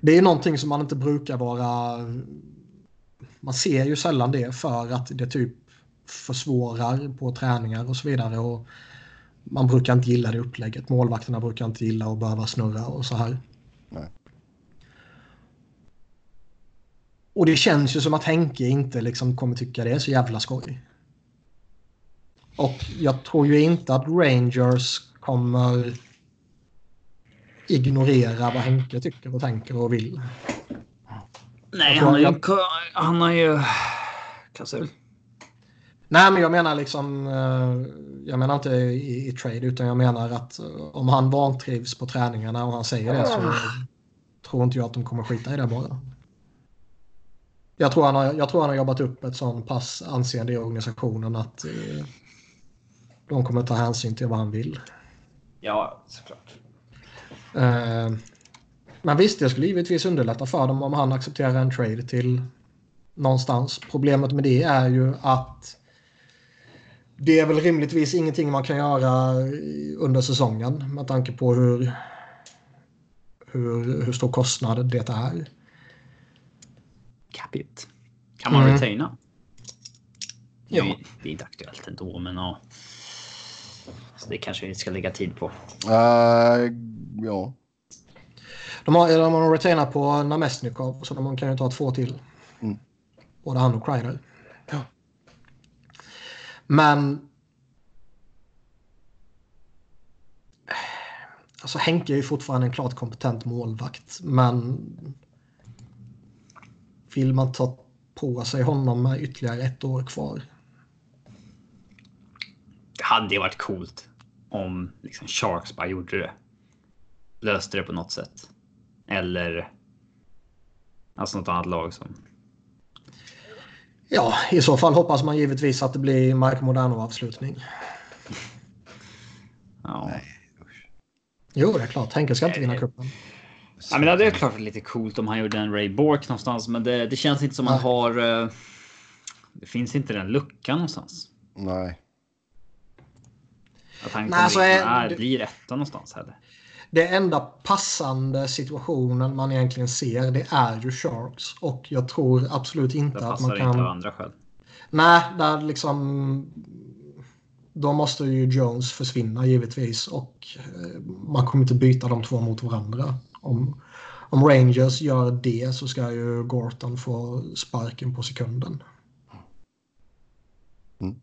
det är någonting som man inte brukar vara man ser ju sällan det för att det typ försvårar på träningar och så vidare. Och man brukar inte gilla det upplägget. Målvakterna brukar inte gilla att behöva snurra och så här. Nej. Och det känns ju som att Henke inte liksom kommer tycka det är så jävla skoj. Och jag tror ju inte att Rangers kommer ignorera vad Henke tycker och tänker och vill. Nej, han har, ju, han har ju klausul. Nej, men jag menar liksom. Eh, jag menar inte i, i, trade utan jag menar att eh, om han vantrivs på träningarna och han säger det så tror inte jag att de kommer skita i det bara. Jag tror han har, jag tror han har jobbat upp ett sån pass anseende i organisationen att eh, de kommer ta hänsyn till vad han vill. Ja, såklart. Eh, men visst, det skulle givetvis underlätta för dem om han accepterar en trade till någonstans. Problemet med det är ju att det är väl rimligtvis ingenting man kan göra under säsongen med tanke på hur, hur, hur stor kostnad det är. Capit. Kan man mm. retaina? Ja. Det är inte aktuellt ändå, men ja. Så det kanske vi ska lägga tid på. Uh, ja. De har, de har retainat på Namestnikov så de kan ju ta två till. Mm. Både han och Kreider. Ja. Men... Alltså Henke är ju fortfarande en klart kompetent målvakt. Men... Vill man ta på sig honom med ytterligare ett år kvar? Det hade ju varit coolt om liksom Sharks bara gjorde det. Löste det på något sätt. Eller alltså något annat lag som. Ja, i så fall hoppas man givetvis att det blir Mike Modano avslutning. *laughs* Ja. Nej, Jo, det är klart. Henke ska inte vinna cupen. Ja, men det är klart lite coolt om han gjorde en Ray Bork någonstans, men det, det känns inte som Nej. han har. Uh, det finns inte den luckan någonstans. Nej. Att han Nej, alltså, är, blir etta någonstans heller det enda passande situationen man egentligen ser det är ju Sharks. Och jag tror absolut inte att man kan... Det passar inte av andra skäl. Nej, där liksom... Då måste ju Jones försvinna givetvis och eh, man kommer inte byta de två mot varandra. Om, om Rangers gör det så ska ju Gorton få sparken på sekunden. Mm.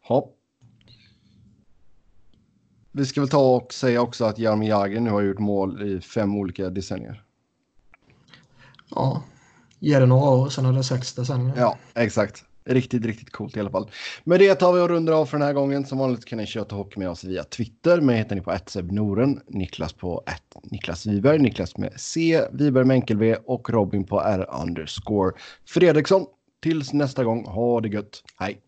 Hopp. Vi ska väl ta och säga också att Jaromir Jagr nu har gjort mål i fem olika decennier. Ja, ge det några år, sen är det sex decennier. Ja, exakt. Riktigt, riktigt coolt i alla fall. Med det tar vi och rundar av för den här gången. Som vanligt kan ni köta hockey med oss via Twitter. Mig heter ni på Noren, Niklas på Niklas Wiberg, Niklas med C, Wiberg med enkel V och Robin på R underscore Fredriksson. Tills nästa gång, ha det gött. Hej!